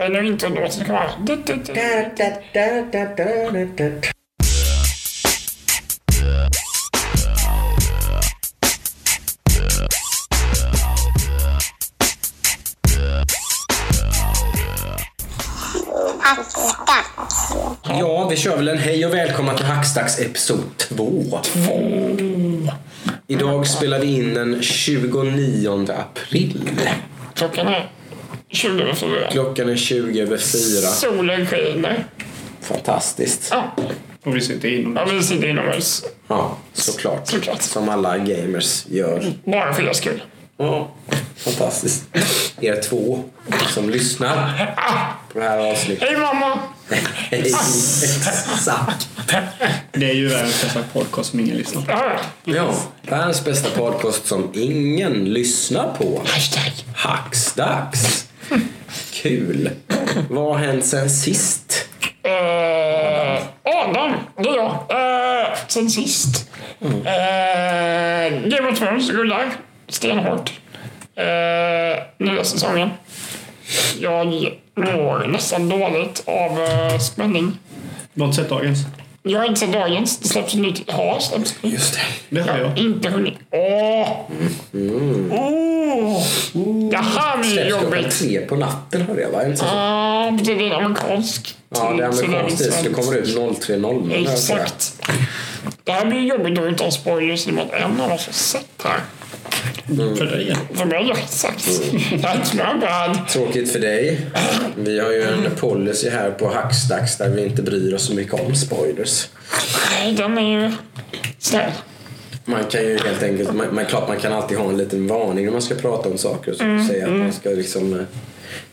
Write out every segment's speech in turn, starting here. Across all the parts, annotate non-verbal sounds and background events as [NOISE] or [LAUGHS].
Eller inte låt det komma. Du, du, du. Ja, vi kör väl en hej och välkomna till Hackstacks episod 2. Idag spelar vi in den 29 april. Klockan är 20 över fyra. Klockan är 20 över 4. Solen skiner. Fantastiskt. Ja, Och vi sitter inom ja, vi sitter inomhus. Ja, såklart. Såklart. Som alla gamers gör. Bara för er skull. Ja, fantastiskt. Er två som lyssnar på det här avsnittet. Hej mamma! Hej, exakt. Det är ju världens bästa podcast som ingen lyssnar på. Ja, världens bästa podcast som ingen lyssnar på. hashtag. Hackstacks. Kul. Vad har hänt sen sist? Eh, Adam, det är jag. Eh, sen sist. Eh, Game of Thrones rullar stenhårt. Eh, nya säsongen. Jag mår nästan dåligt av eh, spänning. Du har inte sett dagens? Jag har inte sett dagens. Det släpps nytt. Nytt. Just det. Det har Jag har jag. inte hunnit. Åh! Åh! Det här blir Släpps klockan jobbigt. tre på natten hörde jag va? Inte så? Ja, det är amerikansk Ja, det är så amerikansk tid så det kommer ut 03.00. hör jag säga. Exakt. Det här blir jobbigt att inte ha spoilers i och med att en av oss har sett det här. För dig. För mig, ja, exakt. That's my bad. Tråkigt för dig. Vi har ju en policy här på Hackstacks där vi inte bryr oss så mycket om spoilers. Nej, den är ju snäll. Man kan ju helt enkelt, man, man, klart man kan alltid ha en liten varning när man ska prata om saker och så. Mm, Säga att man ska liksom eh,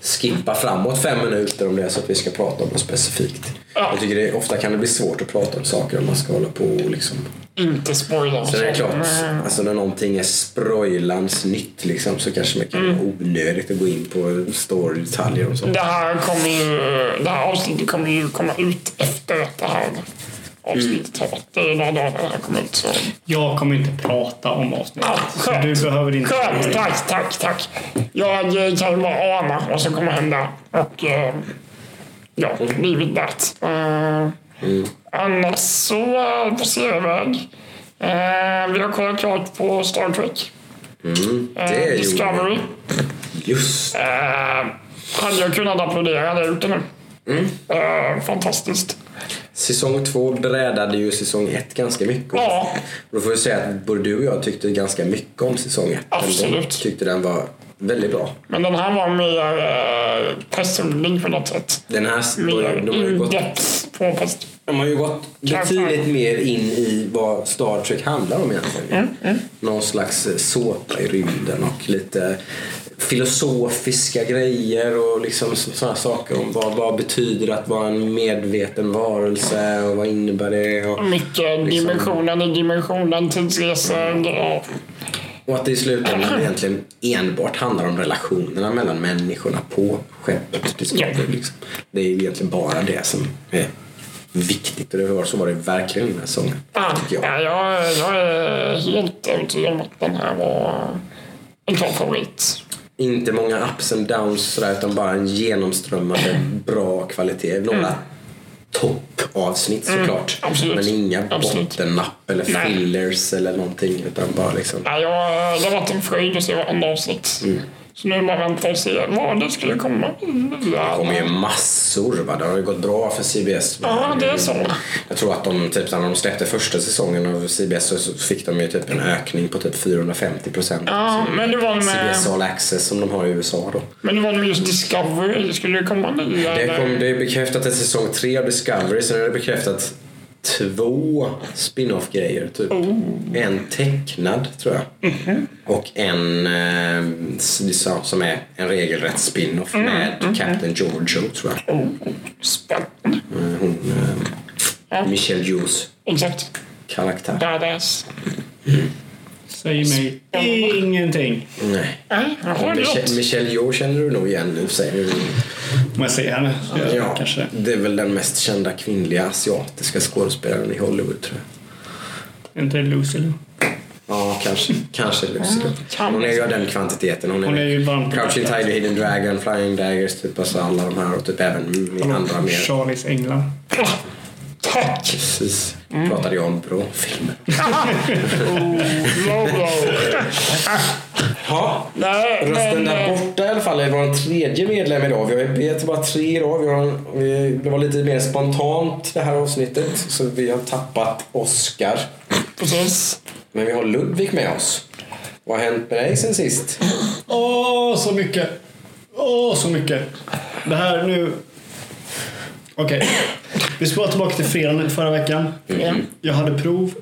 skippa framåt fem minuter om det är så att vi ska prata om något specifikt. Ja. Jag tycker det, ofta kan det bli svårt att prata om saker om man ska hålla på och liksom Inte spoila. Är det klart, Men, alltså när någonting är sprojlans nytt liksom, så kanske det kan Mm. vara onödigt att gå in på storydetaljer och så. Det här kommer ju, det här avsnittet kommer ju komma ut efter att det här avsnittet har varit. Det är några dagar det här kommer ut. Så. Jag kommer inte prata om avsnittet. Så skönt. du behöver inte... Skönt, tack, tack, tack. Jag eh, kan ju bara ana vad som kommer hända. Och eh, ja, leave it that. Uh, Annars så ser jag iväg. Uh, vi har kollat klart på Star Trek. Mm, Eh, det ju Discovery. just Uh, hade jag kunnat applådera hade jag gjort det nu. Mm. Eh, fantastiskt. Säsong två brädade ju säsong ett ganska mycket. Ja. Då får vi säga att både du och jag tyckte ganska mycket om säsong ett. Absolut. Jag tyckte den var väldigt bra. Men den här var mer uh, personlig på något sätt. Den här, Mer de, in-depth på pers- de har ju gått betydligt mer in i vad Star Trek handlar om egentligen. Mm, Någon slags eh, såpa i rymden och lite filosofiska grejer och liksom sådana saker om vad, vad betyder att vara en medveten varelse och vad innebär det? Och, Mycket dimensionen i dimensionen, tidsresor. Ja. och att det i slutändan egentligen enbart handlar om relationerna mellan människorna på skeppet. Liksom. Det är egentligen bara det som är viktigt och det var, så var det verkligen i den här sången. Ja, Tycker jag. ja, jag, jag är helt övertygad om att den här var en klar favorit. Inte många ups and downs sådär, utan bara en genomströmmande bra kvalitet. Några toppavsnitt såklart. Mm. Men inga Absolut. bottennapp eller Nej. fillers eller någonting. Utan bara liksom... Ja, jag, det har varit en fröjd att se varenda avsnitt. Mm. Så nu bara väntar och ser vad det skulle komma. Det kommer ju massor. Va? Det har ju gått bra för CBS. Ja, det är så. Jag tror att de, typ, när de släppte första säsongen av CBS så fick de ju typ en ökning på typ 450 procent. Ja, men det var med, CBS All Access som de har i USA då. men det var med just Discovery. Skulle det komma nya? Det, kom, det är bekräftat till säsong tre av Discovery. Sen är det bekräftat två spin-off-grejer. Typ. Oh. En tecknad, tror jag. Mhm. Och en eh, som är en regelrätt spin-off Mm, med Captain Giorgio, tror jag. Oh, spännande. Eh, Hon, eh, Michelle Yeohs Exakt. karaktär. Badass. Säg mig ingenting. Nej. Michelle, rätt. Michelle Yeoh känner du nog igen nu, säger du. Om jag ser henne så gör Ja, kanske det. är väl den mest kända kvinnliga asiatiska skådespelaren i Hollywood, tror jag. Är inte det Lucy Liu? Ja, kanske. Kanske Lucy. då. Hon är ju av den kvantiteten. Hon är, Hon är ju Crouching. Tiger, Hidden Dragon, Flying Daggers, typ alltså alla de här och typ även med andra mer. Charlies Änglar. Tack! Precis. Pratade jag om bra filmer. [LAUGHS] Wow, wow. Ja, Nej, Rösten där eh, borta i alla fall är vår tredje medlem idag. Vi har- bara tre idag. Vi har, vi, det var lite mer spontant det här avsnittet. Så vi har tappat Oscar. Precis. Men vi har Ludvig med oss. Vad har hänt med dig sen sist? Åh, så mycket. Åh, så mycket. Det här nu... Okej. Vi spolar tillbaka till fredagen förra veckan. Jag hade prov.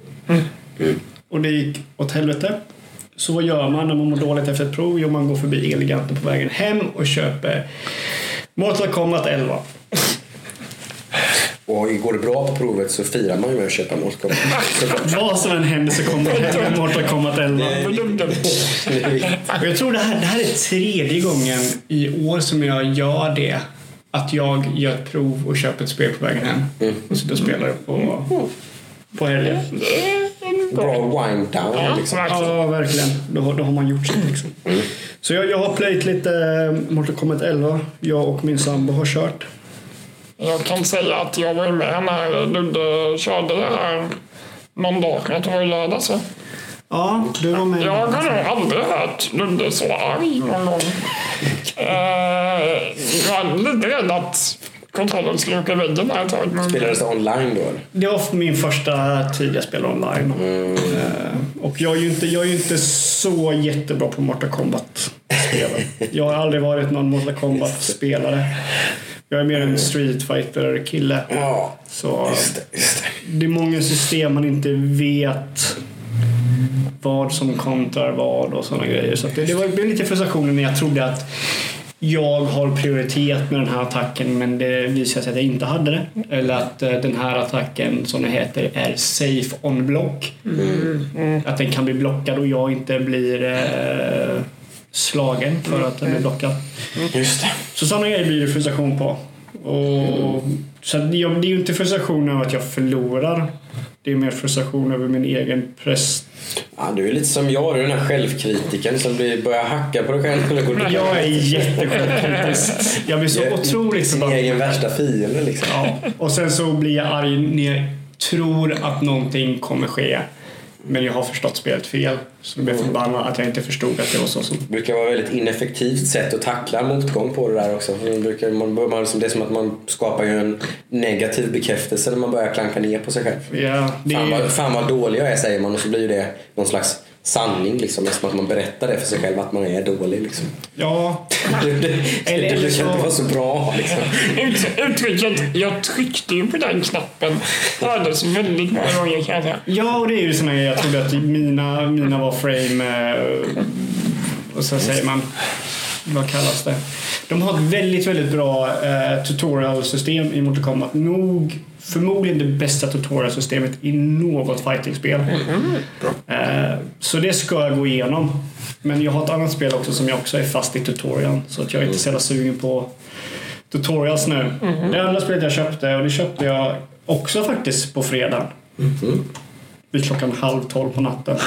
Och det gick åt helvete. Så vad gör man när man mår dåligt efter ett prov? Jo, man går förbi Eleganten på vägen hem och köper Mortal Kombat 11. Och går det bra på provet så firar man ju med att köpa Mortal Vad som än händer så kommer det hem Mortal Kombat 11. Och jag tror det här, det här är tredje gången i år som jag gör det. Att jag gör ett prov och köper ett spel på vägen hem. Och sitter och spelar det på, på helgen. Bra wind down liksom. Ja, verkligen. Då, har- då har man gjort sitt liksom. Så jag, jag har plöjt lite Mortal Kombat 11. Jag och min sambo har kört. Jag kan säga att jag var med när Ludde körde det här någon dag. Jag tror i lördags. Ja, du var med. Jag har nog aldrig hört Ludde så arg någon gång. Eh, jag är lite rädd att kontrollen skulle åka i väggen här ett tag. Men Spelades det online då? Det var min första tid jag spelade online. Eh, Och jag är, ju inte, jag är ju inte så jättebra på Mortal Kombat-spelen. Jag har aldrig varit någon Mortal Kombat-spelare. Jag är mer en Street Fighter-kille. Ja, Så just det. Just det. det är många system man inte vet vad som kontrar vad och sådana grejer. Så det, det var lite frustration när jag trodde att jag har prioritet med den här attacken men det visade sig att jag inte hade det. Eller att eh, den här attacken som det heter är safe on block. Att den kan bli blockad och jag inte blir eh, slagen för att den blir blockad. Just det. Så sådana grejer blir det frustration på. Och, så det är ju inte frustration över att jag förlorar. Det är mer frustration över min egen press. Ja, du är lite som jag, du är den här självkritiken som blir, börjar hacka på dig själv. [LAUGHS] Jag är jättesjälvkritisk. Jag blir så otroligt Din förbannad. egen värsta fiende liksom. Ja. Och sen så blir jag arg när jag tror att någonting kommer ske. Men jag har förstått spelet fel. Så jag blir förbannad att jag inte förstod att det var så som... Det brukar vara ett väldigt ineffektivt sätt att tackla motgång på det där också. Det, brukar, man, man, det är som att man skapar ju en negativ bekräftelse när man börjar klanka ner på sig själv. Ja, det Fan vad, fan vad dålig jag är säger man och så blir ju det någon slags sanning liksom. Nästan att man berättar det för sig själv att man är dålig liksom. ja, Det, det, Eller- det eller brukar så- inte vara så bra liksom. Ut, uttrycket “jag tryckte ju på den knappen” hördes väldigt många gånger kan jag säga. Ja, och det är ju såna grejer. Jag trodde att mina, mina var frame... eh, Och så säger man... Vad kallas det? De har ett väldigt, väldigt bra eh, tutorial-system i Mortal Kombat. Nog förmodligen det bästa tutorial-systemet i något fightingspel. Eh, så det ska jag gå igenom. Men jag har ett annat spel också som jag också är fast i tutorial. Så att jag är inte så jävla sugen på tutorials nu. Det andra spelet jag köpte, och det köpte jag också faktiskt på fredag. Vid klockan halv tolv på natten.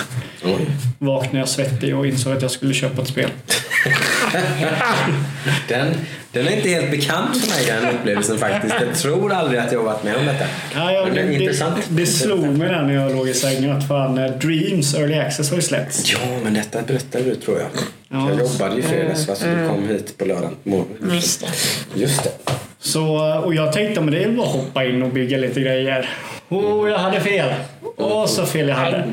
Oj. Vaknade jag svettig och insåg att jag skulle köpa ett spel. [LAUGHS] Den, den är inte helt bekant för mig den upplevelsen faktiskt. Jag tror aldrig att jag har varit med om detta. Ja, Men det är det, intressant. det, det slog mig när jag låg i sängen att fan, eh, Dreams Early Access har ju släppts. Ja, men detta berättade du tror jag. Ja. Jag jobbade ju i fredags fast du kom hit på lördagen morgon. Visst. Just det. Så, och jag tänkte men det är bara att hoppa in och bygga lite grejer. Oh, jag hade fel! Åh, så fel jag hade.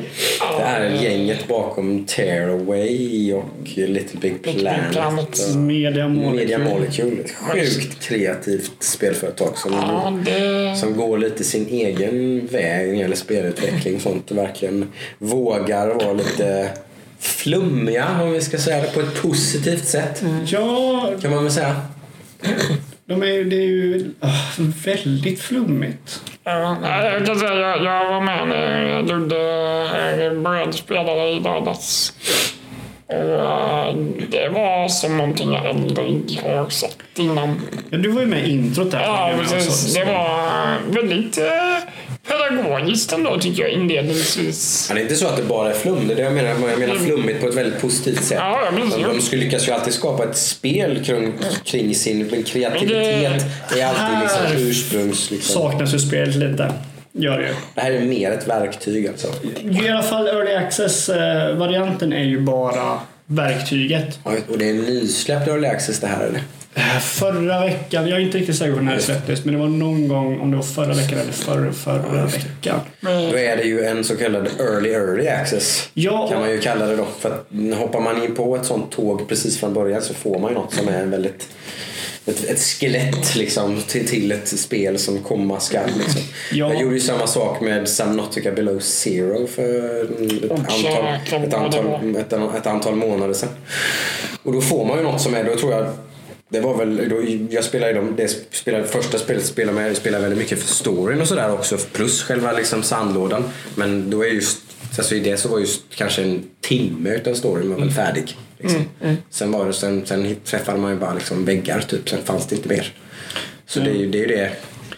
Det är gänget bakom Tearaway och Little Big Planet. Planet. och Media Media Molecule. Molecule. Ett Sjukt kreativt spelföretag som, Ja, det... som går lite sin egen väg när det gäller spelutveckling och sånt och verkligen vågar vara lite flummiga om vi ska säga det på ett positivt sätt. Ja, Kan man väl säga. De är, det är ju ah, väldigt flummigt. Ja, jag kan säga jag, jag var med när Ludde eh, började spela det i lördags. Och eh, det var som någonting jag aldrig har sett innan. Ja, du var ju med i introt där. Ja, precis. Det var väldigt eh, pedagogiskt ändå tycker jag inledningsvis. Ja, det är inte så att det bara är flum. Det är det jag menar. Jag menar flummigt på ett väldigt positivt sätt. Ja, de, de skulle lyckas ju alltid skapa ett spel kring, kring sin men kreativitet. Det är alltid liksom Här ursprungs... Liksom. Saknas ju spelet lite. Gör det. Det här är mer ett verktyg alltså. I alla fall Early Access-varianten är ju bara verktyget. Ja, Och det är nysläppt Early Access det här eller? Förra veckan, jag är inte riktigt säker på när det släpptes, men det var någon gång, om det var förra veckan eller förra, förra veckan. Då är det ju en så kallad early early access. Ja, Kan man ju kalla det då. För att hoppar man in på ett sånt tåg precis från början så får man ju något som är en väldigt ett, ett skelett liksom till, till ett spel som komma skall. Liksom. Ja. Jag gjorde ju samma sak med Subnautica Below Zero för ett, antal, ett, antal, ett, ett antal månader sedan. Och då får man ju något som är, då tror jag det var väl, då, jag spelade ju de, det spelade, första spelet spelade med, jag spelade väldigt mycket för storyn och sådär också. Plus själva liksom sandlådan. Men då är just, alltså i det så var just kanske en timme utav storyn var väl färdig. Liksom. Sen, var det, sen, sen träffade man ju bara liksom väggar typ, sen fanns det inte mer. Så det är ju det. Är ju det.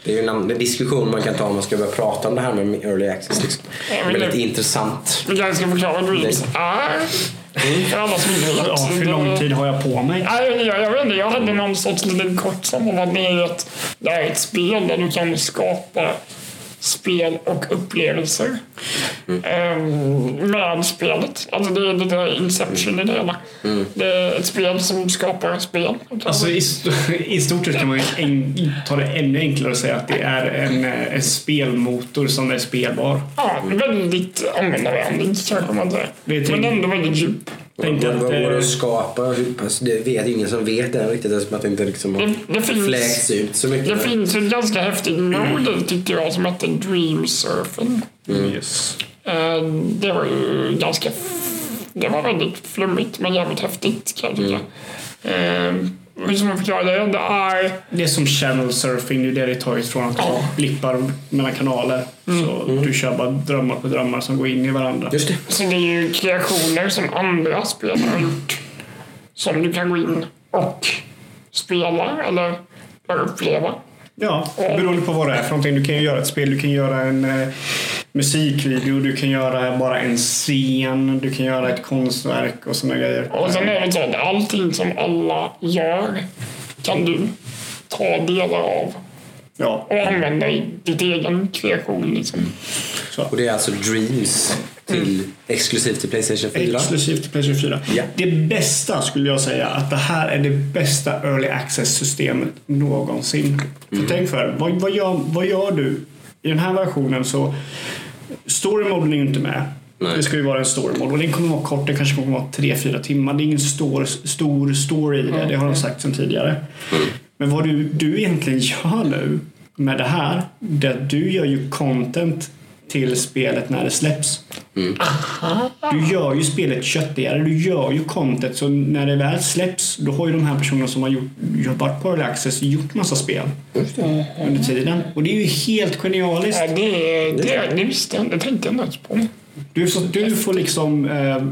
Det är ju en annan diskussion man kan ta om man ska börja prata om det här med early access. Liksom. Väldigt intressant. Vi kanske ska förklara vad Dreams är. För alla som inte vet. ja, hur lång tid har jag på mig? Nej, jag, jag vet inte, jag hade någon sorts liten kort sammanfattning i att det är ett spel där du kan skapa spel och upplevelser ehm, med spelet. Alltså det är lite Inception i det hela. Det är ett spel som skapar spel. Alltså, i, st- [LAUGHS] I stort sett kan man ju en, ta det ännu enklare och säga att det är en, eh, en spelmotor som är spelbar. Ja, väldigt användarvänlig kanske man till- Men ändå väldigt djup. Tänkte Vad vad går det att skapa? Det vet ingen som vet det riktigt eftersom att det inte liksom har Det, det finns... fläkts ut så mycket. Det finns ett ganska häftigt mode tyckte jag som hette Dream Surfing. Yes. Eh, Det var ju ganska... f- Det var väldigt flummigt men jävligt häftigt kan jag tycka. Eh, Hur ska man förklara det? Det är... Det är som channel surfing, det är det det tar ifrån att ha blippar mellan kanaler. Så du kör bara drömmar på drömmar som går in i varandra. Just det. Så det är ju kreationer som andra spelare har gjort. Som du kan gå in och spela eller uppleva. Ja, beroende på vad det är för någonting. Du kan ju göra ett spel, du kan göra en eh, musikvideo, du kan göra bara en scen, du kan göra ett konstverk och såna grejer. Och sen är det så att allting som alla gör kan du ta delar av Ja, och använda i ditt egen kreation. Liksom. Och det är alltså Dreams till, exklusivt till Playstation 4. exklusivt till Playstation 4. Ja. Det bästa skulle jag säga att det här är det bästa early access-systemet någonsin. För tänk för vad, vad, gör, vad gör du? I den här versionen så Story-moden är ju inte med. Nej. Det ska ju vara en story mode och den kommer vara kort, den kanske kommer vara 3-4 timmar. Det är ingen stor, stor story i det, det har de sagt sedan tidigare. Men vad du, du egentligen gör nu med det här, det är att du gör ju content till spelet när det släpps. Du gör ju spelet köttigare, du gör ju content så när det väl släpps då har ju de här personerna som har gjort, jobbat på Early Access gjort massa spel under tiden. Och det är ju helt genialiskt. Ja, det, det, det visste jag inte, det tänkte jag inte ens på. Du får, du får liksom eh,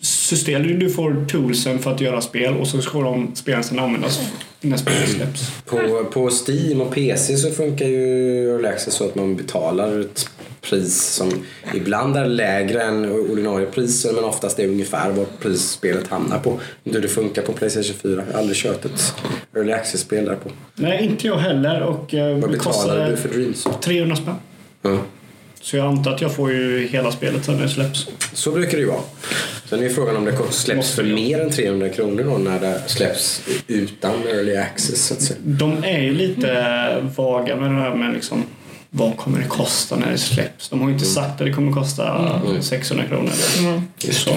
system, du- du får toolsen för att göra spel och så ska de spelen sedan användas när spelet släpps. På, på Steam och PC så funkar ju Early Access så att man betalar ett pris som ibland är lägre än ordinarie priser men oftast är ungefär vad prisspelet hamnar på. Hur det funkar på Playstation 4. Jag har aldrig kört ett Early Access-spel där på. Nej, inte jag heller. Och eh, Vad kostar du för Dreams? 300 spänn. Ja. Så jag antar att jag får ju hela spelet sen det släpps. Så brukar det ju vara. Sen är ju frågan om det släpps för mer än 300 kronor då när det släpps utan Early Access så att säga. De är ju lite vaga med det här med liksom vad kommer det kosta när det släpps? De har ju inte sagt att det kommer kosta 600 kronor. Just Så.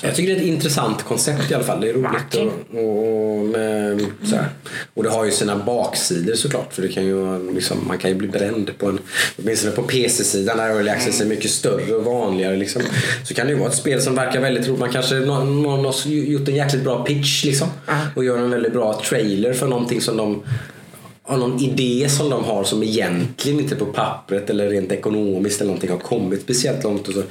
Jag tycker det är ett intressant koncept i alla fall. Det är roligt och, och, med, så här. och det har ju sina baksidor såklart. För det kan ju, liksom, man kan ju bli bränd på en, åtminstone på PC-sidan där Early Access är mycket större och vanligare. Liksom, så kan det ju vara ett spel som verkar väldigt roligt. Man kanske någon, någon har gjort en jäkligt bra pitch liksom, och gör en väldigt bra trailer för någonting som de har någon idé som de har som egentligen inte på pappret eller rent ekonomiskt eller någonting har kommit speciellt långt. Och så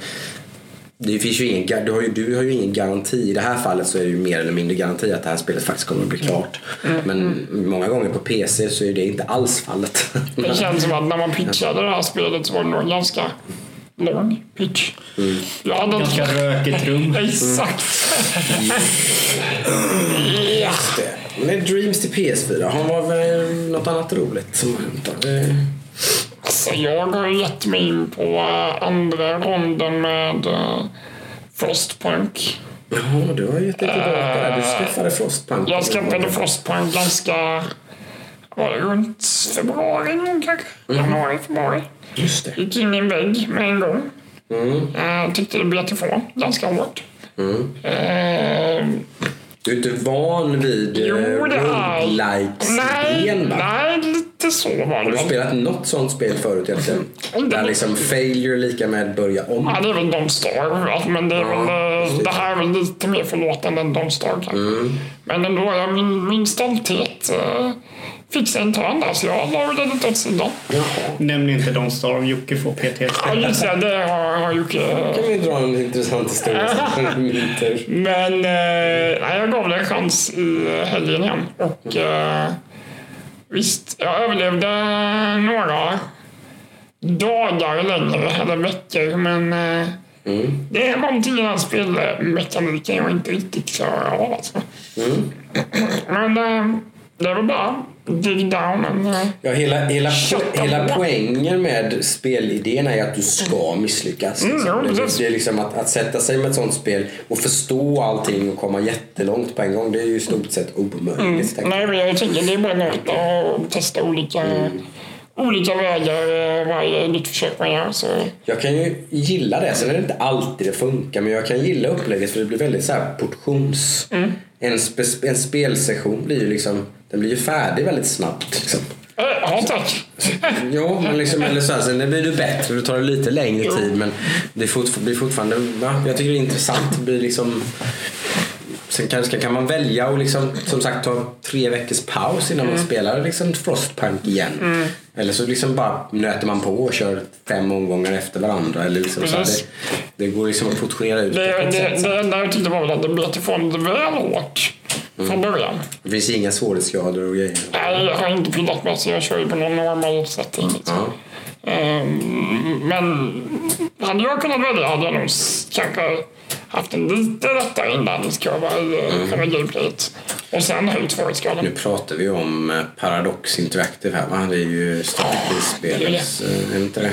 Det finns ju ingen, du, har ju, du har ju ingen garanti. I det här fallet så är det ju mer eller mindre garanti att det här spelet faktiskt kommer att bli klart. Men många gånger på PC så är det inte alls fallet. Det känns som att när man pitchade det här spelet så var det nog ganska lång pitch. Jag hade inte... Ganska rökigt rum. [LAUGHS] Exakt. ja. Det. Men Dreams till PS4, har var väl något annat roligt som har hänt Alltså, jag har gett mig in på eh, andra ronden med uh, Frostpunk. Jaha, du har gett dig tillbaka där. Du skaffade Frostpunk. Jag skaffade Frostpunk ganska... Var det runt februari någon kanske? Januari, februari. Just det. Gick in i en vägg med en gång. Mm. Jag tyckte det bet ifrån ganska hårt. Mm. Eh, Du är inte van vid Jo, eh, nej, va? nej, lite så var Har du spelat något sånt spel förut egentligen? Där liksom failure lika med börja om? Ja, det är väl Don't Starve, men det, är väl, eh, det här är väl lite mer förlåtande än Don't Starve. Mm. Men ändå, ja, min, min stolthet uh, fick sig en törn där, så jag la det lite åt sidan. Nämn inte Don't Starve, Jocke får PTSD. Ja, just det, det har, har Jocke... kan vi dra en intressant historia. [LAUGHS] Men eh, nej, jag gav det en chans i helgen igen. Och eh, visst, jag överlevde några dagar längre, eller veckor. Men eh, Mm. det är någonting i den här spelmekaniken jag inte riktigt klarar av. Alltså. Mm. Men eh, det väl bara dig down Ja, hela, hela, hela poängen med spelidén är att du ska misslyckas. Mm, liksom. ja, det, det är liksom att, att sätta sig med ett sånt spel och förstå allting och komma jättelångt på en gång. Det är ju i stort sett omöjligt. jag. Nej, jag tänker det är bara något att testa olika, olika vägar eh, varje nytt försök man gör. Så. Jag kan ju gilla det. Sen är det inte alltid det funkar. Men jag kan gilla upplägget för det blir väldigt så här portions... Mm. En, spe, en spelsession blir ju liksom... Den blir ju färdig väldigt snabbt. Liksom. Eh, Ja, tack. [LAUGHS] Jo, men liksom, eller så här, sen blir du bättre. Det tar det lite längre tid. Men det blir fortfarande... Va? Jag tycker det är intressant. Det blir liksom... Sen kanske kan man välja och liksom, som sagt ta tre veckors paus innan man spelar liksom Frostpunk igen. Eller så liksom bara nöter man på och kör fem omgångar efter varandra. Eller liksom så det, det går liksom att portionera ut Det, enda jag tyckte var att det bet ifrån lite väl hårt från början. Det finns inga svårighetsgrader och grejer. Nej, jag har inte pillat med så jag kör ju på någon normal setting. Liksom. Ja. Ehm, men hade jag kunnat välja hade jag nog kanske haft en lite lättare inlärningskurva i mm. själva. Och sen höjt svårighetsgraden. Nu pratar vi om eh, Paradox Interactive här va? Det är ju strategispelets... eh, Är det inte det?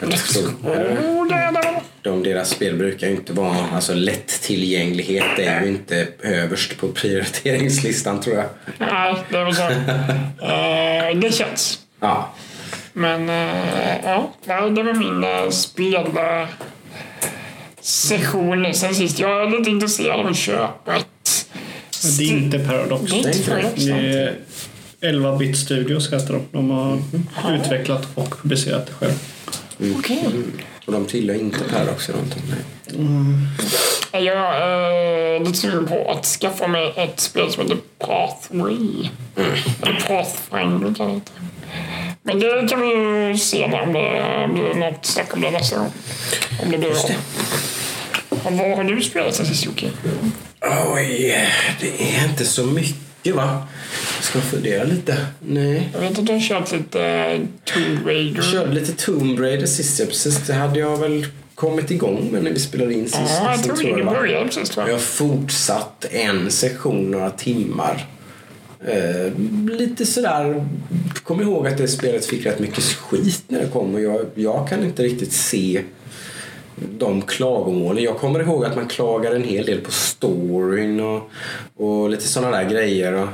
Jag tror, eh, Oh, det är det. de, deras spel brukar ju inte vara... Alltså lättillgänglighet är ju inte överst på prioriteringslistan tror jag. Nej, det är väl så. [LAUGHS] Ehm, det känns. Ja. Men eh, ja, det var min uh, spel session sen sist. Jag är lite intresserad av köpa ett... Det är inte Paradox. Det är inte Paradox, Det är 11 bit Studios heter de. De har utvecklat och publicerat det själv. Okej. Och de tillhör inte Paradox eller någonting. Nej. Jag är lite sugen på att skaffa mig ett spel som heter Pathway. Eller Pathfinder kan det heta. Men det kan vi ju se om det blir något snack om det nästa gång. Om det blir av. Och Vad har du spelat sen sist Jocke? Oj, det är inte så mycket va? Jag ska fundera lite. Nej. Jag vet att du har kört lite eh, Tomb Raider. Jag körde lite Tomb Raider sist. jag- Precis, det hade jag väl kommit igång med när vi spelade in sist. Ja, jag Sen tror det. Du va? började precis tror Jag jag. har fortsatt en session några timmar. Eh, lite sådär, kom ihåg att det spelet fick rätt mycket skit när det kom och jag, jag kan inte riktigt se de klagomålen. Jag kommer ihåg att man klagar en hel del på storyn och, och lite sådana där grejer. Och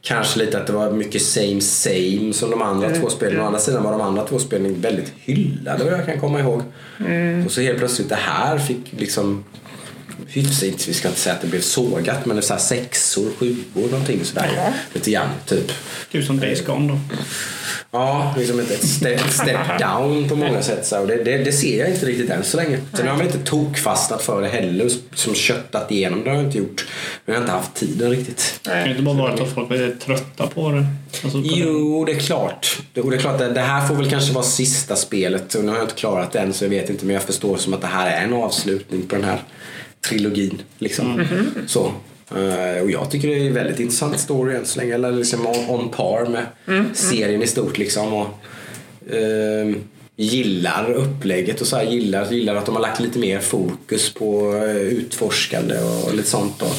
kanske lite att det var mycket same same som de andra två spelen. Å andra sidan var de andra två spelen väldigt hyllade vad jag kan komma ihåg. Och så helt plötsligt det här fick liksom hyfsat, vi ska inte säga att det blev sågat, men det är så här sexor, sjuor någonting sådär. Ja. Lite grann, typ. Typ som Days Gone då. Ja, liksom ett, ett step, ett step [LAUGHS] down på många sätt. Så. Och det, det, det ser jag inte riktigt än så länge. Sen har man inte tokfastnat för det heller, som köttat igenom det har jag inte gjort. Men jag har inte haft tiden riktigt. Det kan ju inte bara vara att folk är trötta på det. Alltså, på Jo, det är klart. Det, och det är klart att det här får väl kanske vara sista spelet. Och nu har jag inte klarat det än så jag vet inte. Men jag förstår som att det här är en avslutning på den här trilogin. Liksom. Så. Eh, och jag tycker det är en väldigt intressant story än så länge. Eller liksom on, on par med serien i stort liksom. Och, ehm, gillar upplägget och så här, gillar, gillar att de har lagt lite mer fokus på eh, utforskande och lite sånt. Och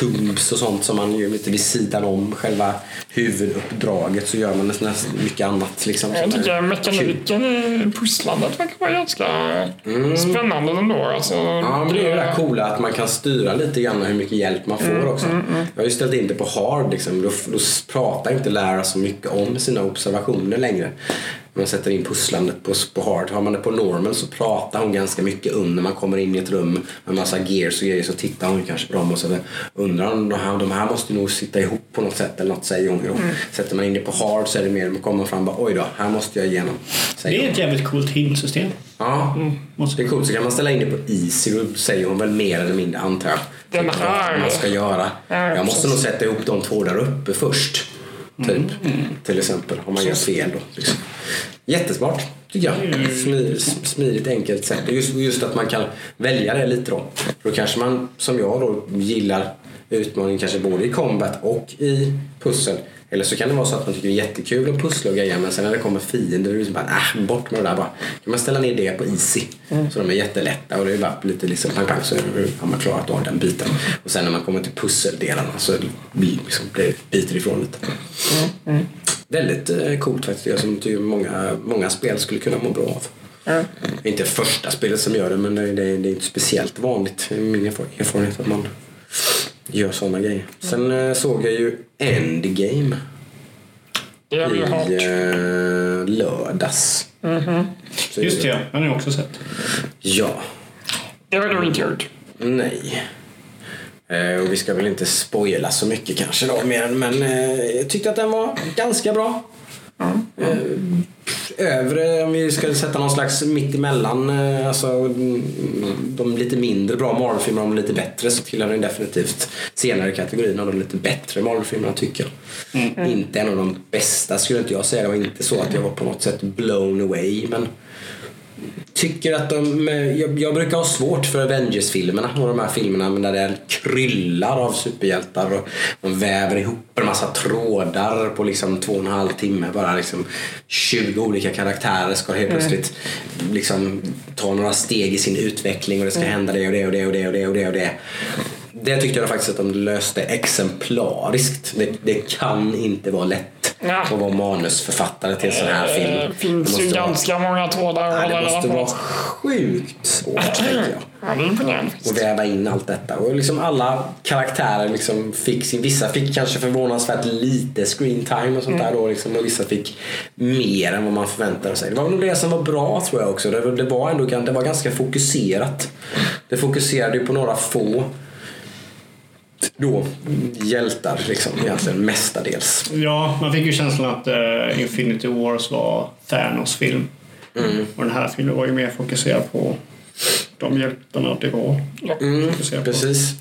tubs och sånt som man gör lite vid sidan om själva huvuduppdraget så gör man nästan mycket annat. Liksom, Jag som är tycker kul. mekaniken i pusslandet verkar vara ganska spännande ändå. Alltså, Mm. Ja, men det är ju det där coola att man kan styra lite grann hur mycket hjälp man får också. Jag har ju ställt in det på hard liksom. Då, då pratar inte Lara så mycket om sina observationer längre. Man sätter in pusslandet på, på hard. Har man det på normal så pratar hon ganska mycket under man kommer in i ett rum med massa gears och grejer så tittar hon kanske på dem och så undrar om de här, de här måste nog sitta ihop på något sätt eller något säger hon. då. Sätter man in det på hard så är det mer man kommer fram och bara oj då, här måste jag igenom. Säger Det är hon. ett jävligt coolt hintsystem. Ja, Måste- det är coolt. Så kan man ställa in det på easy då säger hon väl mer eller mindre antar jag. Den här- vad man ska göra. Ja, Jag måste nog sätta ihop de två där uppe först. Typ. Till exempel. Om man gör fel då. Liksom. Jättesmart tycker jag. Smidigt, smidigt enkelt sätt. Just, just att man kan välja det lite då. Då kanske man som jag då gillar utmaningen kanske både i combat och i pussel. Eller så kan det vara så att man tycker det är jättekul att pussla och grejer men sen när det kommer fiender är det liksom bara äh, bort med det där bara. Kan man ställa ner det på easy. Så de är jättelätta och det är bara lite liksom pang pang så har man klarat av den biten. Och sen när man kommer till pusseldelarna så blir liksom, det biter ifrån lite. Väldigt eh, coolt faktiskt. Jag som tycker många, många spel skulle kunna må bra av. Inte första spelet som gör det men det, det, det är inte speciellt vanligt. Är min erfar- erfarenhet att man gör sådana grejer. Sen eh, såg jag ju Endgame det har i hört. eh, lördags. Så Just det, ja. Den har jag också sett. Ja. Det har du inte gjort. Nej. Eh, och vi ska väl inte spoila så mycket kanske då men jag tyckte att den var ganska bra. Eh, övre, om vi ska sätta någon slags mittemellan, eh, alltså mm, de lite mindre bra Marvel-filmerna och de lite bättre så tillhör den definitivt senare kategorin av de lite bättre Marvel-filmerna tycker jag. Inte en av de bästa skulle inte jag säga. Det var inte så att jag var på något sätt blown away men tycker att de... Jag, jag brukar ha svårt för Avengers-filmerna och de här filmerna där det kryllar av superhjältar och de väver ihop en massa trådar på liksom två och en halv timme. Bara liksom 20 olika karaktärer ska helt plötsligt liksom ta några steg i sin utveckling och det ska hända det och det och det och det och det och det och det. Det tyckte jag faktiskt att de löste exemplariskt. Det, det kan inte vara lätt Ja. att vara manusförfattare till en sån här film. Det finns ju måste vara- ganska många trådar att hålla det reda måste på. vara sjukt svårt, tänker jag. Ja, det är imponerande. Och väva in allt detta. Och liksom alla karaktärer liksom fick sin... Vissa fick kanske förvånansvärt lite screen time och sånt där då. Liksom, och vissa fick mer än vad man förväntade sig. Det var nog det som var bra tror jag också. Det, det var ändå det var ganska fokuserat. Det fokuserade ju på några få då, hjältar liksom, egentligen mestadels. Ja, man fick ju känslan att eh, Infinity Wars var Thanos film. Och den här filmen var ju mer fokuserad på de hjältarna det var. fokuserad på. Precis.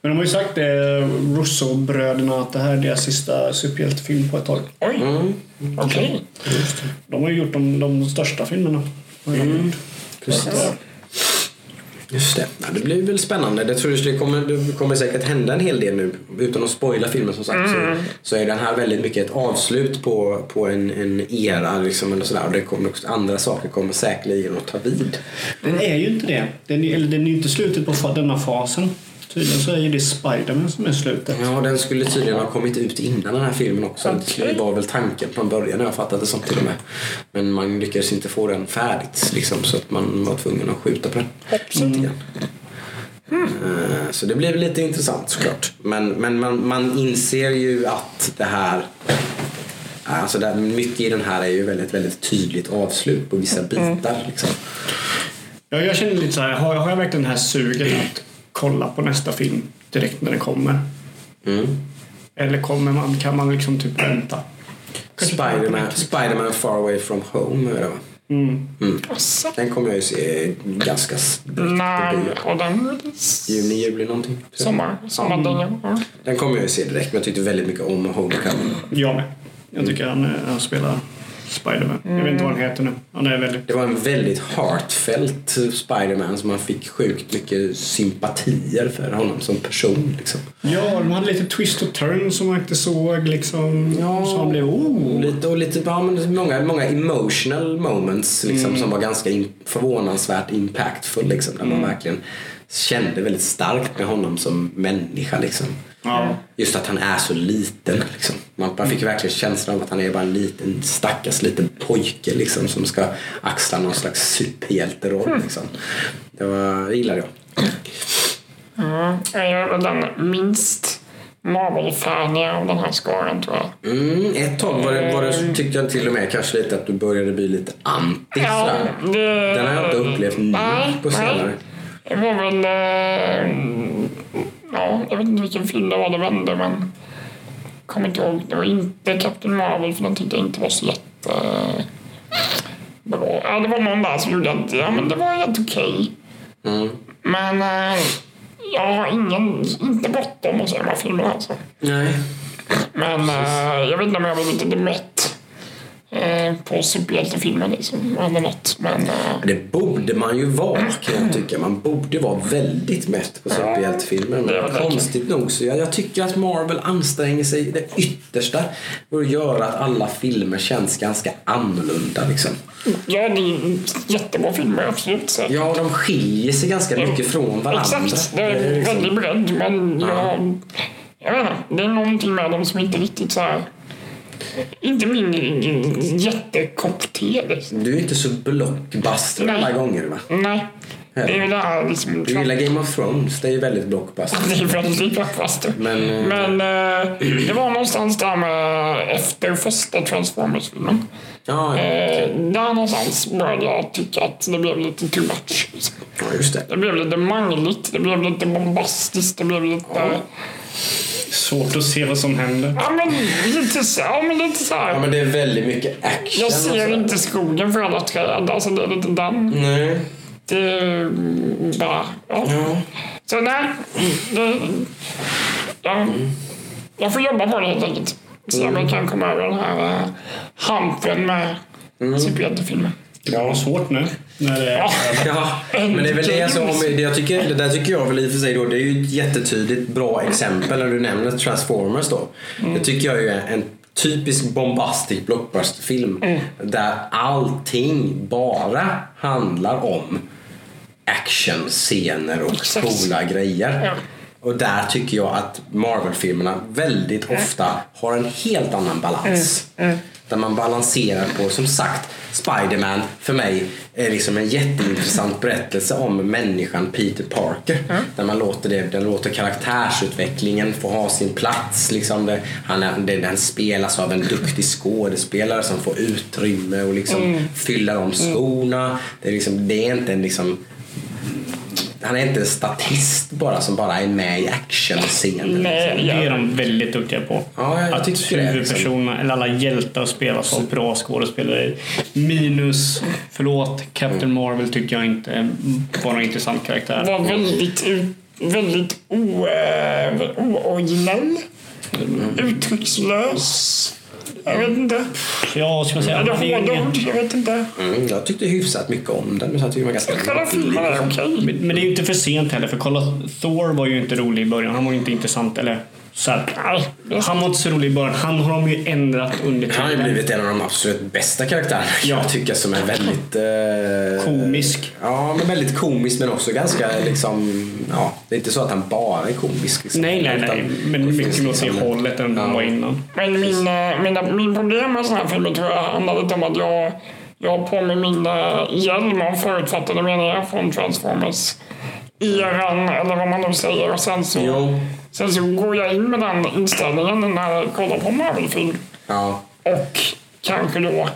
Men de har ju sagt det, Russo-bröderna, att det här är deras sista superhjältefilm på ett tag. Oj, okej. De har ju gjort de, de största filmerna. Gjort. Precis. Just det. Ja, det blir väl spännande. Det, tror jag, det, kommer, det kommer säkert hända en hel del nu. Utan att spoila filmen som sagt så, så är den här väldigt mycket ett avslut på, på en, en era. Liksom, eller sådär. Och det kommer också, andra saker kommer säkerligen att ta vid. Den är ju inte det. Den är, eller den är ju inte slutet på denna fasen. Tydligen så är ju det Spiderman som är slutet. Ja, den skulle tydligen ha kommit ut innan den här filmen också. Det var väl tanken från början när jag fattade det som till och med. Men man lyckades inte få den färdigt liksom, så att man var tvungen att skjuta på den. Lite grann. Eh, Så det blir lite intressant såklart. Men, men man, man inser ju att det här Alltså det, mycket i den här är ju väldigt, väldigt tydligt avslut på vissa bitar. Liksom. Ja, jag känner lite så här, har, har jag verkligen det här suget att kolla på nästa film direkt när den kommer? Mm. Eller kommer man, kan man liksom typ vänta? Spiderman. Spiderman Far Away From Home är det va? Mm. Asså. Den kommer jag ju se ganska direkt den release? Juni, juli någonting. Sommar. Sommardänga. Ja. Den kommer jag ju se direkt men jag tyckte väldigt mycket om Homecoming. Jag med. Jag tycker han, eh, han spelar Spiderman. Jag vet inte vad han heter nu. Han är väldigt... Det var en väldigt heartfelt Spiderman som man fick sjukt mycket sympatier för honom som person. Liksom. Ja, de hade lite twist och turn som man inte såg liksom. Ja. Så han blev oh. Lite, och lite, ja, men många, många emotional moments liksom, som var ganska in, förvånansvärt impactful. Liksom, där man verkligen kände väldigt starkt med honom som människa. Liksom. Ja. Just att han är så liten. Liksom. Man, man fick verkligen känslan av att han är bara en liten stackars liten pojke liksom, som ska axla någon slags superhjälteroll. Liksom. Det, var, det gillade jag. Mm. Jag väl den minst Marvel-faniga av den här skaran tror jag. Mm, ett tag var det, var det, tyckte jag till och med kanske lite att du började bli lite anti. Ja, det- Den har jag inte upplevt nu Nej, på senare. nej. Det var väl... Ja, jag vet inte vilken film det var det vände men... Kommer inte ihåg. Det var inte Captain Marvel för den tyckte jag inte var så jätte... Bra. Ja, det var någon där som gjorde att ja, men det var helt okej. Mm. Men eh, jag har ingen, inte bråttom att se de här filmerna alltså. Nej. Men eh, jag vet inte om jag blev lite mätt eh, på superhjältefilmer liksom. Eller något. Men eh, Det borde man ju vara kan jag tycka. Man borde vara väldigt mätt på superhjältefilmer. är Men konstigt nog så jag, jag tycker att Marvel anstränger sig det yttersta för att göra att alla filmer känns ganska annorlunda. Liksom. ja, det är jättebra filmer absolut. Så. Ja, och de skiljer sig ganska mycket från varandra. Exakt, det Det är är liksom- väldigt bredd. Men jag, jag vet inte, det är någonting med dem som inte riktigt så här... Inte min jättekopp te liksom. Du är inte så blockbuster Nej. alla gånger va? Nej, det är det här liksom... Du gillar Game of Thrones, det är ju väldigt blockbuster. Det är väldigt blockbuster. Men, eh, Men eh, det var någonstans där med efter första Transformers-filmen. Ja, ja, Eh, där någonstans började jag tycka att det blev lite too much. liksom. ja, just det. Det blev lite mangligt, det blev lite bombastiskt, det blev lite... Svårt att se vad som händer. Ja men lite så, ja, men lite så Ja, men det är väldigt mycket action. Jag ser inte skogen för alla träd, alltså det är lite den. Nej. Det är bara... Ja. Ja. Så nej, det, jag, jag får jobba på det helt enkelt. Se om jag kan komma över den här uh, hampen med superhjältefilmer. Det var svårt nu. När det Ja. Ja, men det är väl det som, det, jag tycker, det där tycker jag väl i och för sig då, det är ju ett jättetydligt bra exempel när du nämner Transformers då. Det tycker jag ju är en typisk bombastic blockbusterfilm där allting bara handlar om actionscener och Exakt. coola grejer. Ja. Och där tycker jag att Marvel-filmerna väldigt ofta har en helt annan balans. Där man balanserar på, som sagt, Spiderman för mig är liksom en jätteintressant berättelse om människan Peter Parker. Där man låter, det, den låter karaktärsutvecklingen få ha sin plats. Liksom det, han är, det, den spelas av en duktig skådespelare som får utrymme och liksom fyller om skorna. Det är, liksom, det är inte en liksom han är inte en statist bara som bara är med i actionscenen. Nej, Det är de väldigt duktiga på. Ja, jag att huvudpersonerna, eller alla hjältar spelas av bra skådespelare. Minus, förlåt, Captain Marvel tycker jag inte var någon intressant karaktär. var väldigt, ut- väldigt o, eh, ooriginell. Uttryckslös. Jag vet inte. Ja, ska man säga. Eller han är ju hårda ingen- ord. Jag vet inte. Mm, jag tyckte hyfsat mycket om den. Men så jag tycker den var ganska Själva filmen är okej. Men det är ju inte för sent heller, för kolla, Thor var ju inte rolig i början. Han var ju inte intressant. Eller, så är han var inte så rolig i början. Han har de ju ändrat under Han har ju tiden. blivit en av de absolut bästa karaktärerna. Ja. Jag tycker som är väldigt... Eh, Komisk. Ja, men väldigt komisk men också ganska liksom... Ja, det är inte så att han bara är komisk. Liksom, Nej, nej, Utan nej. Men mycket mer åt det hållet än han Ja. var innan. Men min, eh, mina, min problem med sådana här filmer tror jag handlar lite om att jag, jag har på mig min hjälm av förutfattade meningar från Transformers eran eller vad man nu säger och sen så, Jo. sen så går jag in med den inställningen när jag kollar på Marvel-film Ja. och kanske då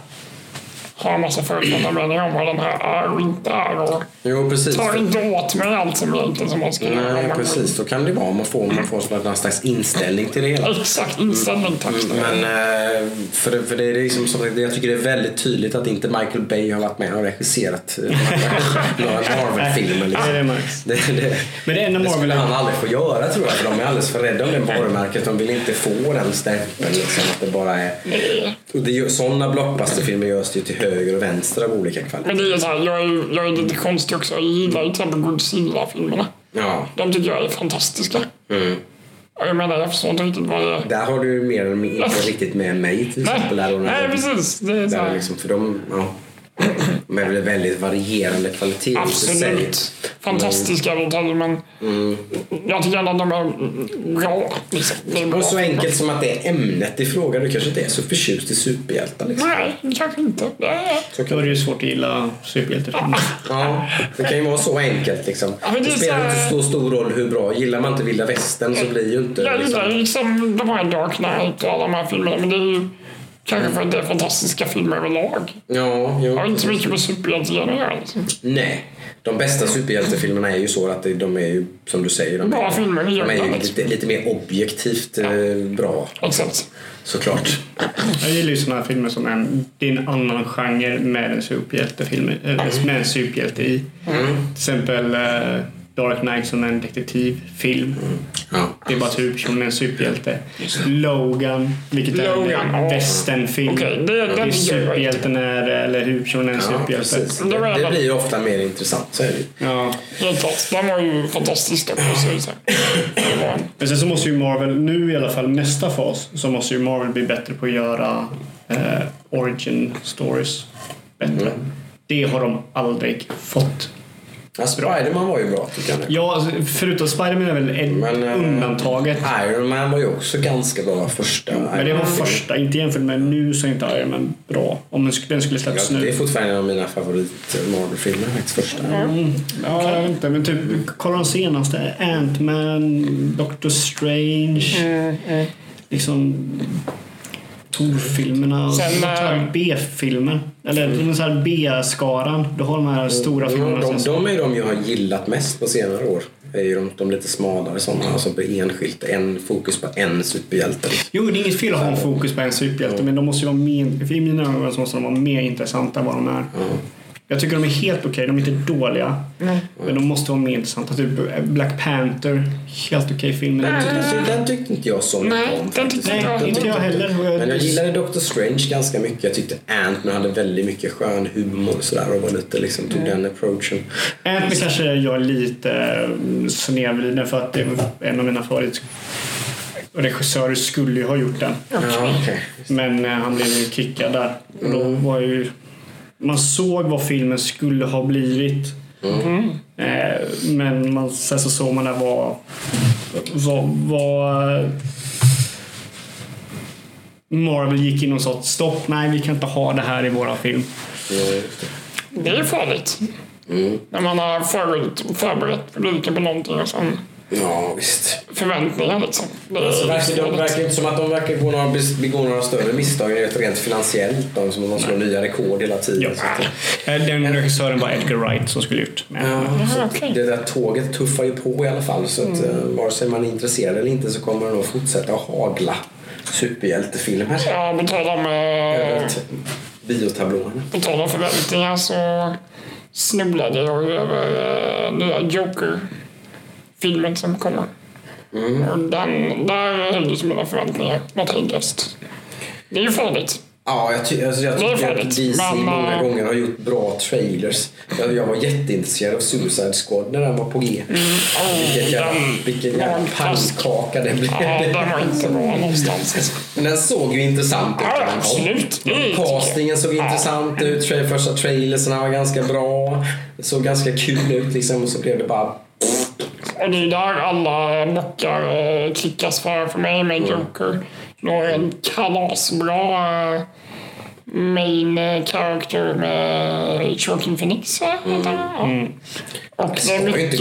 har en massa förutfattade meningar om vad den här är och inte är. Och Jo, precis. tar inte åt mig allt som egentligen som man ska göra. Nej, precis. Då kan det vara. Man får, man får någon slags inställning till det hela. Exakt, inställning tack. Men eh, för, det- för det är liksom som sagt, jag tycker det är väldigt tydligt att inte Michael Bay har varit med och regisserat eh, [LAUGHS] några Marvel-filmer. Nej, Liksom. det märks. Det, det, Men det enda det skulle han aldrig få göra tror jag. För de är alldeles för rädda om det varumärket. De vill inte få den stämpeln. Liksom, att det bara är... Och det sådana blockbusterfilmer görs det ju till höger och vänster av olika kvalitet. Men det är så här, jag är, jag är lite konstig också. Jag gillar ju till exempel Godzilla-filmerna. Ja. De tycker jag är fantastiska. Mm. Jag menar, jag förstår inte riktigt vad det är. Där har du mer eller mindre inte riktigt med mig till exempel. Där, Nej, när- precis. Det är så Där liksom, för de, ja, väl väldigt varierande kvalitet. Absolut. Fantastiska detaljer, men jag tycker ändå att de är bra. Liksom. Det är bra. Och så enkelt som att det är ämnet i fråga. Du kanske inte är så förtjust i superhjältar. Liksom. Nej, kanske inte. Det är... Så Då kan, är det ju svårt att gilla superhjältefilmer. ja, det kan ju vara så enkelt. Liksom. Ja, det Det spelar så inte så stor roll hur bra. Gillar man inte vilda västern så blir ju inte... Jag gillar Liksom, liksom de här Dark Knight och alla de här filmerna, men det är ju kanske för att det är fantastiska filmer överlag. ja, jo. Har inte så mycket med superhjältegrejer att göra. Liksom. Nej. De bästa superhjältefilmerna är ju så att de är ju, som du säger, de Bra är, filmer de är ju lite, lite mer objektivt eh, bra. Exakt. Såklart. Jag gillar ju sådana här filmer som en, det är en annan genre med en superhjältefilm, eller med en superhjälte i. Till exempel eh, Dark Knight som en detektivfilm. Ja. Det är bara att huvudpersonen är en superhjälte. Logan, vilket är Logan, en ja. västernfilm. Okej, det- det är är superhjälten är, eller huvudpersonen är en Ja, superhjälte. precis. Det Det, det blir ju ofta mer intressant. Så är det. Ja. Helt klart. Den var ju fantastisk dock. Är det. Det en. Men sen så måste ju Marvel, nu i alla fall nästa fas, så måste ju Marvel bli bättre på att göra eh, origin stories bättre. Det har de aldrig fått. Ja, Spiderman var ju bra tycker jag. Ja, alltså, förutom Spiderman är väl ett Men, eh, undantaget. Iron Man var ju också ganska bra första. Men det var första, inte jämfört med nu så är inte Iron Man bra. Om den skulle, släppas Ja, det är nu. fortfarande en av mina favorit Marvel-filmer faktiskt. Första. Ja, jag vet inte. Men typ, kolla de senaste. Ant-Man, Doctor Strange. Liksom Thor-filmerna. Sen, Sen, eh, B-filmer. Eller mm. så här B-skaran. Du har de här stora filmerna. De, sen- de är de jag har gillat mest på senare år. är ju de, de lite smalare sådana. Alltså på enskilt. En fokus på en superhjälte. Jo, det är inget fel att ha en fokus på en superhjälte, men de måste ju vara mer, i mina ögon så måste de vara mer intressanta än vad de är. Jag tycker de är helt okej, de är inte dåliga. Men de måste vara mer intressanta. Typ Black Panther, helt okej film. men inte- Så Den tyckte inte jag så mycket Nej, om. den faktiskt. tyckte Nej, jag inte jag heller. Men jag gillade Doctor Strange ganska mycket. Jag tyckte Ant-Man hade väldigt mycket skön humor och sådär och var lite liksom, tog den approachen. Ant-Man kanske jag är lite mm, snedvriden för att det är en av mina favorit regissörer skulle ju ha gjort den. Okej. Men eh, han blev ju kickad där. Och då var ju... Man såg vad filmen skulle ha blivit. Eh, men man, sen så såg man där vad... Vad... vad Marvel gick in och sa stopp, nej vi kan inte ha det här i våra film. Det. Är farligt. När man har förberett publiken på någonting och sen Ja, visst. förväntningar liksom. Det är Så verkar, de verkar inte som att de verkar gå några, begå några större misstag rent rent finansiellt. De som de slår nya rekord hela tiden. Ja. Så att, Eh, Den regissören var Edgar Wright som skulle. Men, ja. Det där tåget tuffar ju på i alla fall. Så att mm. vare sig man är intresserad eller inte så kommer det nog fortsätta att hagla superhjältefilmer. Ja, på tal om, eh, biotablåerna. på tal om förväntningar så snubblade jag över eh, nya Joker-filmen som kommer. Och den, där höjdes mina förväntningar hejdlöst. Det är ju farligt. Ja, jag, ty- alltså jag tycker att DC men, många äh, gånger har gjort bra trailers. Jag, jag var jätteintresserad av Suicide Squad när den var på G. Jävla, den vilken jävla en klass. pannkaka det blev. Ja, den var inte bra någonstans. Men den såg ju intressant ut. Ja, absolut. Jag. Castingen såg intressant ut. Första trailerserna var ganska bra. Det såg ganska kul ut liksom. Och så blev det bara... Och det är där alla mockar eh, klickas för, för mig med Joker. Du har en kalasbra eh, main eh, character med Joaquin Phoenix, han? Ja. Och det är mycket...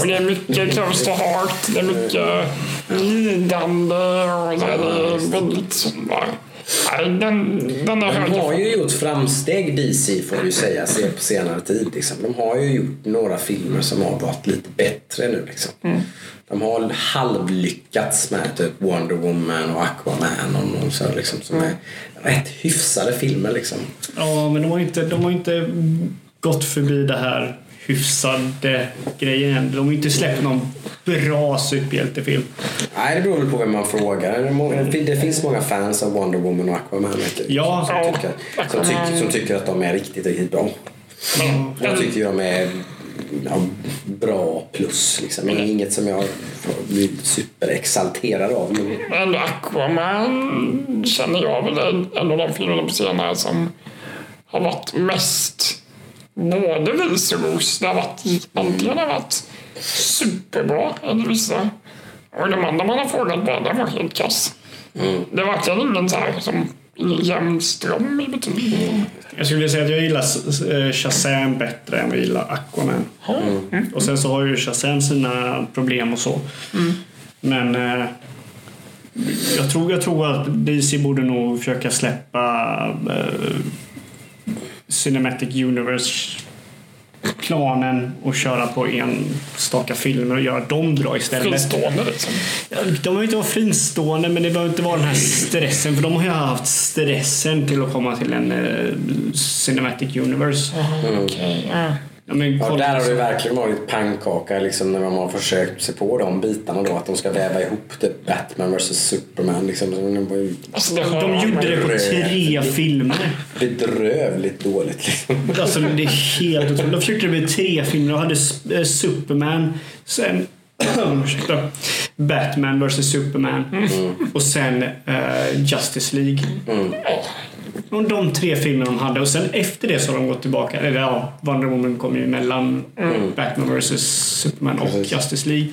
Och det är mycket close to heart, det är mycket lidande och det är väldigt så bara... Ja, Nej, den, den är De har ju gjort framsteg DC får ju säga se på senare tid. Liksom. De har ju gjort några filmer som har varit lite bättre nu. Liksom. De har halvlyckats med typ Wonder Woman och Aquaman och, och så liksom, som är rätt hyfsade filmer. Liksom. Ja, men de har inte, de har inte gått förbi det här hyfsade grejen än. De har inte släppt någon bra superhjältefilm. Nej, det beror väl på vem man frågar. Det är finns många fans av Wonder Woman och Aquaman vet du, Ja. som, tycker, som, tycker, som tycker att de är riktigt, riktigt bra. Jag tycker ju de är ja, bra plus. Liksom. Inget som jag blir superexalterad av. Men Men Aquaman känner jag väl är en av de filmerna på senare som har varit mest både vis och ros. Det har varit, antingen har varit superbra eller vissa. Och de andra man har frågat det var helt kass. Det var verkligen ingen så här som jämn ström i betyg. Jag skulle vilja säga att jag gillar eh, Shazam bättre än vad jag gillar Aquaman. Och sen så har ju Shazam sina problem och så. Men eh, jag, tror, jag tror att DC borde nog försöka släppa eh, Cinematic Universe planen och köra på enstaka filmer och göra dem bra istället. Fristående liksom. Ja, De behöver inte vara fristående men det behöver inte vara den här stressen för de har ju haft stressen till att komma till en eh, Cinematic Universe. Okej, ja. Ja, men ja, där har det verkligen varit pannkaka liksom, när man har försökt se på de bitarna då. Att de ska väva ihop det Batman vs Superman. Liksom. Så det var ju Alltså, har de gjorde det på tre filmer. bedrövligt dåligt. Liksom. Alltså det är helt otroligt. De försökte det med tre filmer. De hade eh, Superman, sen [CLEARS THROAT] Batman vs Superman och sen eh, Justice League. Och de tre filmerna de hade och sen efter det så har de gått tillbaka. Eller ja, Wonder Woman kom ju mellan Batman vs Superman och Precis. Justice League.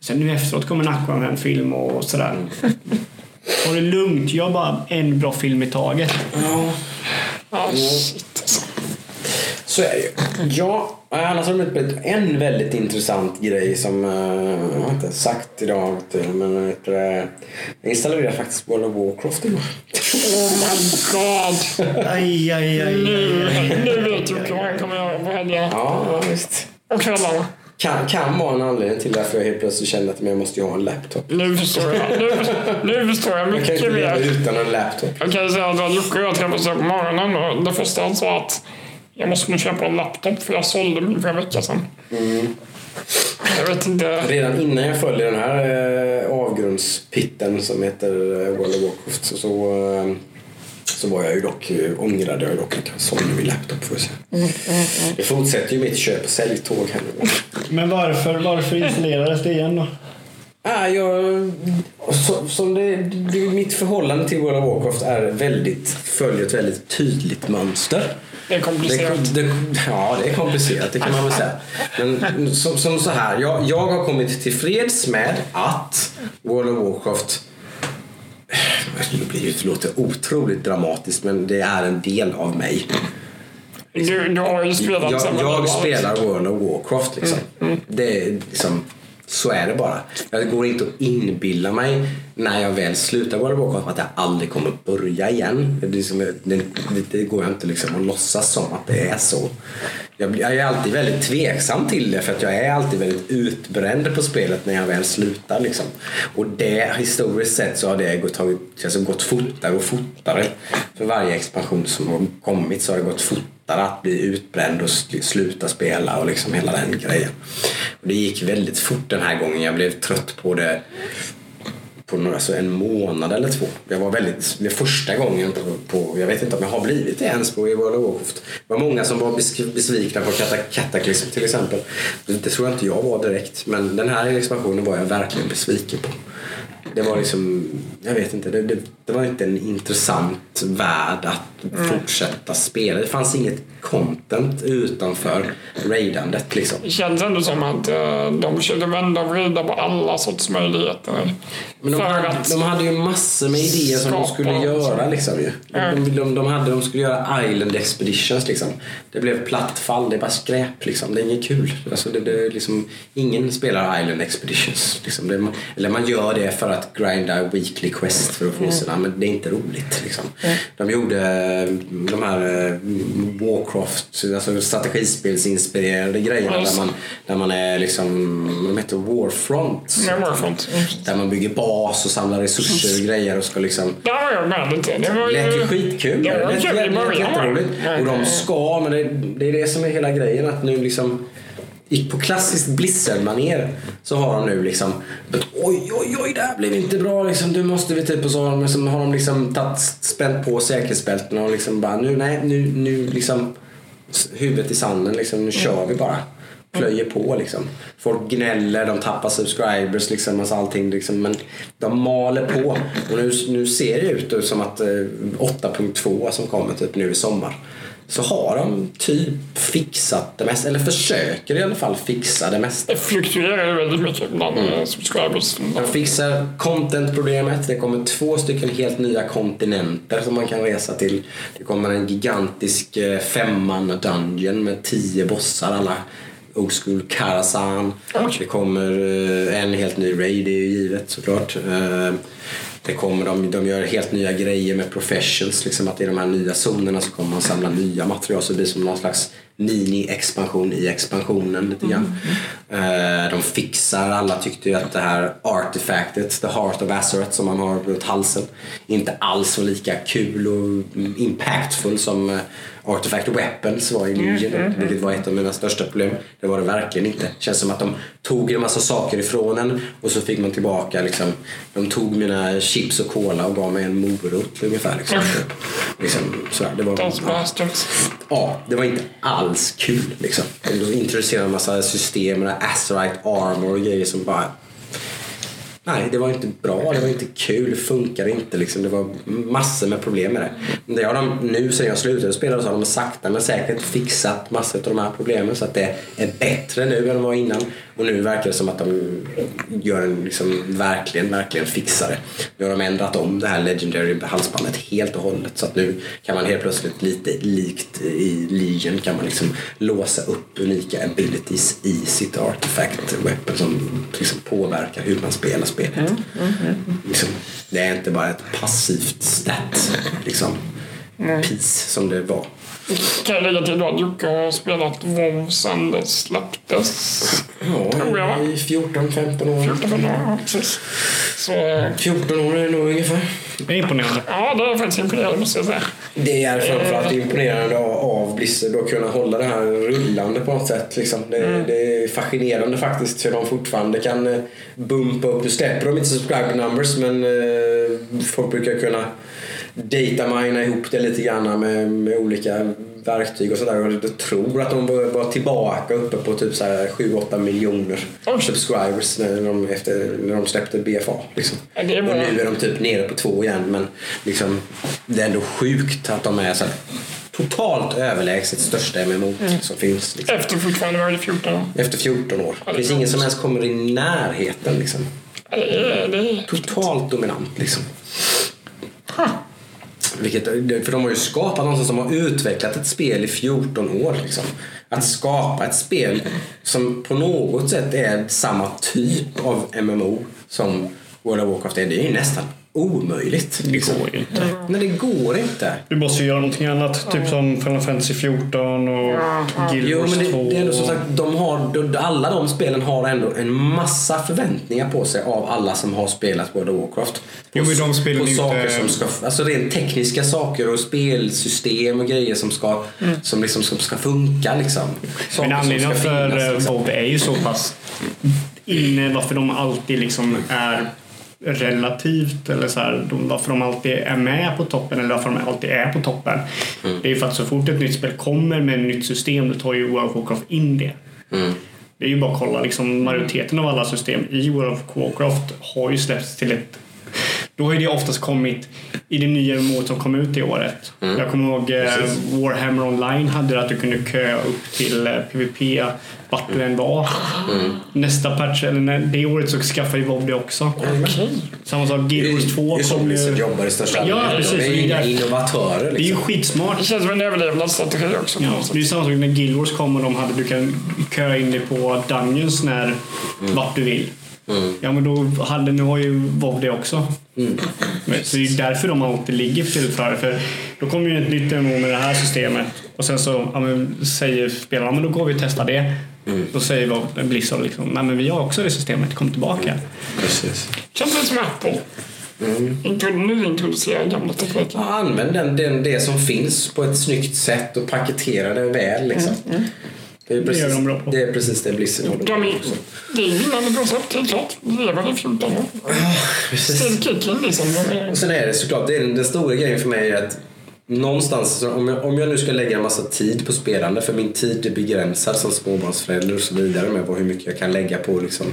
Sen nu efteråt kommer en Aquaman-film och sådär. Ta det lugnt, gör bara en bra film i taget. Ja, shit alltså. Så är det ju. Ja, annars har det blivit en väldigt intressant grej som eh, jag har inte sagt idag. Men vet du, jag installerade faktiskt World of Warcraft igår. Oh my god. Aj, aj, aj. Nu, nu vet du vad han kommer göra på helgerna. Ja, visst. Och kvällarna. Kan, kan vara en anledning till varför jag helt plötsligt kände att jag måste ha en laptop. Nu förstår jag. Nu, nu förstår jag Jag kan inte mycket leva mer. utan en laptop. Jag kan säga att Jocke och jag träffades på morgonen och det första han sa att jag måste nu köpa en laptop för jag sålde min för en vecka sedan. Jag vet inte. Redan innan jag följer den här eh, avgrundspitten som heter eh, World of Warcraft så, så, eh, så var jag ju dock, ångrade jag dock att jag sålde min laptop för att se. Jag fortsätter ju mitt köp och säljtåg här nu. Men varför, varför installerades det igen då? Ah, jag, så, som det, det, mitt förhållande till World of Warcraft är väldigt, följer ett väldigt tydligt mönster. Det är Det, komplicerat. det, ja, det är komplicerat, det kan man väl säga. Men som, som så här, jag, jag har kommit till freds med att World of Warcraft det blir ju- det låter otroligt dramatiskt men det är en del av mig. Du, du har ju spelat Jag, jag spelar World of Warcraft liksom. Det är liksom så är det bara. Jag går inte att inbilla mig när jag väl slutar World of att jag aldrig kommer börja igen. Det, är liksom, det, det går jag inte liksom att låtsas som att det är så. Jag, jag är alltid väldigt tveksam till det för att jag är alltid väldigt utbränd på spelet när jag väl slutar. Liksom. Och det, historiskt sett så har det gått, tagit, alltså gått fortare och fortare. För varje expansion som har kommit så har det gått fortare att bli utbränd och sluta spela och liksom hela den grejen. Och det gick väldigt fort den här gången. Jag blev trött på det på några, alltså en månad eller två. Jag var väldigt, det första gången på, på, jag vet inte om jag har blivit det ens på i World of Warcraft. Det var många som var besvikna på Cataclysm till exempel. Det tror jag inte jag var direkt, men den här expansionen var jag verkligen besviken på. Det var liksom, jag vet inte, det, det, det var inte en intressant värld att fortsätta spela. Det fanns inget content utanför raidandet liksom. Det känns ändå som att eh, de försökte vända och vrida på alla sorts möjligheter. Men de hade, att de hade ju massor med idéer som de skulle göra. Liksom, ju. De, de, de, hade, de skulle göra Island Expeditions. Liksom. Det blev platt fall, det är bara skräp. Liksom. Det är inget kul. Alltså, det, det, liksom, ingen spelar Island Expeditions. Liksom. Det, eller man gör det för att grinda Weekly Quest för att få sina men det är inte roligt. Liksom. De gjorde eh, de här eh, Warcraft, alltså strategispelsinspirerade grejerna där man, där man är liksom, de heter Warfront. Men Warfront. Där man bygger bas och samlar resurser och grejer och ska liksom Där var jag med lite. Det var lät ju skitkul. Det lät jätteroligt. Och de ska, men det, det är det som är hela grejen. Att nu liksom gick på klassiskt Blizzard-manér så har de nu liksom oj, oj, oj, det här blev inte bra liksom. Du måste vi typ och så har de liksom, har de liksom tatt, spänt på säkerhetsbältena och liksom bara nu, nej, nu, nu liksom huvudet i sanden liksom. Nu kör vi bara. Plöjer på liksom. Folk gnäller, de tappar subscribers liksom, alltså allting liksom. Men de maler på. Och nu, nu ser det ut som att eh, 8.2 som kommer typ nu i sommar. Så har de typ fixat det mesta, eller försöker i alla fall fixa det mesta. Det fluktuerar väldigt mycket bland mm. subscribers. De fixar content-problemet. Det kommer två stycken helt nya kontinenter som man kan resa till. Det kommer en gigantisk eh, femman dungeon med tio bossar. Alla old school Karazhan. Det kommer eh, en helt ny raid, det är ju givet såklart. Det kommer, de, de gör helt nya grejer med professions. Liksom att i de här nya zonerna så kommer man samla nya material så det blir som någon slags mini-expansion i expansionen lite grann. Eh, De fixar, alla tyckte ju att det här artefactet, the heart of Azeroth som man har runt halsen, inte alls var lika kul och mm, impactful som eh, Artifact Weapons var i Legion, vilket var ett av mina största problem. Det var det verkligen inte. Det känns som att de tog en massa saker ifrån en och så fick man tillbaka liksom, de tog mina chips och cola och gav mig en morot ungefär. Liksom. liksom sådär. Det var, bastards. Ja, det var inte alls kul liksom. De introducerade en massa system Azerite armor och grejer som bara... Nej, det var inte bra, det var inte kul, det funkade inte liksom. Det var massor med problem med det. Det har de nu sen jag slutade spela så har de sakta men säkert fixat massor av de här problemen så att det är bättre nu än det var innan. Och nu verkar det som att de gör en liksom verkligen, verkligen fixar det. Nu har de ändrat om det här Legendary halsbandet helt och hållet så att nu kan man helt plötsligt lite likt i Legion kan man liksom låsa upp unika abilities i sitt artifact weapon som liksom påverkar hur man spelar spelet. Liksom, det är inte bara ett passivt stat liksom, piece som det var. Kan jag lägga till då att Jocke har spelat WoW sen det släpptes. Tror jag, Ja, va? i 14-15 år. 14 år, precis. Så eh, 14 år är det nog ungefär. Det är imponerande. ja, det är faktiskt imponerande måste jag säga. Det är framförallt imponerande av- Blizzard att kunna hålla det här rullande på något sätt. Liksom. Det, det är fascinerande faktiskt hur de fortfarande kan eh, bumpa upp. Nu släpper de inte subscriber numbers men eh, folk brukar kunna datamina ihop det lite grann med, med olika verktyg och sådär. Och jag tror att de var tillbaka uppe på typ så här 7-8 miljoner Oj. subscribers när de, efter, när de släppte BFA. Liksom. Ja. Och nu är de typ nere på två igen men liksom, det är ändå sjukt att de är så här, totalt överlägset största MMO som finns. Liksom. Efter fortfarande var det 14 år. Efter 14 år. Det finns ingen som ens kommer i närheten. Liksom. Ja, Det är, det är, Totalt dominant liksom. Vilket, för de har ju skapat någon som har utvecklat ett spel i 14 år. Liksom. Att skapa ett spel som på något sätt är samma typ av MMO som World of Warcraft är. Det är ju nästan omöjligt. Det Liksom. går ju inte. Men det går inte. Du måste ju göra någonting annat. Typ som Final Fantasy 14 och Guild Jo, Wars men 2. det, det är ändå som sagt, de har, alla de spelen har ändå en massa förväntningar på sig av alla som har spelat World of Warcraft. Jo, men de spelen på saker inte- som ska, alltså rent tekniska saker och spelsystem och grejer som ska, som liksom, som ska funka liksom. Saker Men som anledningen ska för finnas, eh, liksom. WoW är ju så pass inne varför de alltid liksom är relativt eller så här, de, varför de alltid är med på toppen eller varför de alltid är på toppen. Mm. Det är ju för att så fort ett nytt spel kommer med ett nytt system då tar ju World of Warcraft in det. Mm. Det är ju bara att kolla, liksom, majoriteten av alla system i World of Warcraft har ju släppts till ett då har det oftast kommit i det nya MMO som kom ut i året. Mm. Jag kommer ihåg eh, Warhammer Online hade det att du kunde köa upp till eh, PVP vart du än var. Mm. Nästa patch, eller det året så skaffade ju WoW det också. Samma sak, Wars 2 det är så kom ju... jobbar i största Ja, precis. De är ju inga Det är- innovatörer Det är ju liksom. skitsmart. det känns som en överlevnadsstrategi också. Ja, det är ju samma sak när Guild Wars kom och de hade du kan köa in dig på Dungeons när vart du vill. Ja men då hade, nu har ju WoW det också. Mm. Men, Så det är ju därför de alltid ligger till för det. För då kommer ju ett nytt MMO med det här systemet och sen så ja, men, säger spelarna men då går vi och testar det. Mm. Då säger Blizzard liksom, nej men vi har också det systemet, kom tillbaka. Precis. Känns lite som Apple. Mm. Inte nyintroducera gamla tekniker. Ja, använd den, den, det som finns på ett snyggt sätt och paketera det väl. Liksom. Det, är Det gör precis, de bra på. det är precis det Blizzard håller på är, med det är vinnande koncept, helt klart. Det lever i 14 år. Precis. Kicking liksom. Är, Och sen är det såklart, det är den, den stora grejen för mig är att någonstans, om jag, om jag nu ska lägga en massa tid på spelande, för min tid är begränsad som småbarnsförälder och så vidare med hur mycket jag kan lägga på liksom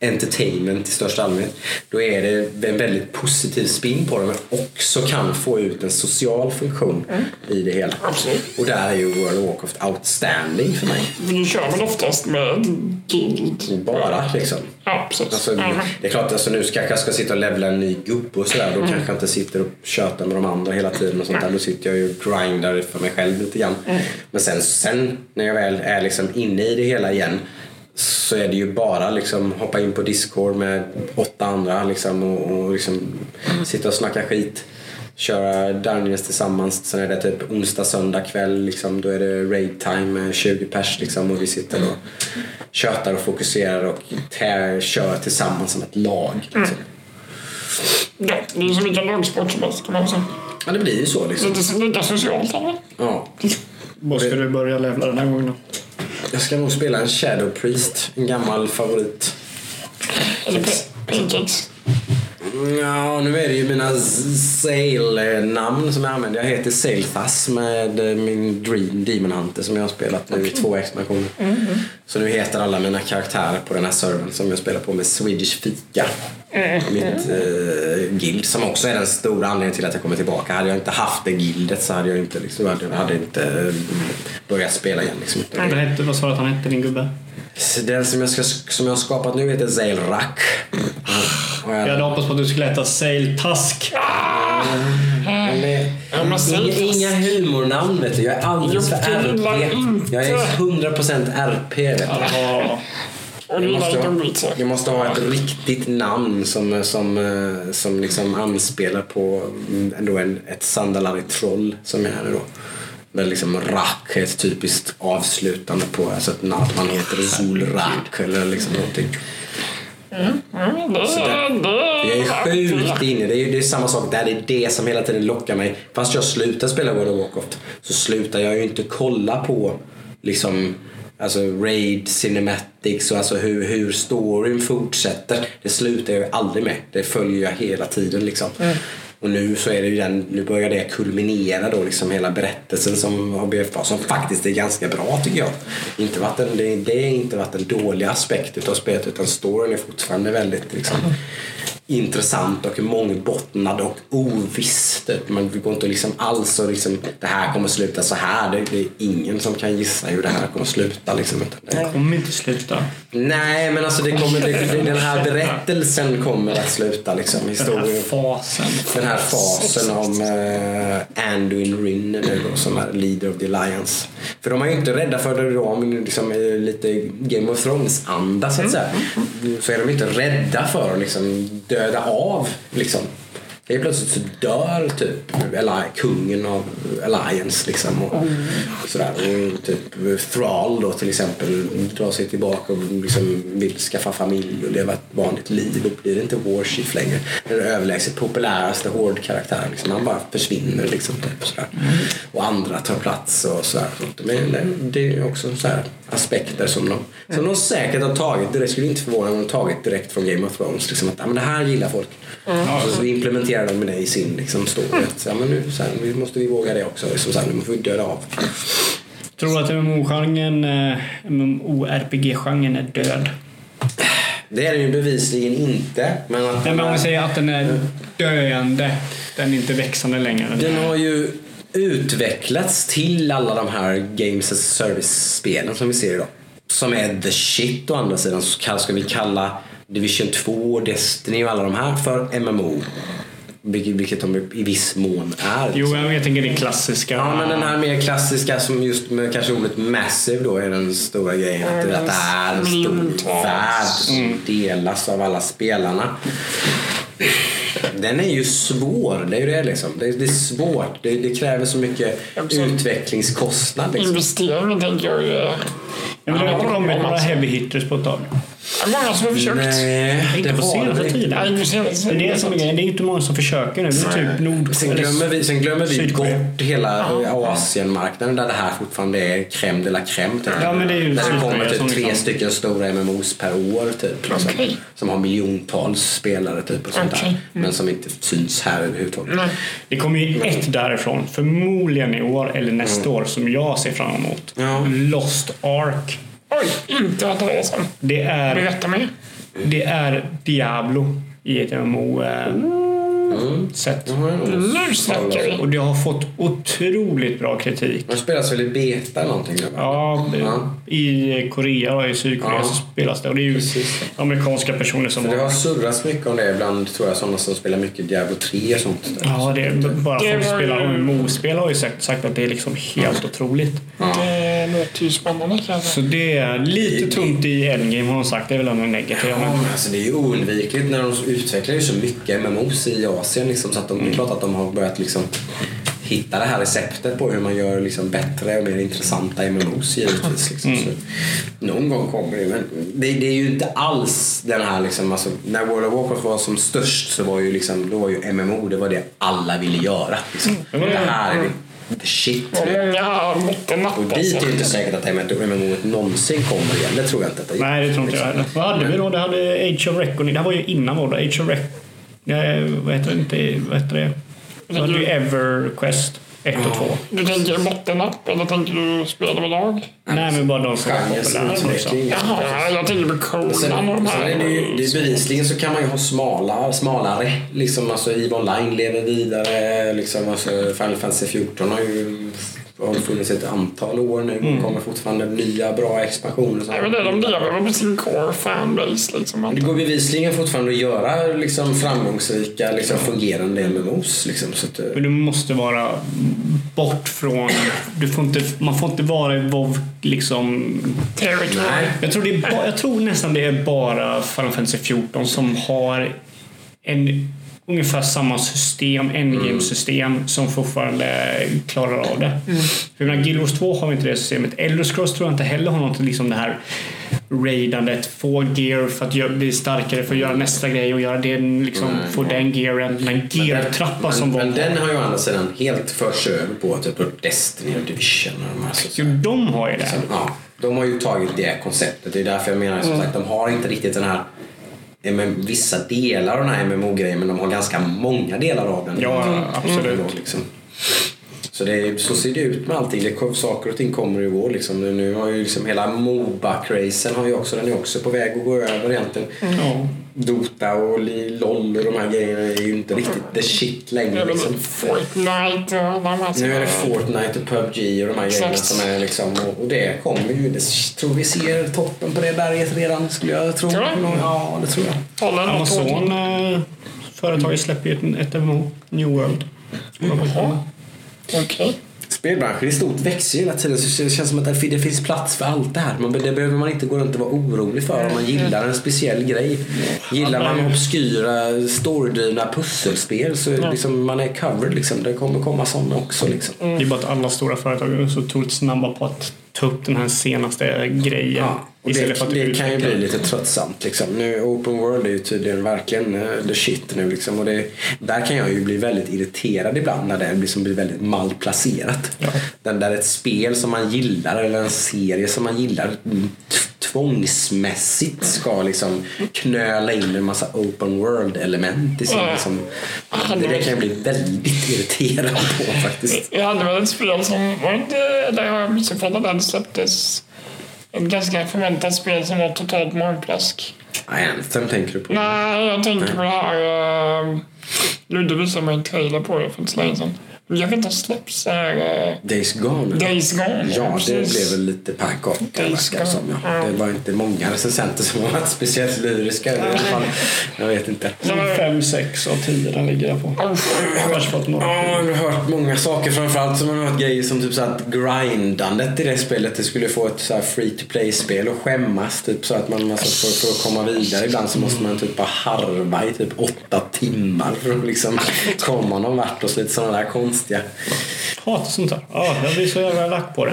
entertainment i största allmänhet. Då är det en väldigt positiv spin på det men också kan få ut en social funktion i det hela. Absolut. Och där är ju World of Warcraft outstanding för mig. men du kör väl oftast med guild? Bara liksom. Ja, precis. Alltså, Ja, det är klart, alltså, nu ska jag ska sitta och levla en ny gubbe och sådär. Då kanske jag inte sitter och tjötar med de andra hela tiden och sånt där. Då sitter jag ju och grindar för mig själv lite grann. Men sen, sen när jag väl är liksom inne i det hela igen så är det ju bara liksom hoppa in på Discord med åtta andra liksom och, och liksom sitta och snacka skit. Köra Dungeons tillsammans. Sen är det typ onsdag, söndag kväll. Liksom, då är det raid time med 20 pers liksom, och vi sitter och tjötar och fokuserar och tär, kör tillsammans som ett lag. Liksom. Ja, det är som vilken lagsport som helst kan man säga. Ja, det blir ju så liksom. Lite, lite socialt? Ja. [LAUGHS] Vad ska du börja levla den här gången då? Jag ska nog spela en Shadow Priest, en gammal favorit. Eller pa- pancakes. Ja, nu är det ju mina Sail-namn som jag använder. Jag heter Sailthas med eh, min Dream Demon Hunter som jag har spelat nu i två expansioner. Så nu heter alla mina karaktärer på den här servern som jag spelar på med Swedish Fika. Mitt eh, guild som också är den stora anledningen till att jag kommer tillbaka. Hade jag inte haft det guildet så hade jag inte, liksom, hade, hade inte eh, börjat spela igen. Liksom. Vad, hette, vad sa du att han hette din gubbe? Den som jag, ska, som jag har skapat nu heter Zailrak. Och Jag jag, hade hoppats på att du skulle heta Sail Task. säg inga, humornamn vet du. Jag är alldeles för RP. Jag är 100% RP vet du. Gillar måste, ha, måste ett riktigt namn som, som, eh, som liksom anspelar på mm, ändå en, ett Sandalari-troll som är då. Där liksom Rak är ett typiskt avslutande på, alltså att att man heter Zulrak eller liksom någonting. Mm, det, Jag är sjukt inne. Det är, det är samma sak där. Det är det som hela tiden lockar mig. Fast jag slutar spela World of Warcraft så slutar jag ju inte kolla på liksom Alltså raid, cinematics och alltså hur, hur storyn fortsätter. Det slutar jag ju aldrig med. Det följer jag hela tiden liksom. Och nu så är det ju den, nu börjar det kulminera då liksom hela berättelsen som har BFA som faktiskt är ganska bra tycker jag. Inte varit en, det, det är inte varit en dålig aspekt utav spelet utan storyn är fortfarande väldigt liksom, intressant och mångbottnad och oviss. Det- Man går inte liksom alls och liksom, det här kommer sluta så här. Det, det är ingen som kan gissa hur det här kommer sluta. Liksom. Det, kommer inte sluta. nej, men alltså det kommer, det, den här berättelsen kommer att sluta. Liksom, Den här historien. fasen. Den här fasen om uh, Anduin Rin nu då, som är leader of the alliance. För de är ju inte rädda för det då, men liksom, eh, lite Game of Thrones-anda så att säga. Så är de inte rädda för liksom, döda av liksom. Helt plötsligt så dör typ eller, kungen av Alliance liksom. Och, sådär. och typ Thrall då till exempel drar sig tillbaka och liksom vill skaffa familj och leva ett vanligt liv. Då blir inte Warchief längre. Det är den överlägset populäraste hårdkaraktären. Liksom. Han bara försvinner liksom. Typ, sådär. Och andra tar plats och sådär. Men det, det är också sådär aspekter som de, som de säkert har tagit. Det skulle inte förvåna om de tagit direkt från Game of Thrones. Liksom, att ja, men det här gillar folk. Och så implementerar de det i sin liksom, story. Att, ja, men nu, så här, nu måste vi våga det också. Liksom, så här, nu måste vi döda av. Tror du att MMO-genren, eh, MMORPG-genren är död? Det är den ju bevisligen inte. Men, att Nej, men om vi säger att den är döende, den är inte växande längre. Den har ju utvecklats till alla de här Games as a Service-spelen som vi ser idag. Som är the shit å andra sidan. Så ska vi kalla Division 2, Destiny och alla de här för MMO. Vilket, de i viss mån är. Jo, jag tänker det klassiska. Ja, men den här mer klassiska som just med kanske ordet massive då är den stora grejen. Att, det- är en stor värld som Mm. delas av alla spelarna. Den är ju svår, det är ju det liksom. Det är, det är svårt. Det, det kräver så mycket Absolut. utvecklingskostnad. Liksom. Investeringen tänker jag är... Ja, det har kommit några heavy hitters på ett tag. Det många som har försökt. Nej, Inte det tid. Nej, nu ser Det är det som är. Det är inte många som försöker nu. Det är typ. Sen glömmer vi, sen glömmer vi bort hela Asienmarknaden där det här fortfarande är crème de la crème. Typ. Ja, men det är ju där det kommer typ tre liksom- stycken stora MMOs per år typ. Liksom, Okej. Som har miljontals spelare typ och sånt Okej. där. Men som inte syns här överhuvudtaget. Nej. Det kommer ju ett därifrån, förmodligen i år eller nästa år, som jag ser fram emot. Ja. Lost Ark. Oj, inte hört talas om. Det är, Berätta mer. det är Diablo i ett MMO-sätt. Nu snackar vi. Och det har fått otroligt bra kritik. Man spelas väl i beta eller någonting? Ja, Ja. i Korea och i Sydkorea Ja. så spelas det. Och det är ju Precis. amerikanska personer som För det har... surrats mycket om det ibland tror jag sådana som spelar mycket Diablo 3 och sånt. Där. Ja, det är bara Det folk som spelar MMO-spel har ju sagt, sagt att det är liksom helt otroligt. Det ju spännande kanske. Så det är lite tungt i endgame har de sagt. Det är väl ändå negativt. Ja, Men alltså det är ju oundvikligt när de utvecklar ju så mycket MMOs i Asien. Liksom, så att de, det är klart att de har börjat liksom hitta det här receptet på hur man gör liksom bättre och mer intressanta MMOs givetvis. Liksom. Så, någon gång kommer det. Men det, det är ju inte alls den här liksom, alltså, när World of Warcraft var som störst så var ju liksom, då var ju MMO det var det alla ville göra. Liksom. Det här är the shit. Och många måtte Och nappa dit är ju inte säkert att MMO någonsin kommer igen. Det tror jag inte att det Nej, det tror inte jag heller. Vad hade vi då? Det hade Age of Reckoning. Det här var ju innan vår Age of Rec... Ja, vad heter det? Inte, vad heter det? Så hade vi EverQuest 1 och 2. Du tänker bottennapp eller tänker du spel överlag? Nej, men bara de som Genres populära. Liksom. Jaha, jag tänker på Conan och de sen är det ju, här. det är bevisligen så kan man ju ha smala, smalare. Liksom, alltså EVE Online lever vidare. Liksom, alltså, Final Fantasy 14 har ju har funnits ett antal år nu. Mm. Kommer fortfarande nya bra expansioner. Nej, men det, de lever på sin core fanbase liksom. Det går bevisligen fortfarande att göra liksom, framgångsrika, liksom, fungerande MMOs. Liksom, så att, eh, Men du måste vara bort från... Du får inte, man får inte vara i WoW liksom... Territory. Nej. Jag tror, det är ba, jag tror nästan det är bara Final Fantasy 14 som har en ungefär samma system, endgame-system, som fortfarande klarar av det. För jag menar, Guild Wars 2 har inte det systemet. Elder Scrolls tror jag inte heller har något liksom det här raidandet, få gear för att bli starkare för att göra nästa grej och göra det, liksom, få den gearen, den gear-trappan som men, var. men den har ju å andra sidan helt förts över på typ Destiny och Division. Och de här, så, Jo, de har ju det. Ja, de har ju tagit det konceptet. Det är därför jag menar som sagt, de har inte riktigt den här MM, vissa delar av den här MMO-grejen men de har ganska många delar av den. Ja, absolut. Mm. Liksom. Så, det så ser det ut med allting. Det, saker och ting kommer och går. Liksom. Nu har ju liksom hela Moba-crazen har ju också, den är också på väg att gå över egentligen. Ja. Dota och LOL och de här grejerna är ju inte riktigt the shit längre. Liksom. Fortnite och de här som Nu är det Fortnite och PubG och de här grejerna Exakt. som är liksom, och- det kommer ju, det tror vi ser toppen på det berget redan skulle jag tro. Tror du? Ja, det tror jag. Amazon, eh, företaget släpper ju ett, ett MMO, New World. Jaha. Okej. Spelbranschen i stort växer hela tiden så det känns som att det fin- det finns plats för allt det här. Men det behöver man inte gå runt och vara orolig för om man gillar en speciell grej. Gillar man obskyra, storydrivna pusselspel så är liksom, man är covered liksom. Det kommer komma sådana också liksom. Det är bara att alla stora företag är så otroligt snabba på att ta upp den här senaste grejen. Ja, och det, att det kan ju bli lite tröttsamt. Liksom. Nu, open world är ju tydligen verkligen uh, the shit nu. Liksom. Och det, där kan jag ju bli väldigt irriterad ibland när det liksom blir väldigt malplacerat. Ja. Den där ett spel som man gillar eller en serie som man gillar mm, tvångsmässigt ska liksom knöla in en massa open world-element i sin... Ja. Liksom, det, det kan jag bli väldigt irriterad på faktiskt. Jag hade väl ett spel som var inte, eller jag har missuppfattat den, släpptes ett ganska förväntat spel som var totalt magplask. Anthem tänker du på? Nej, jag tänker på det här... Uh, Ludde visade mig en trailer på det för inte så länge sedan. Jag vet inte, släpps äh, Days Gone. Days Gone. Ja, det precis. blev väl lite pannkaka Days verkar det som. Ja. Gone. Det var inte många recensenter som har varit speciellt lyriska. i alla fall. Jag vet inte. 5, 6 av 10 den ligger där på. Ja, jag har hört många saker. Framförallt så har man hört grejer som typ så att grindandet i det spelet det skulle få ett så här free to play-spel och skämmas. Typ så att man alltså för, för att komma vidare ibland så måste man typ bara harva i typ åtta timmar för att liksom komma någon vart och så lite sådana där konstiga. Hatar sånt där. Ja, jag blir så jävla lack på det.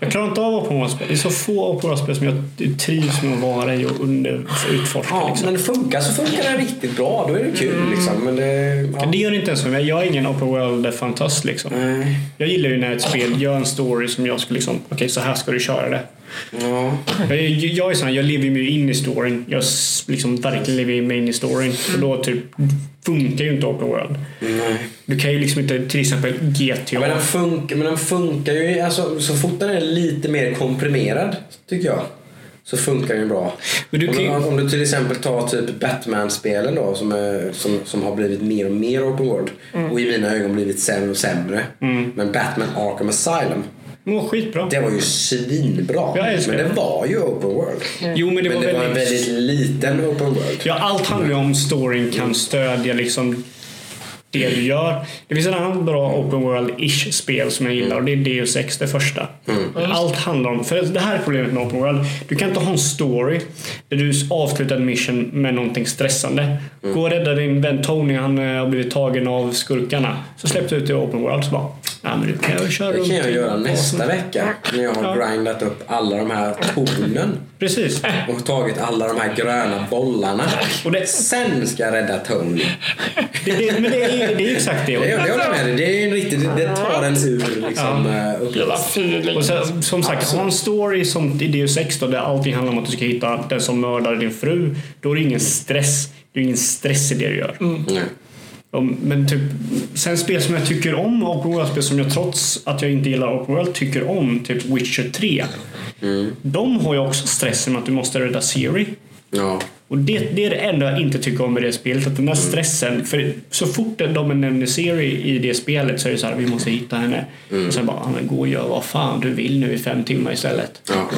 Jag klarar inte av open world-spel. Det är så få open world-spel som jag trivs med att vara i och under, utforska. Ja, Liksom. men det funkar så funkar det riktigt bra. Då är det kul liksom. Men det, ja. Det gör det inte ens för mig. Jag är ingen open world-fantast. Liksom. Nej. Jag gillar ju när ett spel gör en story som jag skulle liksom, okej så här ska du köra det. Ja. Jag, jag är sån jag lever mig in i storyn. Jag liksom verkligen lever mig in i storyn. Och då typ funkar ju inte open world. Nej. Du kan ju liksom inte, till exempel GTA. Men den, funkar, men den funkar ju, alltså, så fort den är lite mer komprimerad, tycker jag, så funkar den ju bra. Men du kan ju- om, om du till exempel tar typ Batman-spelen då, som, är, som, som har blivit mer och mer open world Mm. och i mina ögon blivit sämre och sämre. Men Batman Arkham Asylum, Mår skitbra. det var ju svinbra. Jag älskar men det det. var ju open world. Jo, men det men var det var en väldigt... väldigt liten open world. Ja, allt handlar ju om storyn kan stödja liksom det du gör. Det finns en annan bra open world-ish spel som jag gillar och det är Deus Ex, det första. Allt handlar om, för det här är problemet med open world. Du kan inte ha en story där du avslutar en mission med någonting stressande. Gå och rädda din vän Tony, han eh, har blivit tagen av skurkarna. Så släpper du ut i open world så bara, nej men du kan jag köra Det kan jag göra nästa vecka när jag har Ja. grindat upp alla de här tornen. Precis. och tagit alla de här gröna bollarna. Och det- Sen ska jag rädda Tony. Det, det, men det är, det är exakt det. Det, det håller jag med dig. Det är en riktigt, det tar en ur liksom, ja. Hela upplevelsen. Och sen, som sagt, ha en story som i Deus Ex då, där allting handlar om att du ska hitta den som mördade din fru. Då är det ingen stress. Det är ingen stress i det du gör. Nej. Men typ, sen spel som jag tycker om, open world-spel som jag trots att jag inte gillar open world tycker om, typ Witcher 3. De har ju också stressen med att du måste rädda Siri. Ja. Och det, det är det enda jag inte tycker om med det spelet. Att den där stressen, för så fort de nämner Siri i det spelet så är det så här, vi måste hitta henne. Och sen bara, "Ja, men gå och gör vad fan du vill nu i fem timmar istället. ja.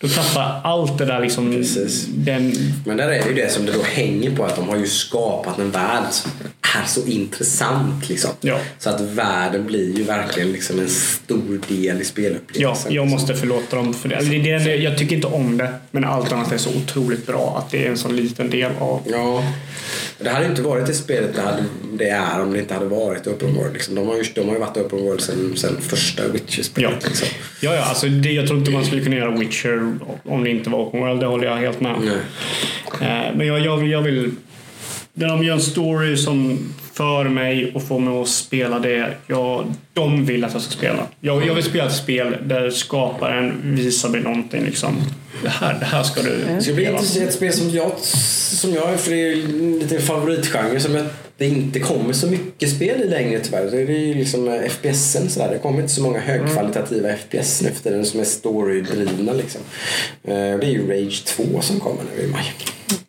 Då tappar allt det där liksom, Precis. den, Men där är ju det som det då hänger på att de har ju skapat en värld som är så intressant. Liksom. Ja. Så att världen blir ju verkligen liksom en stor del i ja, spelupplevelsen. jag måste förlåta dem för det. Alltså, det, är det jag tycker inte om det, men allt annat är så otroligt bra att det är en så liten del av... Ja. Det hade inte varit det spelet det, hade, det är om det inte hade varit open world. Liksom. De, har ju, de har ju varit open world sen, sen första Ja, Witcher-spelet. Liksom. ja, ja alltså det, jag tror inte man skulle kunna göra Witcher om det inte var open world, det håller jag helt med om. Eh, Men jag, jag, vill, jag vill... När de gör en story som för mig och får mig att spela det jag, de vill att jag ska spela. Jag, jag vill spela ett spel där skaparen visar mig någonting. Liksom. Det, här, det här ska du Det ska bli spela. intressant ett spel som jag, som jag för det är lite en favoritgenre som jag, det inte kommer så mycket spel i längre tyvärr. Det är ju liksom eh, FPSen sådär. Det kommer inte så många högkvalitativa FPS nu för tiden som är storydrivna liksom. Eh, Det är ju Rage 2 som kommer nu i maj.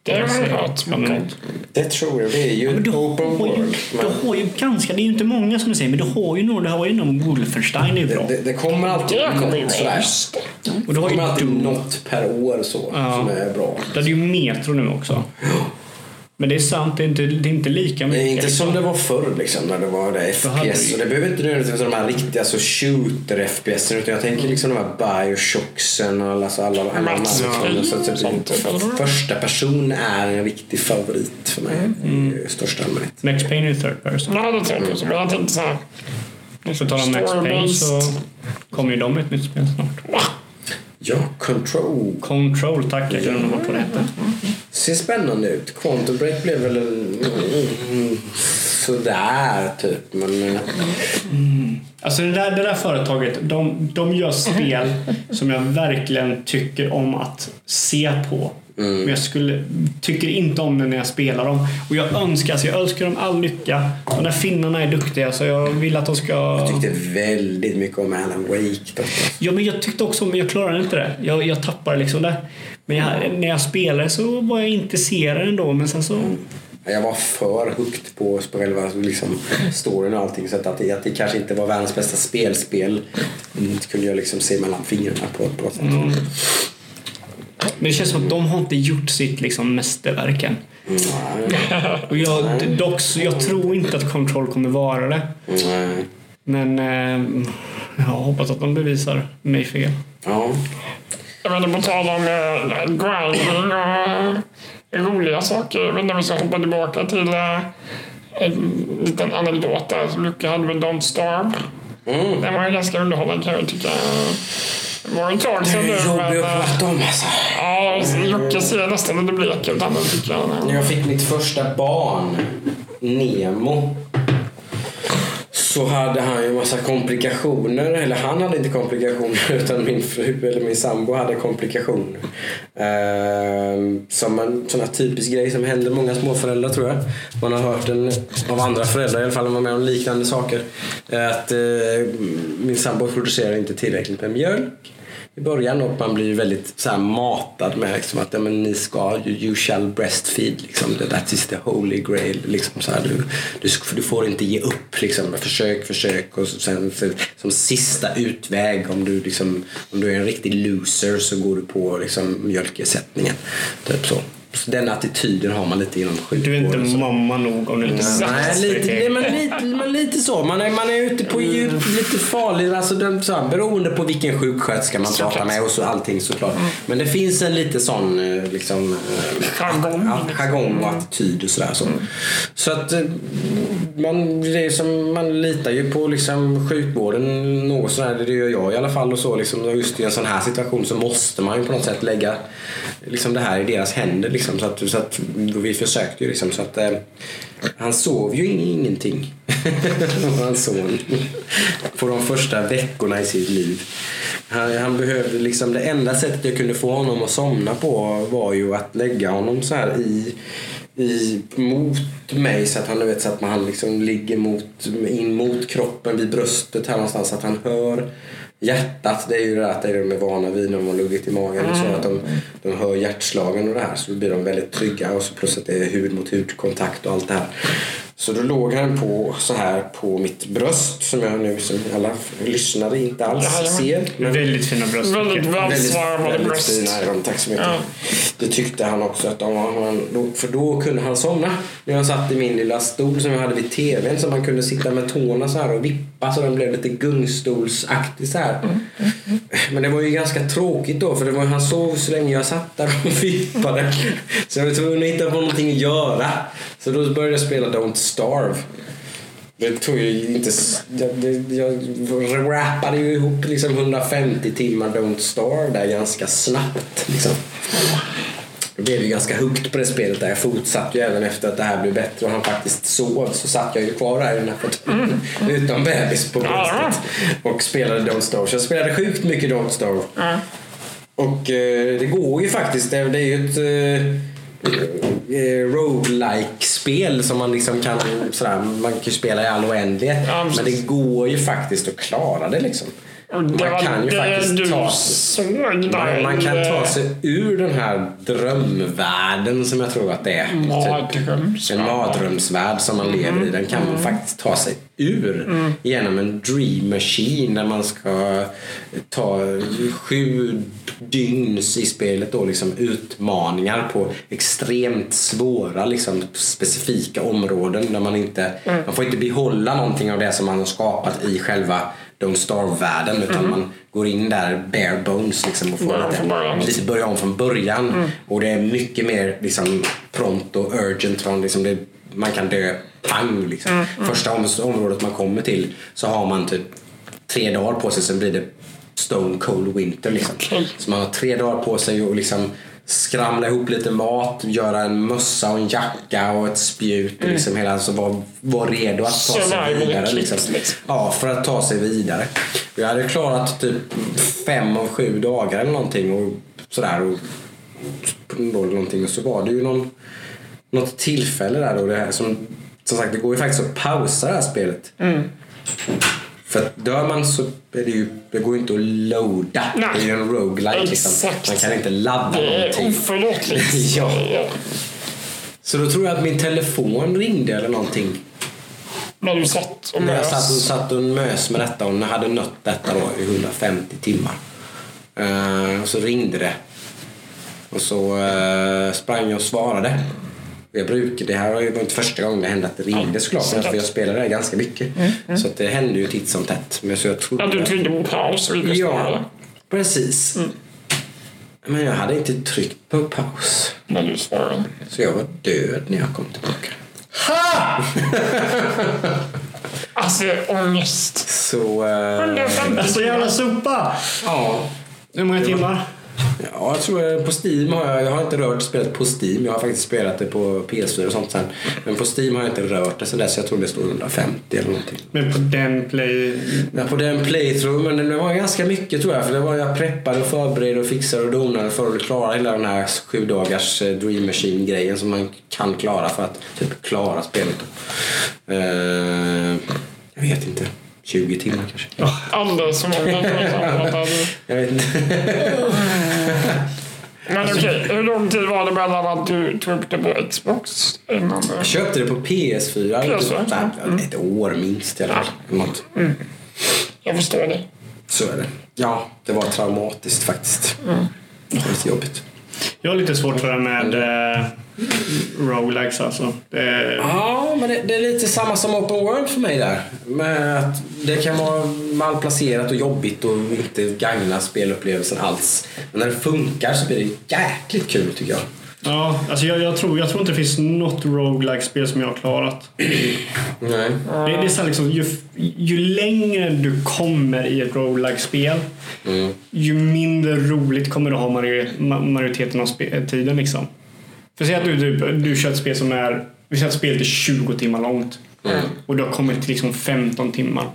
Det har mycket om. Det tror jag. Det är ju Men du, open har ju, world. du Men har ju ganska, det är ju inte många som säger, men du har ju några, du har ju någon Wolfenstein är ju bra. det, det, det kommer alltid Det något sådär. Och du Det har ju kommer alltid Doom. något per år så Ja. som är bra. Det är ju Metro nu också. Men det är sant, det är inte, det är inte lika Det mycket. är inte som det var förr liksom, när det var det FPS. vi- Och det behöver inte nödvändigtvis vara de här riktiga alltså, shooter-FPS. Utan jag tänker liksom de här Bioshocks och alla, alltså, alla, alla de liksom, Payne så det blir, eller? första person är en riktig favorit för mig Mm. i största allmänhet. Max Payne är third person. Ja, det tänkte jag. Men jag tänkte så här. På tal om Max Payne så kommer ju de med ett nytt spel snart. Ja, Control. Control, tack. Jag glömde vad på det. Ser spännande ut. Quantum Break blev väl en, mm, sådär typ. Men eh, Alltså det där, det där företaget, de, de gör spel [LAUGHS] som jag verkligen tycker om att se på. Men jag skulle, tycker inte om det när jag spelar dem. Och jag önskar, alltså jag önskar dem all lycka. De där finnarna är duktiga så jag vill att de ska... jag tyckte väldigt mycket om Alan Wake. Då. Ja, men jag tyckte också, men jag klarade inte det. Jag, jag tappade liksom det. Men jag, när jag spelade så var jag intresserad ändå, men sen så... jag var för hooked på, själva liksom, storyn och allting så att, att, det, att det kanske inte var världens bästa spelspel mm, det kunde jag liksom se mellan fingrarna på ett bra sätt. Men det känns som att de har inte gjort sitt liksom, mästerverk än. [LAUGHS] Och jag, dock, så jag tror inte att Control kommer vara det. Nej. Men eh, jag hoppas att de bevisar mig fel. Ja. Jag inte, på tal om eh, grinding och roliga saker. Jag vet inte om vi ska hoppa tillbaka till eh, en liten anekdot där. som Lucke hade med Don't Starve. Mm. Den var ju ganska underhållande kan jag tycka. Det var ett tag sedan nu. Jobbig Men, att eh, prata om alltså. ja, Jocke ser nästan lite blek ut. Han tycker jag. När jag fick mitt första barn, Nemo, så hade han ju massa komplikationer. Eller han hade inte komplikationer [LAUGHS] utan min fru eller min sambo hade komplikationer. Ehm, som en sån här typisk grej som händer många småföräldrar tror jag. Man har hört den av andra föräldrar i alla fall, om man var med om liknande saker. Att eh, min sambo producerar inte tillräckligt med mjölk i början och man blir väldigt så här matad med liksom, att ja, men ni ska, you, you shall breastfeed. Liksom, that is the holy grail. Liksom, så här, du, du, du får inte ge upp. Liksom, försök, försök och sen för, som sista utväg om du, liksom, om du är en riktig loser så går du på liksom, mjölkersättningen. Typ så. Så den attityden har man lite inom sjukvården. Du är inte mamma nog om du inte Nej, lite, nej, men lite, men lite så. Man är, man är ute på djup, lite farlig. Alltså, den, så här, beroende på vilken sjuksköterska man pratar med och så, allting såklart. Men det finns en lite sån eh, liksom, eh, Jargong. och attityd och sådär. Så. så att eh, man, det är som, man litar ju på liksom, sjukvården något sådär. Det gör jag i alla fall. Och så, liksom, och just i en sån här situation så måste man ju på något sätt lägga liksom, det här i deras händer. Liksom, så att, så att, vi försökte ju liksom. Så att, eh, han sov ju ingenting. [LAUGHS] Hans son. På de första veckorna i sitt liv. Han, han behövde liksom, det enda sättet jag kunde få honom att somna på var ju att lägga honom så här i, i mot mig så att han, vet, så att man liksom ligger mot, in mot kroppen vid bröstet här någonstans så att han hör Hjärtat, det är ju det att det är de är vana vid när de har luggit i magen. och Så att de, de hör hjärtslagen och det här. Så då blir de väldigt trygga. Och så plus att det är hud mot hud kontakt och allt det här. Så då låg han på så här på mitt bröst som jag nu som alla lyssnare inte alls Jajamän. ser. Men Väldigt fina bröst. Väldigt välsvarvade väldigt bröst. fina är de, tack så mycket. Ja. Det tyckte han också att de var, för då kunde han somna. När jag satt i min lilla stol som jag hade vid tvn så man kunde sitta med tårna så här och vippa så den blev lite gungstolsaktig så här. Men det var ju ganska tråkigt då för det var, han sov så länge jag satt där och [LAUGHS] vippade. Så jag var tvungen att hitta på någonting att göra. Så då började jag spela Don't Starve. Det tog ju inte... Jag, det, jag rappade ju ihop liksom 150 timmar Don't Starve där ganska snabbt. Liksom. Jag blev ju ganska hooked på det spelet där. Jag fortsatte ju även efter att det här blev bättre och han faktiskt sov. Så satt jag ju kvar där i den här fåtöljen [LAUGHS] utan bebis på bröstet och spelade Don't Starve. Så jag spelade sjukt mycket Don't Starve. Och eh, det går ju faktiskt. Det, det är ju ett eh, eh, roguelike-spel som man liksom kan sådär, man kan spela i all oändlighet. Ja, men det går ju faktiskt att klara det liksom. Man kan ju faktiskt ta såg man, man kan ta sig ur den här drömvärlden som jag tror att det är. Mardrömsvärld. En mardrömsvärld som man lever i. Den kan man faktiskt ta sig ur genom en dream machine där man ska ta sju dygns i spelet då liksom utmaningar på extremt svåra liksom specifika områden där man inte man får inte behålla någonting av det som man har skapat i själva Don't Starve-världen utan man går in där bare bones liksom och får Börja lite, lite börja om från början. Och det är mycket mer liksom, prompt och urgent. Från, liksom, det, man kan dö pang. Liksom. Första om, området man kommer till så har man typ tre dagar på sig sen blir det stone cold winter. Liksom. Okej. Så man har tre dagar på sig och liksom skramla ihop lite mat, göra en mössa och en jacka och ett spjut. Och liksom hela, så var, var redo att ta sig vidare. Liksom. liksom. Ja, för att ta sig vidare. Jag hade klarat typ fem av sju dagar eller någonting och sådär. Och, eller någonting. och så var det ju någon, något tillfälle där då det här som, som sagt det går ju faktiskt att pausa det här spelet. För att dör man så är det ju, det går ju inte att loada. Nej. Det är ju en roguelike liksom. Man kan inte ladda Det är någonting. oförlåtligt. [LAUGHS] Ja. Så då tror jag att min telefon ringde eller någonting. När du satt och När jag mös. satt och, satt och mös med detta och hade nött detta då i 150 timmar. Eh, och så ringde det. Och så eh, sprang jag och svarade. Jag brukar, det här var ju inte första gången det hände att det ringde såklart. såklart. För jag spelade det ganska mycket. Så att det hände ju titt som tätt. Men så jag trodde Ja, du tryckte på paus och. Ja, precis. Men jag hade inte tryckt på paus. När du svarade. Så jag var död när jag kom tillbaka. [LAUGHS] Alltså, ångest. Så... eh, 150 Alltså jävla sopa! ja. Hur många timmar? Ja, jag tror jag- på Steam har jag, jag har inte rört spelet på Steam. Jag har faktiskt spelat det på PS4 och sånt sen. Men på Steam har jag inte rört det sen dess. Jag tror det står 150 eller någonting. Men på den play... Ja, på den playthrough, men det var ganska mycket tror jag. För det var jag preppade och förberedde och fixade och donade för att klara hela den här sju dagars eh, Dream Machine-grejen som man kan klara för att typ klara spelet. Eh, jag vet inte. 20 timmar kanske. Alldeles för många. Jag vet inte. [LAUGHS] [LAUGHS] Men okej, hur lång tid var det mellan att du tog upp det på Xbox innan du... Jag köpte det på PS4. PS4, Typ, Ett år minst i alla fall. Något. Jag förstår det. Så är det. Ja, det var traumatiskt faktiskt. Det var lite jobbigt. Jag har lite svårt för det med eh, Rolex alltså. Det, Ja, men det, det är lite samma som Open World för mig där. Med att det kan vara malplacerat och jobbigt och inte gagna spelupplevelsen alls. Men när det funkar så blir det jäkligt kul tycker jag ja, alltså jag, jag, tror, jag tror inte det finns något roguelike-spel som jag har klarat. [CLEARS THROAT] Nej. Det, det är så liksom, ju, ju längre du kommer i ett roguelike-spel Mm. ju mindre roligt kommer du ha majori- ma- majoriteten av spe- tiden. Liksom. För säg att du, du, du kör ett spel som är vi säger att spelet är 20 timmar långt och du har kommit till liksom 15 timmar.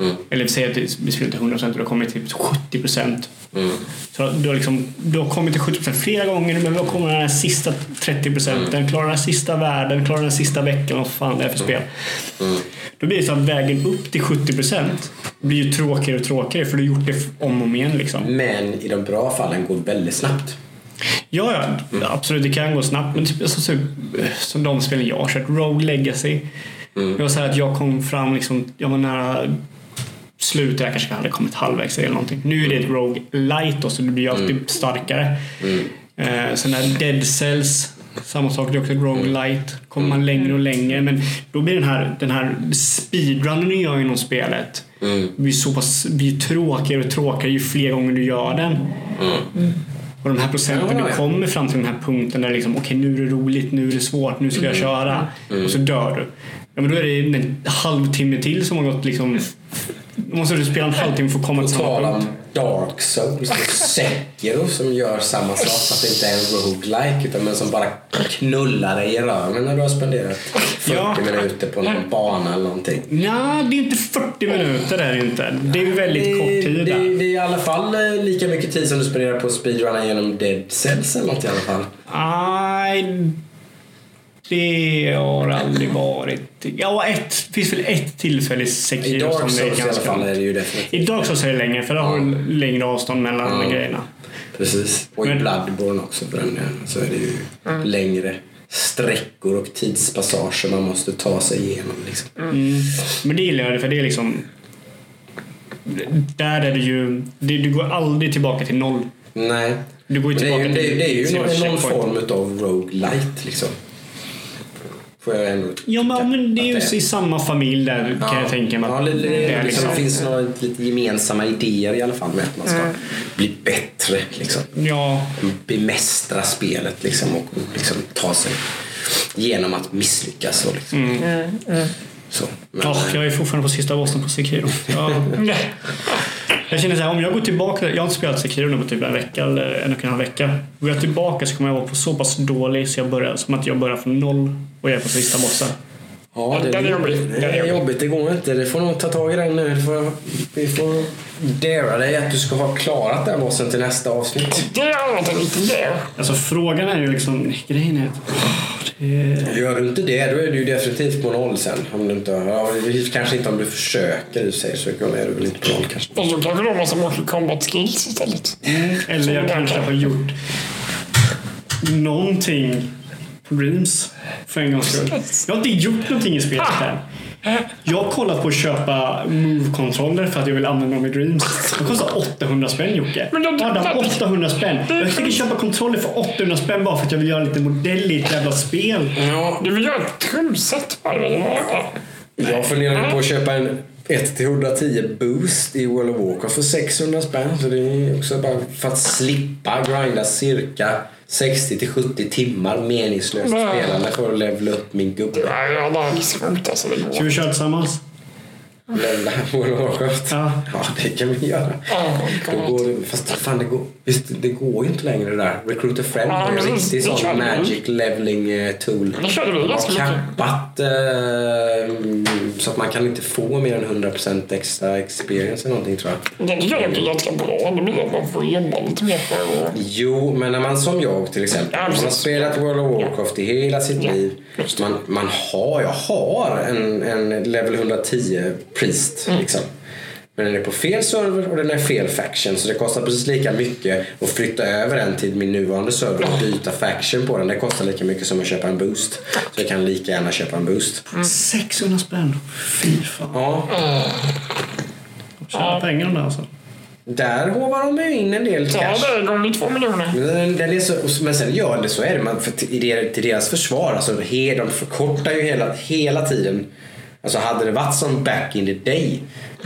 Mm. Eller säg att det- vi spelar till 100% och du har kommit till 70%. Mm. Så du har, liksom, du har kommit till 70% flera gånger men då kommer den här sista 30%. Den klarar den sista världen, klarar den sista veckan, vad fan det är för spel. Mm. Då blir det så att vägen upp till 70% blir ju tråkigare och tråkigare för du har gjort det om och om igen. Liksom. Men i de bra fallen går det väldigt snabbt. Ja, ja, absolut det kan gå snabbt. Men typ, alltså, typ, som de spelen jag har kört, Rogue Legacy. Det var så här att jag kom fram, liksom, jag var nära slutet, jag kanske hade kommit halvvägs eller någonting. Nu är det ett Rogue Light då, så det blir alltid starkare. Eh, sen där Dead Cells, samma sak, det är också ett Rogue Light. Kommer man längre och längre, men då blir den här, den här speedrunnen du gör inom spelet blir så pass blir tråkigare och tråkigare ju fler gånger du gör den. Och de här procenten, du kommer fram till den här punkten där liksom, okej nu är det roligt, nu är det svårt, nu ska jag köra. Och så dör du. Ja, men då är det en halvtimme till som har gått liksom... Då måste du spela en halvtimme för att komma till samma tal punkt. om Dark Souls och Sekiro som gör samma sak fast det inte är en roguelike utan men som bara knullar dig i röven när du har spenderat 40 Ja. minuter på någon bana eller någonting. Nej, det är inte 40 minuter det är det inte. Det är väldigt kort tid det, där. det är i alla fall eh, lika mycket tid som du spenderar på att speedrunna genom Dead Cells eller något i alla fall. Nej, det har aldrig [LAUGHS] varit. Ja, ett, det finns väl ett tillfälle i I Sekiro Dark som det är i alla ganska fall är det ju definitivt. I Dark Souls är det längre för där har du längre avstånd mellan Ja. grejerna. Precis. Och i Men- Bloodborne också för den så är det ju längre sträckor och tidspassager man måste ta sig igenom. Liksom. Men det gillar jag för det är liksom... Där är det ju... Det, du går aldrig tillbaka till noll. Nej. Du går ju Men det är ju, tillbaka det, till det är ju till någon, någon form av roguelite liksom. Får jag ändå Ja, men, men det är ju att i samma familj där kan jag tänka mig. Ja, det, det, det liksom, det finns några lite gemensamma idéer i alla fall med att man ska bli bättre. Liksom. Ja, Bemästra spelet liksom, och liksom, ta sig genom att misslyckas. Och, liksom. Mm. Så. Men, oh, jag är fortfarande på sista bossen på Sekiro. Ja. [LAUGHS] Jag känner så här, om jag går tillbaka, jag har inte spelat Sekiro nu på typ en vecka eller en och en halv vecka. Går jag tillbaka så kommer jag vara på så pass dålig så jag börjar, som att jag börjar från noll och jag är på sista bossen. Ja, det, Den är jobbig. det är är jobbig. jobbigt. Det går inte. Det får nog ta tag i den nu. Får, vi får dara dig att du ska ha klarat den bossen till nästa avsnitt. Det har varit lite det. Alltså frågan är ju liksom, grejen är att det, Gör du inte det, då är du ju definitivt på noll sen. Om du inte, ja, kanske inte om du försöker i sig så är du väl inte på noll kanske. Och så kanske de har så mycket combat skills istället. eller jag kanske har gjort någonting Dreams. För en gångs skull. Jag har inte gjort någonting i spelet än. Jag har kollat på att köpa Move-kontroller för att jag vill använda dem i Dreams. De kostar 800 spänn Jocke. Men de- Adam, 800 spänn. Jag tänker köpa kontroller för 800 spänn bara för att jag vill göra lite modell i ett jävla spel. Ja, Du vill göra ett trumset bara. jag funderar på att köpa en 1-110 boost i World of Warcraft för 600 spänn. Så det är också bara för att slippa grinda cirka 60-70 timmar meningslöst spelande för att levla upp min gubbe. Nej, jag Ska vi köra tillsammans? Levla World of Warcraft. Ja. ja, det kan vi göra. Oh, Då går det, fast fan det går, visst, det går ju inte längre det där. Recruit a friend Ja, är en riktig Det sån magic leveling eh, tool. Det körde vi ganska mycket. kappat eh, så att man kan inte få mer än 100% extra experience eller någonting tror jag. Det jag är ganska bra. Det att man får jobba lite mer och... Jo, men när man som jag till exempel, Ja, man har spelat World of Warcraft i hela sitt Ja, liv. det. Man, man har, jag har en, en level 110 priest Mm. liksom. Men den är på fel server och den är fel faction så det kostar precis lika mycket att flytta över den till min nuvarande server och byta faction på den. Det kostar lika mycket som att köpa en boost. Så jag kan lika gärna köpa en boost. Mm. 600 spänn. Fy fan. Ja, Tjäna pengar de där alltså. där hovar de ju in en del Ja, cash. det är gånger två miljoner. Men, den, är så, men sen gör det så är det. Man, för till, till deras försvar, alltså, de förkortar ju hela, hela tiden. Alltså hade det varit som back in the day.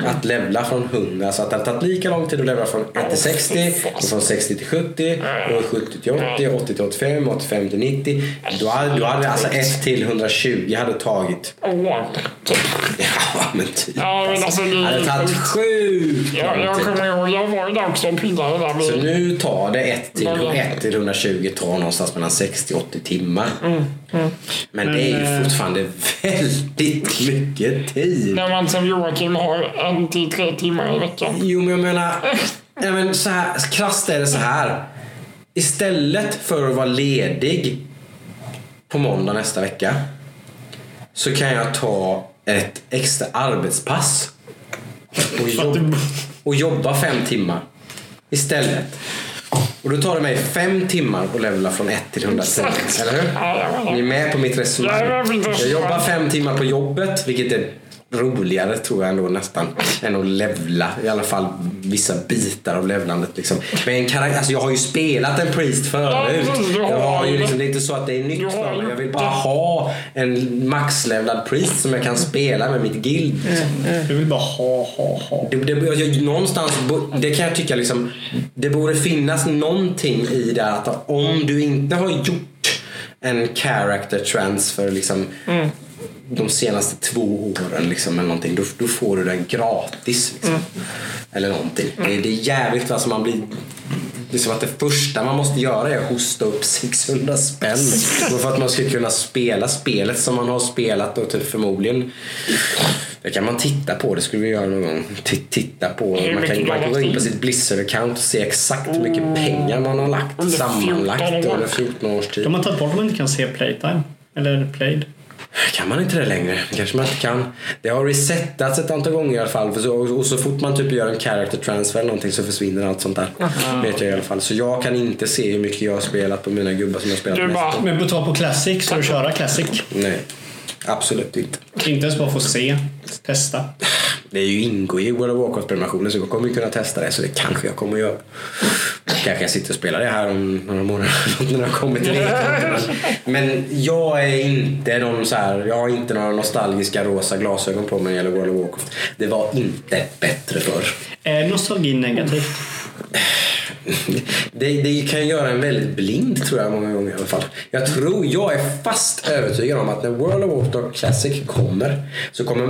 Att levla från 100. Så att det hade tagit lika lång tid att levla från 1 till 60. Och från 60 till 70. Och 70 till 80. 80 till 85. 85 till 90. Då hade, då hade alltså 1 till 120 hade tagit. Ja men typ. Ja, men alltså det hade är tagit sjukt jag, lång jag tid. kommer ihåg, jag var ju där också och pillade där Så nu tar det 1 till, 1 till 120 tar någonstans mellan 60 och 80 timmar. Men det är ju eh, fortfarande väldigt mycket tid. När man som Joakim har en till tre timmar i veckan. Jo men jag menar, [LAUGHS] ja, men så här, krasst är det så här. Istället för att vara ledig på måndag nästa vecka så kan jag ta ett extra arbetspass och, jobb, och jobba fem timmar istället. Och då tar det mig fem timmar att levela från 1 till 110. Exakt. Eller hur? Ni är med på mitt resonemang? Ja, jag jobbar fem timmar på jobbet, vilket är roligare tror jag ändå nästan än att levla. I alla fall vissa bitar av levlandet. Liksom. Men en karaktär, alltså jag har ju spelat en priest förut. Jag har ju liksom, det är inte så att det är nytt för mig. Jag vill bara ha en maxlevlad priest som jag kan spela med mitt guild. Liksom. Du vill bara ha, ha, ha. Det, det, jag, någonstans, det kan jag tycka liksom, det borde finnas någonting i det att om du inte har gjort en character transfer liksom, de senaste två åren liksom, eller någonting, då, då får du den gratis. Liksom. Eller någonting. Det, det är jävligt alltså man blir det är som att det första man måste göra är att hosta upp 600 spänn. [LAUGHS] För att man ska kunna spela spelet som man har spelat och typ förmodligen det kan man titta på, det skulle vi göra någon gång. T- Titta på, man kan, man kan gå in på sitt Blizzard-account och se exakt hur mycket pengar man har lagt Under 14 sammanlagt under 14 års tid. De har tagit bort att man inte kan se playtime. Eller played. Kan man inte det längre? Det kanske man inte kan. Det har resetats ett antal gånger i alla fall. För så, och så fort man typ gör en character transfer eller någonting så försvinner allt sånt där. Vet jag i alla fall. Så jag kan inte se hur mycket jag har spelat på mina gubbar som jag har spelat Du mest bara- på. Men på tal på Classic, ska du köra Classic? Nej, absolut inte. Inte ens bara få se, testa. Det är ju ingår i World of Warcraft-prenumerationen så jag kommer ju kunna testa det så det kanske jag kommer göra. Kanske jag sitter och spelar det här om några månader när jag kommer till det. Men jag är inte någon så här, jag har inte några nostalgiska rosa glasögon på mig när det gäller World of Warcraft. Det var inte bättre förr. Är nostalgi negativt? Det, det kan göra en väldigt blind tror jag många gånger i alla fall. Jag tror, jag är fast övertygad om att när World of Warcraft Classic kommer så kommer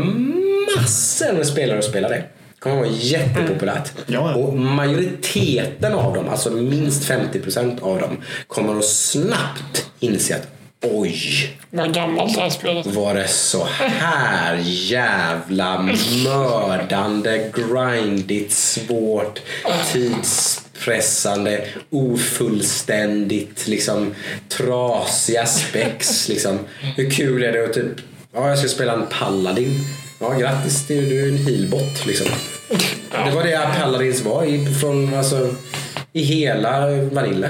massor med spelare att spela det. Kommer vara jättepopulärt. [LAUGHS] Ja. Och majoriteten av dem, alltså minst 50% av dem, kommer att snabbt inse att oj, Vad gammalt det här spelet är. var det så här jävla mördande, grindigt, svårt, tidspressande, ofullständigt, liksom trasiga spex. Liksom. Hur kul är det att typ, ja jag ska spela en paladin. Ja grattis, du du är en healbot liksom. Det var det Paladins var i, från, alltså, i hela Vanilla.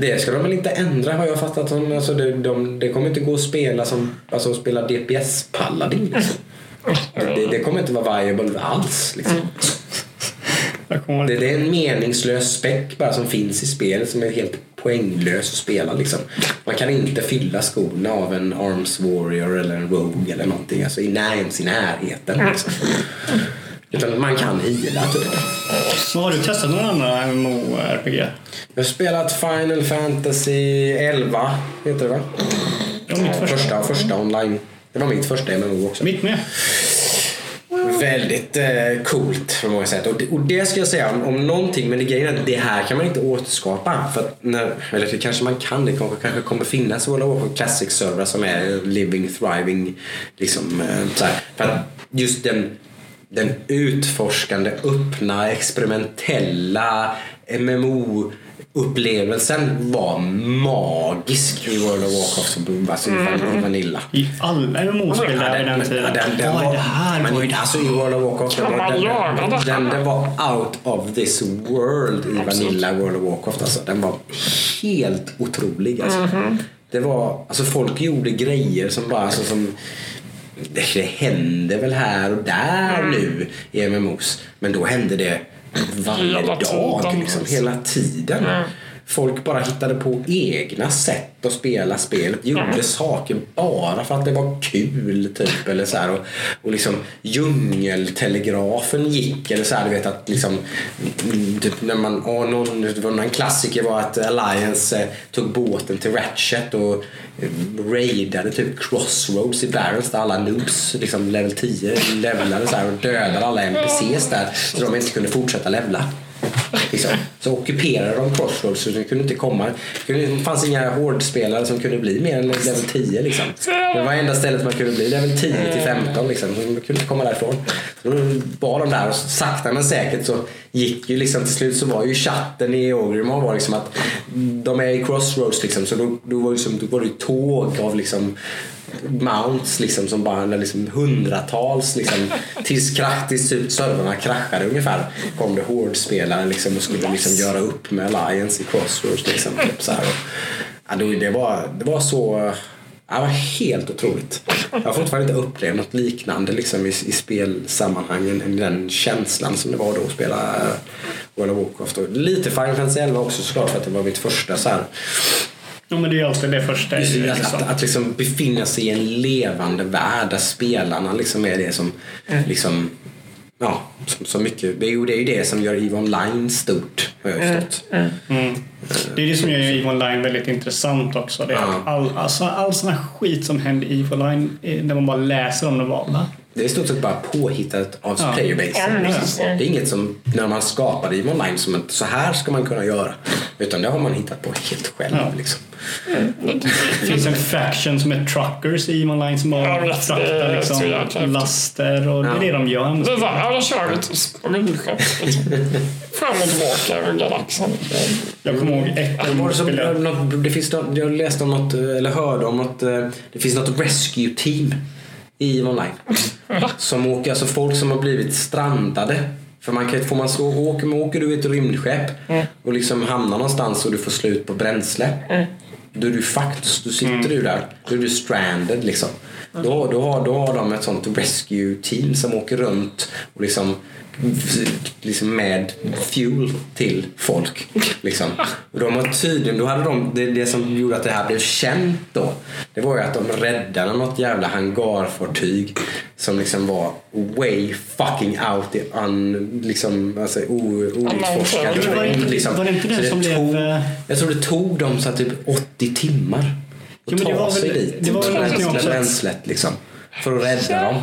Det ska de väl inte ändra har jag fattat som. Alltså det, de, det kommer inte gå att spela som alltså spela DPS Paladin. Liksom. Det, det kommer inte vara viable alls. Liksom. Det, det är en meningslös späck bara som finns i spelet som är helt poänglös att spela. Liksom. Man kan inte fylla skorna av en Arms Warrior eller en Rogue eller någonting. Alltså när, ens i närheten. Liksom. Utan man kan heala typ. Så har du testat några andra MMORPG? Jag har spelat Final Fantasy 11, heter det va? Det var mitt första. Första, första online. Det var mitt första MMO också. Mitt med. Väldigt eh, coolt på många sätt. Och det, och det ska jag säga om, om någonting, men det grejen är att det här kan man inte återskapa. För att när, eller det kanske man kan, det kanske, kanske kommer finnas World of Warcraft Classic servrar som är living, thriving. Liksom, eh, så här. För att just den, den utforskande, öppna, experimentella MMO upplevelsen var magisk i World of Warcraft som alltså i Vanilla. I alla MMO-spel där den tiden. den Vad är det här? men det alltså i World of Warcraft, Kan den, man den, den, den var out of this world i Vanilla World of Warcraft. Alltså, den var helt otrolig. Alltså. Mhm. Det var, alltså folk gjorde grejer som bara, alltså, som det, det händer väl här och där Mm. nu i MMOs. Men då hände det varje dag, liksom, hela tiden. Folk bara hittade på egna sätt att spela spelet. Gjorde saker bara för att det var kul. Typ, eller så här, och, och liksom djungeltelegrafen gick. Eller så här, du vet att liksom, mm, typ när man, någon, en klassiker var att Alliance eh, tog båten till Ratchet och eh, raidade typ Crossroads i Barrens där alla noobs, liksom level 10, levlade så här, och dödade alla NPCs där så de inte kunde fortsätta levla. Liksom. Så ockuperade de Crossroads så det kunde inte komma. Det fanns inga hårdspelare som kunde bli mer än level 10. Liksom. Det var enda stället man kunde bli level 10 till 15. Liksom. Så Man kunde inte komma därifrån. Så då var de där och sakta men säkert så gick ju liksom till slut så var ju chatten i Ogrimmar var liksom att de är i Crossroads liksom. Så då, då, var, liksom, då var det ju tåg av liksom mounts liksom som bara liksom hundratals liksom tills, krasch, tills typ servrarna kraschade ungefär kom det hårdspelare liksom och skulle liksom göra upp med Alliance i Crossroads liksom. Typ så här. Ja, det, var, det var så det var helt otroligt. Jag har fortfarande inte upplevt något liknande liksom, i, i spelsammanhangen den känslan som det var då att spela eh, World of Warcraft. Och lite Final Fantasy 11 också såklart för att det var mitt första så här, Ja, men det är alltid det första. Det, liksom. att, att liksom befinna sig i en levande värld där spelarna liksom är det som liksom Ja, som, så mycket. Det är, ju, det är ju det som gör EVE Online stort, har jag förstått. Mm. Det är det som gör EVE Online väldigt intressant också. Det är att all, alltså, all sån här skit som händer i EVE Online, eh, när man bara läser om det var va? Det är i stort sett bara påhittat av Ja. playerbase. Ja. Det är inget som, när man skapade EVE Online, som att så här ska man kunna göra. Utan det har man hittat på helt själv. Ja. Liksom. Det finns en faction som är truckers i Online som bara vet, det fraktar liksom, laster och det är det de gör. Det är ja, då kör ett rymdskepp. liksom. Fram och tillbaka över galaxen. Jag kommer ihåg ett Var det, finns något, jag läste om något, eller hörde om något, eh, det finns något rescue team i Online. Som åker, alltså folk som har blivit strandade. För man kan, får man så, åker, åker du i ett rymdskepp och liksom hamnar någonstans och du får slut på bränsle. Då är du fucked. Då sitter du där. Då är du stranded liksom. Då, då, har, då har de ett sånt rescue team som åker runt och liksom liksom med fuel till folk. Liksom. Och de har tydligen, då hade de, det, det som gjorde att det här blev känt då, det var ju att de räddade något jävla hangarfartyg som liksom var way fucking out i un, liksom, alltså, outforskad Men var det inte- liksom. var det inte det Så som blev, tog, eh, Jag tror det tog dem så typ 80 timmar att Jo, det ta var sig väl- dit. det var väl och någonting bränsle, också att- bränslet liksom. För att rädda dem.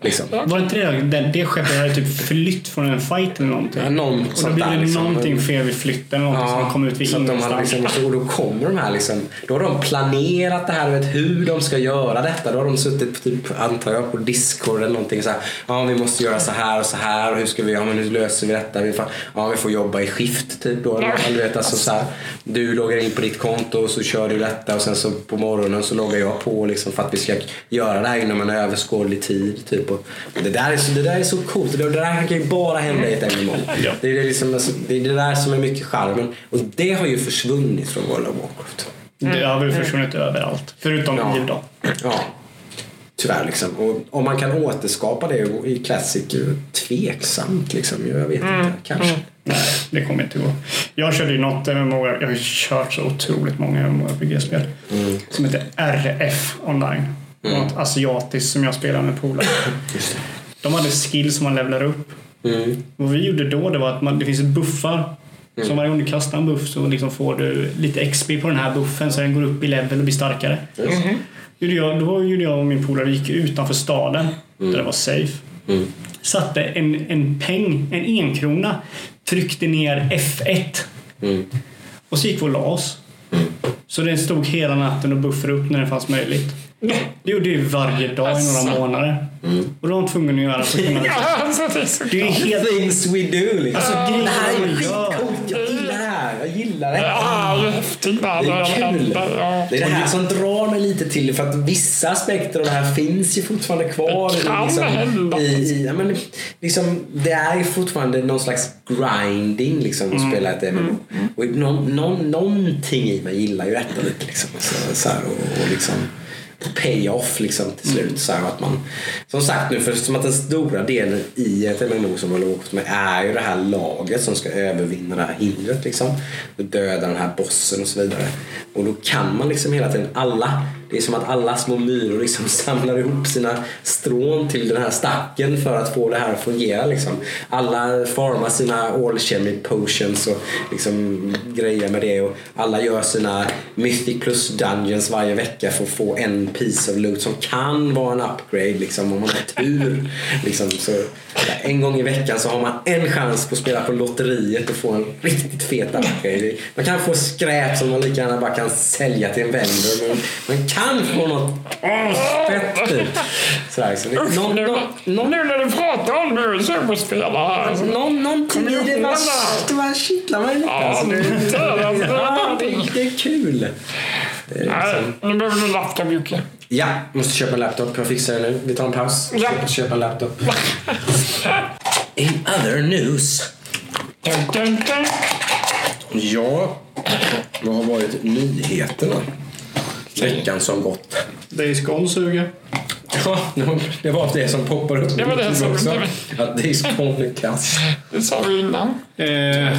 Liksom. Var det inte det? Det, det skeppet hade typ flytt från en fight eller någonting. Ja, någon och då där, det liksom. någonting fel vid flytten eller någonting som kom ut vid så att de hade ingenstans. liksom, så då kommer de här liksom, då har de planerat det här, vet hur de ska göra detta. Då har de suttit, typ, antar jag, på Discord eller någonting så här. Ja, vi måste göra så här och så här och hur ska vi, ja men hur löser vi detta? Vi får, ja, vi får jobba i skift typ då. Eller, du vet, alltså, så här, du loggar in på ditt konto och så kör du detta och sen så på morgonen så loggar jag på liksom för att vi ska göra det här inom en överskådlig tid. Typ. Och det, där är så, det där är så coolt. Det där kan ju bara hända i ett MMO. Ja. Det, är det, liksom, alltså, det är det där som är mycket charmen. Och det har ju försvunnit från World of Warcraft. Det har väl försvunnit överallt. Förutom Ja. EVE då. Ja, tyvärr liksom. Och om man kan återskapa det i Classic, är ju tveksamt liksom. Jag vet inte, kanske. Nej, det kommer inte gå. Jag körde ju något MMO, jag har ju kört så otroligt många MMORPG-spel. Som heter RF online. Det var Något asiatiskt som jag spelade med polare. De hade skills som man levlar upp. Mm. Vad vi gjorde då det var att man, det finns buffar. Så varje gång du kastar en buff så liksom får du lite XP på den här buffen så den går upp i level och blir starkare. Gjorde jag, då gjorde jag och min polare, vi gick utanför staden där det var safe. Mm. Satte en, en peng, en enkrona, tryckte ner F1 Mm. och så gick vi och la oss. Så den stod hela natten och buffade upp när det fanns möjligt. Det gjorde vi varje dag i några månader. Och då var man tvungen att göra Alltså, [LAUGHS] det är så Det är helt Things we do liksom. Alltså, det här är skitcoolt. Jag gillar det här. Jag gillar det. Ja, det är häftigt Det är det kul. Det är det här som drar mig lite till det, för att vissa aspekter av det här finns ju fortfarande kvar. Det kan liksom, hända. i, i, ja, men, liksom, det är ju fortfarande någon slags grinding liksom, att spela ett MMO. Och någon, någon, någonting i mig gillar ju detta lite. Liksom, så, så här, och, och liksom payoff liksom till slut. Så här, att man, som sagt nu, för som att den stora delen i ett MMO som man åkt med är ju det här laget som ska övervinna det här hindret. Liksom, och döda den här bossen och så vidare. Och då kan man liksom hela tiden, alla, det är som att alla små myror liksom [LAUGHS] samlar ihop sina strån till den här stacken för att få det här att fungera. Liksom. Alla formar sina alchemy potions och liksom grejer med det. Och alla gör sina mythic plus dungeons varje vecka för att få en piece of loot som kan vara en upgrade liksom, om man har tur. Liksom, så, en gång i veckan så har man en chans på att spela på lotteriet och få en riktigt fet upgrade. Man kan få skräp som man lika gärna bara kan sälja till en vendor. Men man kan få något asfett typ. Sådär, så det, någon, någon, någon, nu när du pratar om det jag spela här. Alltså, någon, någonting i det bara, det bara kittlar mig lite. Ja, alltså. det det, alltså, det Ja, det, någonting. det är kul. Det är Nej, nu behöver du en laptop Jocke. ja, måste köpa en laptop. Jag fixar det nu. Vi tar en paus. Ja. Köpa, köpa en laptop. [LAUGHS] In other news. Dun, dun, dun. Ja, vad har varit nyheterna? Veckan som gått. Days Gone suger. Ja, det var det som poppade upp. Det var det som- också. Att Gone är kass. Det sa vi innan. Eh,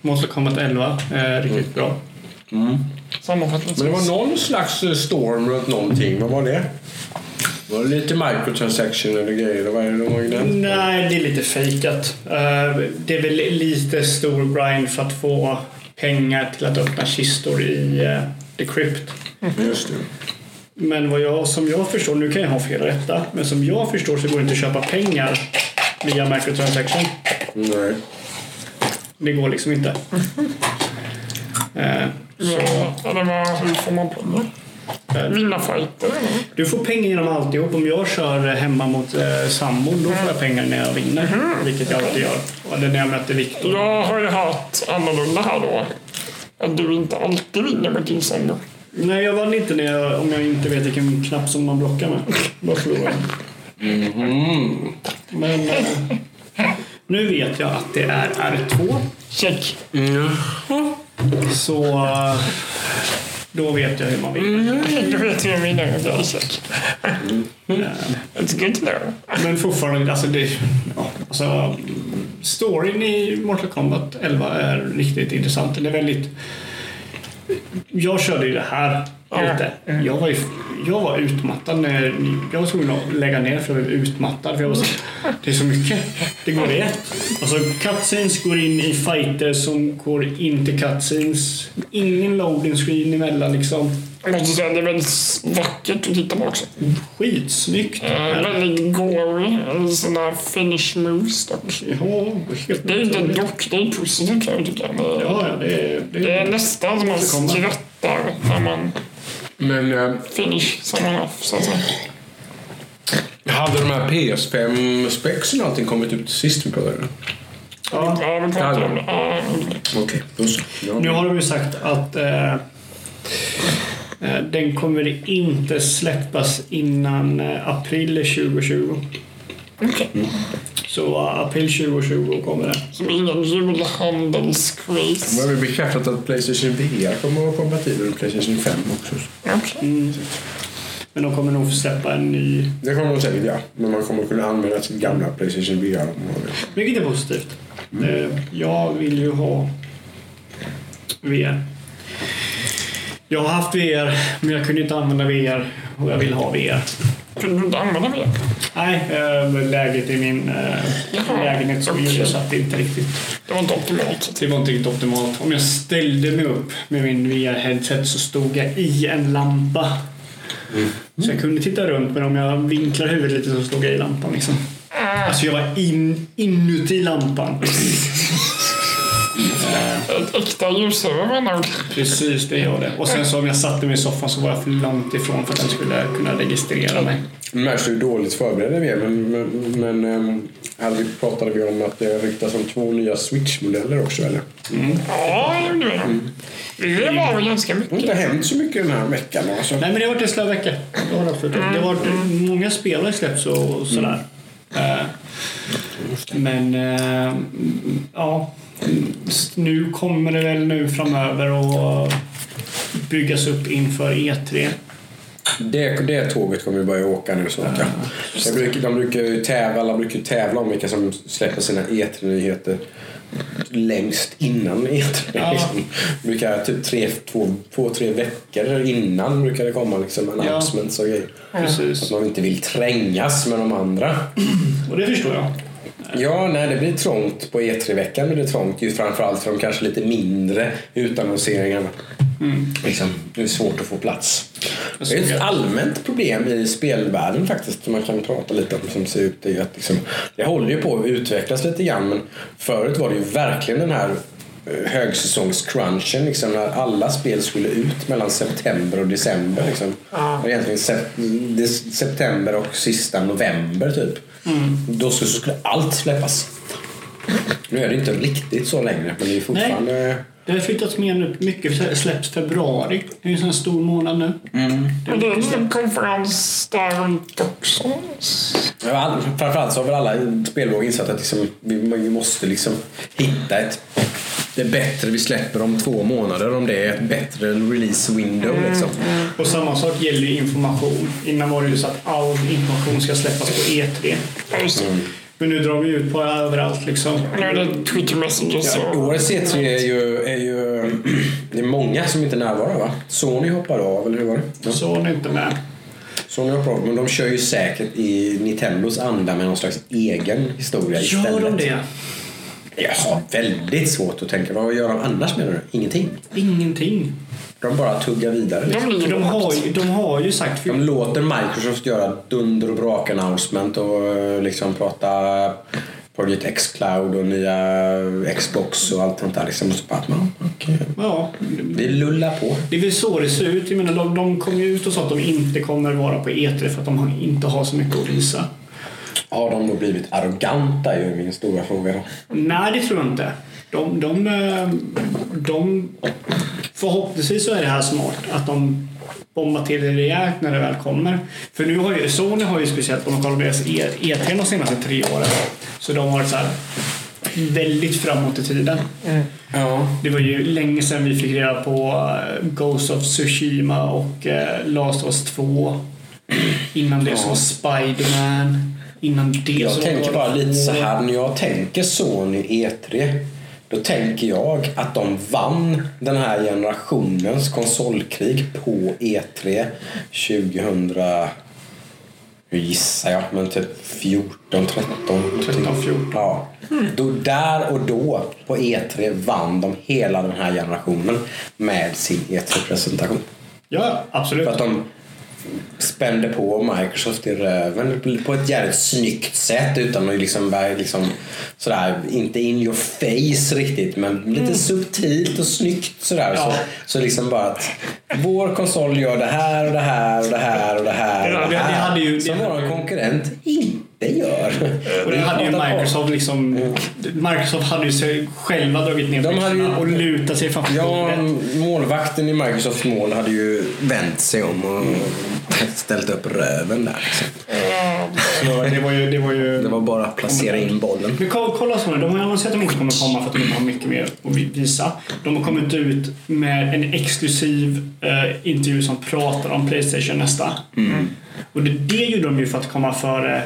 Mortal Kombat 11 är riktigt bra. Sammanfattningsvis. Men det var någon slags eh, storm runt någonting. Vad var det? Var det lite microtransaction eller grejer? Eller vad är det de har gnällt på? Nej, det är lite fejkat. Eh, det är väl lite stor grind för att få pengar till att öppna kistor i eh, The Crypt. Just det. Men vad jag, som jag förstår, nu kan jag ha fel i detta, men som jag förstår så går det inte att köpa pengar via microtransaction. Nej. Det går liksom inte. [LAUGHS] Ja, eller vad, hur får man pengar? Vinna fighter eller? Du får pengar genom alltihop. Om jag kör hemma mot eh, sambon, då får jag pengar när jag vinner. Vilket jag alltid gör. Är när jag möter Viktor. Jag har ju hört annorlunda här då. Att du inte alltid vinner med din sambo. Nej, jag vann inte när jag, om jag inte vet vilken knapp som man blockar med. Då förlorar jag. Men eh, [LAUGHS] nu vet jag att det är R2. Check. Så eh, då vet jag hur man vinner. Du vet hur jag vinner. Okej, check. It's good to know. Men fortfarande, alltså det... Ja, alltså, storyn i Mortal Kombat 11 är riktigt intressant. Den är väldigt... Jag körde ju det här lite. Jag var, ju, jag var utmattad när... Jag var tvungen att lägga ner för jag var utmattad. För jag var så, det är så mycket. Det går det. Alltså cutscenes går in i fighter som går in till cutscenes. Ingen loading screen emellan liksom. Jag måste säga, det är väldigt vackert att titta på också. Skitsnyggt. Eh, väldigt gory. Sådana finish moves dock. Ja, helt Det är inte dock, det är positivt kan jag tycka. Men Ja, ja, det är... Det Det är nästan som man skrattar när man Men eh, finish som man har, så att säga. hade de här PS5-spexen och allting kommit ut sist vi pratade? ja. Om det. Ja, Okej. Ja. Nu har de ju sagt att eh, Eh, Den kommer inte släppas innan eh, april 2020. Okej. Så april 2020 kommer. Så det är ingen julhandels-craze. Nu har vi bekräftat att Playstation VR kommer att vara kompatibel med Playstation 5 också. Okej. Men de kommer nog släppa en ny. Det kommer de säkert göra. Men man kommer kunna använda sitt gamla Playstation VR. Vilket är positivt. Eh, Jag vill ju ha VR. Jag har haft VR, men jag kunde inte använda VR och jag vill ha VR. Kunde du inte använda det? Nej, eh, läget i min eh, lägenhet som gjorde så att det inte riktigt Det var inte optimalt. det var inte riktigt optimalt. Om jag ställde mig upp med min VR-headset så stod jag i en lampa. Så jag kunde titta runt men om jag vinklar huvudet lite så stod jag i lampan. Liksom. Alltså jag var in, inuti lampan. Ett äkta med andra ord. Precis, det gör det. Och sen så om jag satte mig i soffan så var jag för långt ifrån för att den skulle kunna registrera mig. Märks hur dåligt förberedda vi är men, men, men ehm, hade vi pratade vi om att det ryktas om två nya Switch-modeller också eller? Ja, det gjorde vi. Det var väl ganska Det har mycket. inte hänt så mycket den här veckan alltså. Nej men det har varit en slö vecka. Det har absolut. Det har varit många spel har släppts och sådär. Eh, Men eh, ja, nu kommer det väl nu framöver att byggas upp inför E E3. Det, det tåget kommer ju börja åka nu snart. Ja. Jag brukar, de brukar ju tävla, alla brukar tävla om vilka som släpper sina E3-nyheter längst innan E3. Ja. Liksom. Brukar typ tre, två, två, tre veckor innan brukar det komma liksom announcements och grejer. Precis. Att man inte vill trängas med de andra. Och det förstår jag. Ja, nej, det blir trångt på E3-veckan. blir det trångt ju framförallt för de kanske lite mindre utannonseringarna. Liksom, det är svårt att få plats. Det är ett allmänt problem i spelvärlden faktiskt som man kan prata lite om som ser ut. Det, att liksom, det håller ju på att utvecklas lite grann men förut var det ju verkligen den här eh, högsäsongscrunchen liksom, när alla spel skulle ut mellan september och december. Liksom. Och Egentligen sep- det- september och sista november typ. Då skulle, så skulle allt släppas. Nu är det inte riktigt så längre men det är fortfarande... Det har flyttats mer nu. Mycket släpps februari. Det är ju en sån stor månad nu. Men det är en konferens där runt också. Ja, all- framförallt så har väl alla spelbolag insett att liksom, vi, vi måste liksom hitta ett det är bättre vi släpper om två månader om det är ett bättre release window. Liksom. Och samma sak gäller information. Innan var det ju så att all information ska släppas på E3. Men nu drar vi ut på överallt liksom. Är Twitter Messages Ja, årets E3 är ju, är ju... Det är många som inte närvarar va? Sony hoppar av, eller hur var det? Ja. Så är inte med. Sony hoppar av, men de kör ju säkert i Nintendos anda med någon slags egen historia istället. Gör de det? Jag har väldigt svårt att tänka. Vad gör de annars menar du? Ingenting? Ingenting. De bara tuggar vidare. De Liksom. För de har ju, de har ju sagt... De låter Microsoft göra dunder och brak announcement och eh, liksom prata Project X-Cloud och nya Xbox och allt sånt där. Liksom. Och så bara, ja, okej. Ja, Vi lullar på. det är väl så det ser ut. Jag menar, de, de kom ju ut och sa att de inte kommer vara på E3 för att de inte har så mycket att visa. Har de då blivit arroganta är ju min stora fråga då. Nej, det tror jag inte. De, de, eh, de, förhoppningsvis så är det här smart att de bombar till det rejält när det väl kommer. För nu har ju Sony har ju speciellt om man kollar på deras E- E3 de senaste tre åren så de har varit så här väldigt framåt i tiden. Ja. Det var ju länge sedan vi fick reda på eh, Ghost of Tsushima och eh, Last of Us 2. Innan det så var Spiderman. Innan det Jag så tänker bara lite så här. När jag tänker Sony E3 då tänker jag att de vann den här generationens konsolkrig på E3 2000 hur gissar jag, men typ 14, 13. 13, 14. Ja. Då, där och då på E3 vann de hela den här generationen med sin E3-presentation. Ja, absolut. För att de spände på Microsoft i röven på ett jävligt snyggt sätt utan att liksom, liksom sådär, inte in your face riktigt men lite subtilt och snyggt sådär. Ja. Så, så liksom bara att vår konsol gör det här och det här och det här och det här och Ja, det det här. hade ju- Som det vår konkurrent inte det gör. Och det hade ju Microsoft liksom... Microsoft hade ju sig själva dragit ner De hade ju- och lutat sig framför Ja, bordet. målvakten i Microsofts mål hade ju vänt sig om och ställt upp röven där. Liksom. Så det var ju... Det var ju Det var bara att placera in bollen. Men kolla, så nu, de har ju annonserat att de inte kommer komma för att de inte har mycket mer att vi- visa. De har kommit ut med en exklusiv eh, intervju som pratar om Playstation nästa. Mm. Och det, det gjorde de ju för att komma före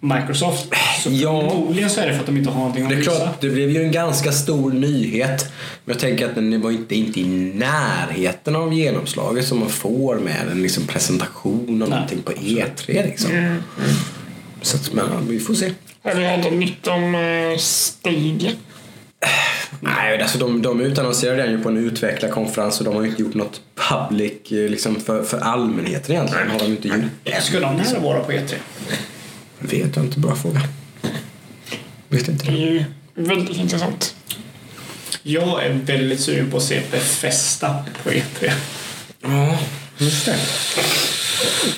Microsoft. Så Ja. förmodligen så är det för att de inte har någonting att Det är visa. klart, det blev ju en ganska stor nyhet. Men jag tänker att den var inte, inte i närheten av genomslaget som man får med en liksom presentation av någonting på E3. Liksom. Så att, men, vi får se. Har vi hört nytt om uh, Stadia? Nej, alltså de, de utannonserade den ju på en utvecklarkonferens och de har ju inte gjort något public eh, liksom för, för allmänheten egentligen. Har de inte gjort. Ska de här vara på E E3? Vet jag inte, bra fråga. Vet inte. Det är ju väldigt intressant. Jag är väldigt sugen på att se Befesta på E E3. Ja, just det.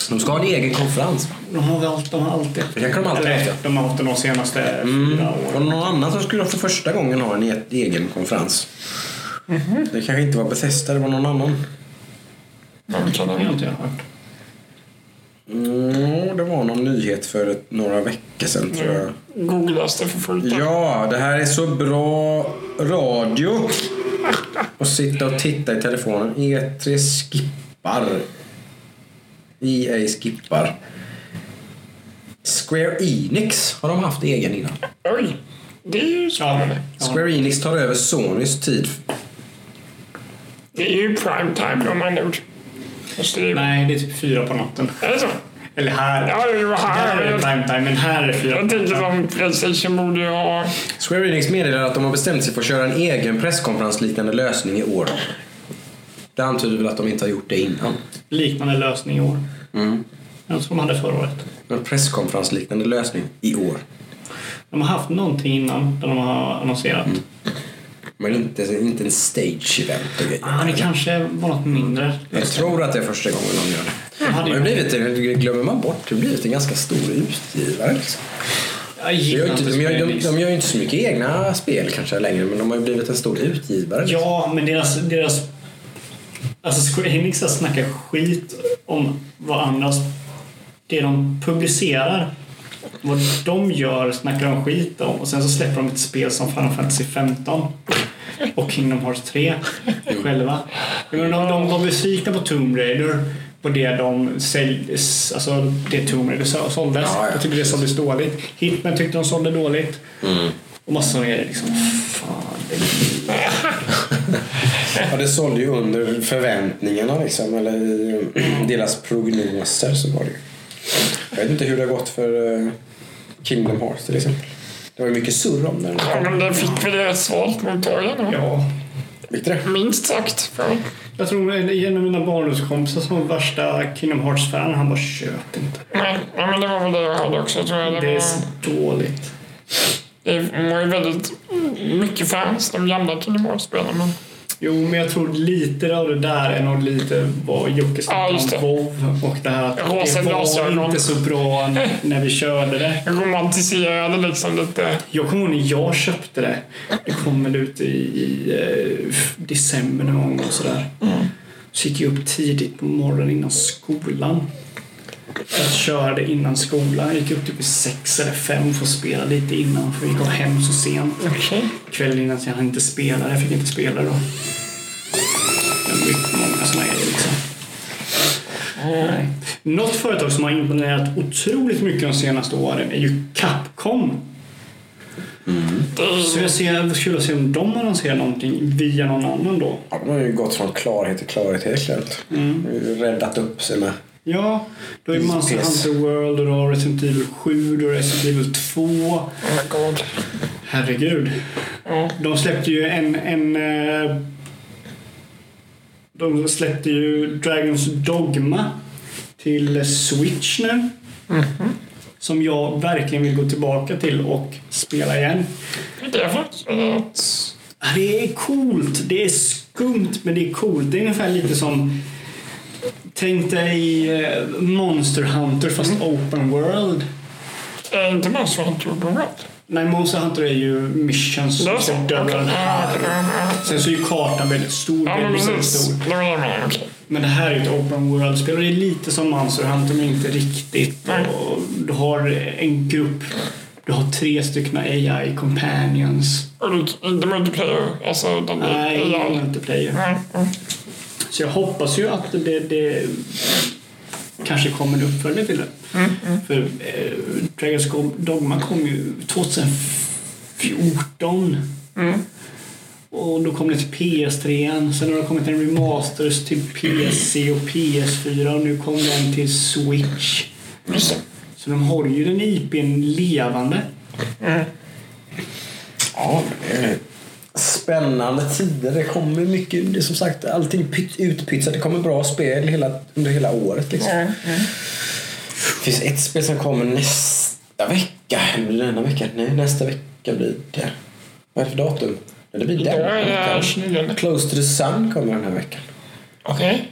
De ska ha en egen konferens? De har allt, de har alltid... Det kan de alltid Eller, haft, ja. de har haft det de senaste fyra Och åren. någon annan som skulle för första gången ha en e- egen konferens. Det kanske inte var Bethesda, det var någon annan. Kan Det inte jag hört. Mm, det var någon nyhet för ett, några veckor sedan tror jag. googlas det för fullt? Ja, det här är så bra radio. Och sitta och titta i telefonen. E3 skippar. EA skippar. Square Enix har de haft egen innan. Oj, det är ju spännande. Ja. Square Enix tar över Sonys tid. Det är ju prime time om man ord. Nej, det är typ fyra på natten. Är det så? Eller här. Ja, det var Där här. är det prime time, men här är fyra Jag natten. som Playstation borde ha... Square Enix meddelar att de har bestämt sig för att köra en egen presskonferensliknande lösning i år. Det antyder väl att de inte har gjort det innan. Liknande lösning i år. Mm. Den som de hade förra året. En presskonferensliknande lösning i år. De har haft någonting innan där de har annonserat. Men inte, inte en stage event och grejer. Ah, det kanske var något mindre. Jag tror att det är första gången de gör det. Har ju... blivit, det glömmer man bort, det har blivit en ganska stor utgivare. Liksom. Jag De, gillar inte, de, gör, de, de gör ju inte så mycket egna spel kanske längre men de har ju blivit en stor utgivare. Liksom. Ja, men deras... deras alltså Square Enix har snackat skit om vad andra... Det de publicerar. Vad de gör snackar de skit om och sen så släpper de ett spel som Final Fantasy 15 och Kingdom Hearts 3 själva. De, de var besvikna på Tomb Raider på det de säljs, alltså det Tomb Raider så- såldes. Ja, ja. Jag tyckte det såldes dåligt. Hitman tyckte de sålde dåligt. Mm. Och massor med liksom, fan. Det, Ja, det sålde ju under förväntningarna liksom, eller deras prognoser så var det ju. Jag vet inte hur det har gått för eh, Kingdom Hearts till exempel. Det var ju mycket surr om den. Ja, men det fick väl ett svalt mottagande. ja. Fick det? Minst sagt. För Jag tror en av mina barndomskompisar som var värsta Kingdom Hearts-fan, han bara köp inte. nej, ja, men det var väl det jag hörde också. Tror jag. Det, Det är var, så dåligt. det var ju väldigt mycket fans, de gamla Kingdom Hearts-spelen. Men Jo, men jag tror lite av det där är nog lite vad Jocke snackade just om. WoW och det här att Rosa det var inte så bra [LAUGHS] när vi körde det. romantiserade liksom lite. Jag kommer ihåg när jag köpte det. Det kom väl ut i, i eh, december någon gång och sådär. Så gick jag upp tidigt på morgonen innan skolan. Köra det innan skolan. Jag gick upp typ i sex eller fem för att spela lite innan för jag gick hem så sent. Okej. Kvällen innan så jag hann inte spela. Jag fick inte spela då. Det är mycket många såna grejer liksom. Nej. Något företag som har imponerat otroligt mycket de senaste åren är ju Capcom. Är Så jag ser, skulle se om de annonserar någonting via någon annan då. Ja, de har ju gått från klarhet till klarhet helt klart. Mm. Räddat upp sig med. Ja, då är Monster PS. Hunter World och har Resident Evil 7, du har Resident Evil 2. Oh my god. Herregud. Ja. De släppte ju en... en eh, de släppte ju Dragons Dogma till Switch nu. Som jag verkligen vill gå tillbaka till och spela igen. Det är faktiskt Det är coolt. Det är skumt, men det är coolt. Det är ungefär lite som... Tänk dig eh, Monster Hunter fast open world. Är inte Monster Hunter open world? Nej, Monster Hunter är ju missions som den här. ja, ja. Sen så är ju kartan väldigt stor. Ja, men väldigt, stor. Men det här är ju ett open world-spel och det är lite som Monster Hunter men inte riktigt. Och du har en grupp, du har tre stycken AI companions. Och inte multiplayer? Alltså, den Nej, AI? multiplayer. Nej. Mm. Så jag hoppas ju att det, det kanske kommer en uppföljare till det. Mm, För eh, Dragon's Dogma kom ju 2014. Mm. Och då kom det till PS3. Sen har det kommit en remasters till PC och PS4 och nu kom den till Switch. Så de har ju den IPn levande. Ja, det är spännande tider. Det kommer mycket, det är som sagt, allting pyt, utpytsat. Det kommer bra spel hela, under hela året. Liksom. Mm. Det finns ett spel som kommer nästa vecka. Eller denna vecka? Nej, nästa vecka blir det. Vad är det för datum? Det blir den veckan. 29. Close to the Sun kommer den här veckan. Okej.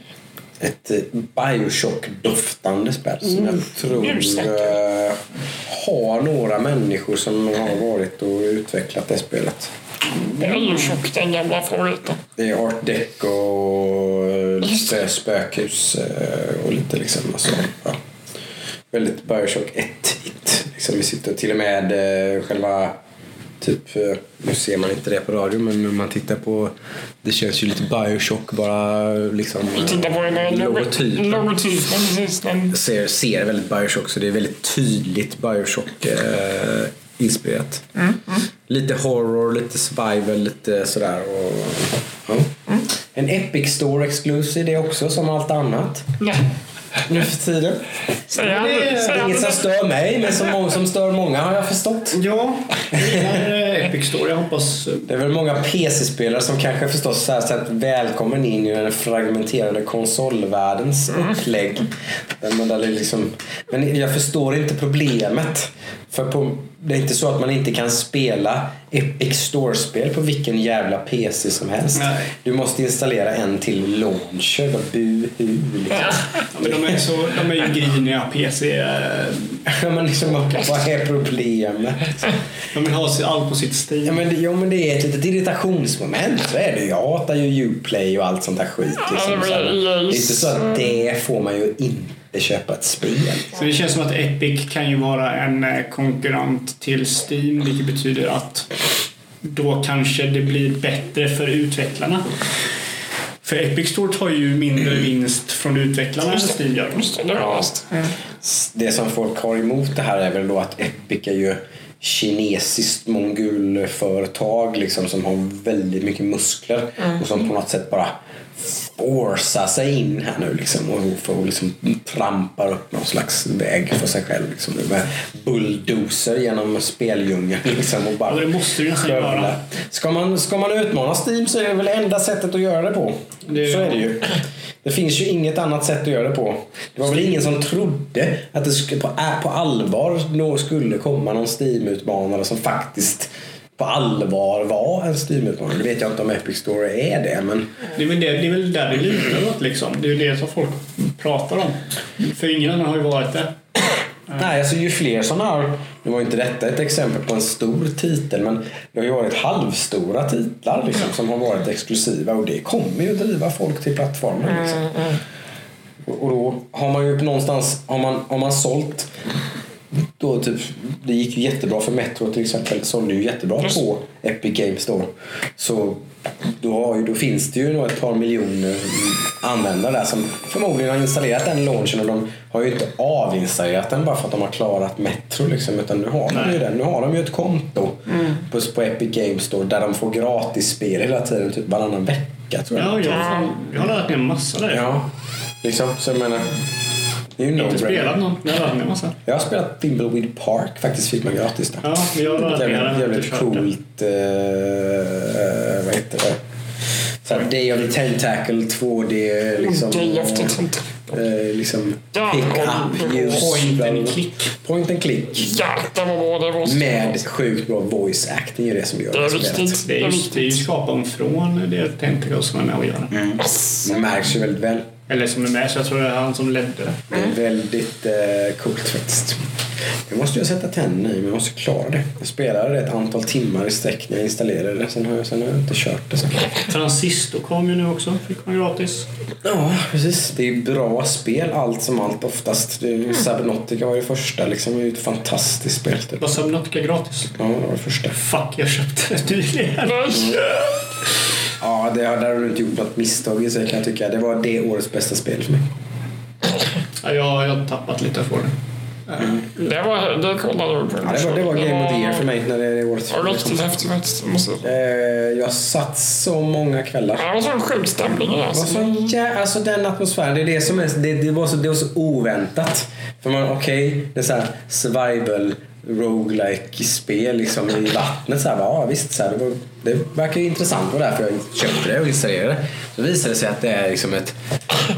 Ett eh, Bioshock-doftande spel som jag tror eh, har några människor som har varit och utvecklat det spelet. Det är ju tjock, den gamla favoriten. Det är art deco och lite spökhus eh, och lite liksom alltså, ja. Väldigt Bioshock 1-igt. Liksom vi sitter till och med eh, själva typ, eh, nu ser man inte det på radio men om man tittar på det känns ju lite Bioshock bara liksom tittar på den logotypen. logotypen. Precis, den. ser, ser väldigt Bioshock så det är väldigt tydligt Bioshock eh, inspirerat. Lite horror, lite survival, lite sådär. Och, ja. En Epic Store exclusive det också som allt annat Ja. nu för tiden. Säger Det är inget som stör mig men som, som stör många har jag förstått. Ja, det [LAUGHS] är Epic Store. Jag hoppas... Det är väl många PC-spelare som kanske förstås så här sett välkommen in i den fragmenterade konsolvärldens upplägg. Där man där det liksom, men jag förstår inte problemet. För på, det är inte så att man inte kan spela Epic Store-spel på vilken jävla PC som helst. Nej. Du måste installera en till launcher. Buhu. Liksom. Ja, men de är, så, de är ju griniga PC. eh, Ja, men liksom, vad är problemet? De vill ha allt på sitt Ja Steam. men, det- jo, men det är ett litet irritationsmoment. Så är det. Jag hatar ju Uplay och allt sånt där skit. Liksom. Ja, Så här, men det är inte så att det får man ju inte köpa ett spel. Så det känns som att Epic kan ju vara en eh, konkurrent till Steam vilket betyder att då kanske det blir bättre för utvecklarna. För Epic Store tar ju mindre vinst från utvecklarna än Steam gör. Det som folk har emot det här är väl då att Epic är ju kinesiskt mongolföretag liksom, som har väldigt mycket muskler och som på något sätt bara forcar sig in här nu liksom, och får liksom trampar upp någon slags väg för sig själv. Liksom, med bulldozer genom speldjungeln. Liksom, och bara Ja, det måste du nästan göra. Ska man, ska man utmana Steam så är det väl enda sättet att göra det på. Det- Så är det ju. Det finns ju inget annat sätt att göra det på. Det var väl ingen som trodde att det på, på allvar skulle komma någon Steam-utmanare som faktiskt på allvar var en Steam-utmanare. Det vet jag inte om Epic Store är det, men Det är väl, det, det är väl där det lutar åt liksom. Det är det som folk pratar om. För ingen annan har ju varit det. Nej, alltså ju fler sådana här... Nu var ju inte detta ett exempel på en stor titel men det har ju varit halvstora titlar liksom, som har varit exklusiva och det kommer ju att driva folk till plattformen. Liksom. Och och då har man ju någonstans, har man, har man sålt då typ, det gick ju jättebra för Metro till exempel, sålde ju jättebra på Epic Games då. Så då, har ju, då finns det ju nog ett par miljoner användare där som förmodligen har installerat den launchen och de har ju inte avinstallerat den bara för att de har klarat Metro liksom, utan nu har de ju den. Nu har de ju ett konto på, på Epic Games då där de får gratis spel hela tiden, typ varannan vecka tror jag. Ja, jag, jag har laddat ner en massa där. Ja, liksom. Så jag menar, det är ju Jag har inte spelat någon, jag har spelat Thimbleweed Park faktiskt, fick man gratis där. Ja, jag den. Jävligt, jävligt coolt, eh, vad heter det? Så här, Day of the Tentacle 2D liksom. Day of the Tentacle. eh, liksom Ja, pick up ljus. Point and click. Point and click. Ja, det var bra. Det var Med sjukt bra voice acting är det som gör Det det spelet. viktigt. Det är ju, skapan från det Tentacles som är med och gör det. Det märks ju väldigt väl. Eller som är med, så jag tror det är han som ledde det. Är väldigt eh, coolt faktiskt. Nu måste jag sätta tänderna i, men jag måste klara det. Jag spelade det ett antal timmar i sträck när jag installerade det. Sen har jag, sen har jag inte kört det. Sen. Transistor kom ju nu också, fick man gratis. Ja, precis. Det är bra spel allt som allt oftast. Är- Subnautica var det första liksom. Det är ju ett fantastiskt spel. Typ. Var Subnautica gratis? Ja, det var det första. Fuck, jag köpte det nyligen. Ja, det, där har du inte gjort något misstag i sig kan jag tycka. Det var det årets bästa spel för mig. Ja, jag, har tappat lite för det. Det var, det kollade jag på. Ja, det, var, det var Game of the Year för mig när det är årets Det var riktigt häftigt faktiskt. måste. Eh, Jag satt så många kvällar. Ja, Det var sån sjuk stämning. Det var Alltså. så jä- alltså den atmosfären, det är det som är, det, det, var, så, det var så oväntat. För man, okej, det är så här survival roguelike spel liksom i vattnet. Så här, ja, visst, så här, det, var, det verkar ju intressant och därför jag köpte det och installerade det. Så visade det sig att det är liksom ett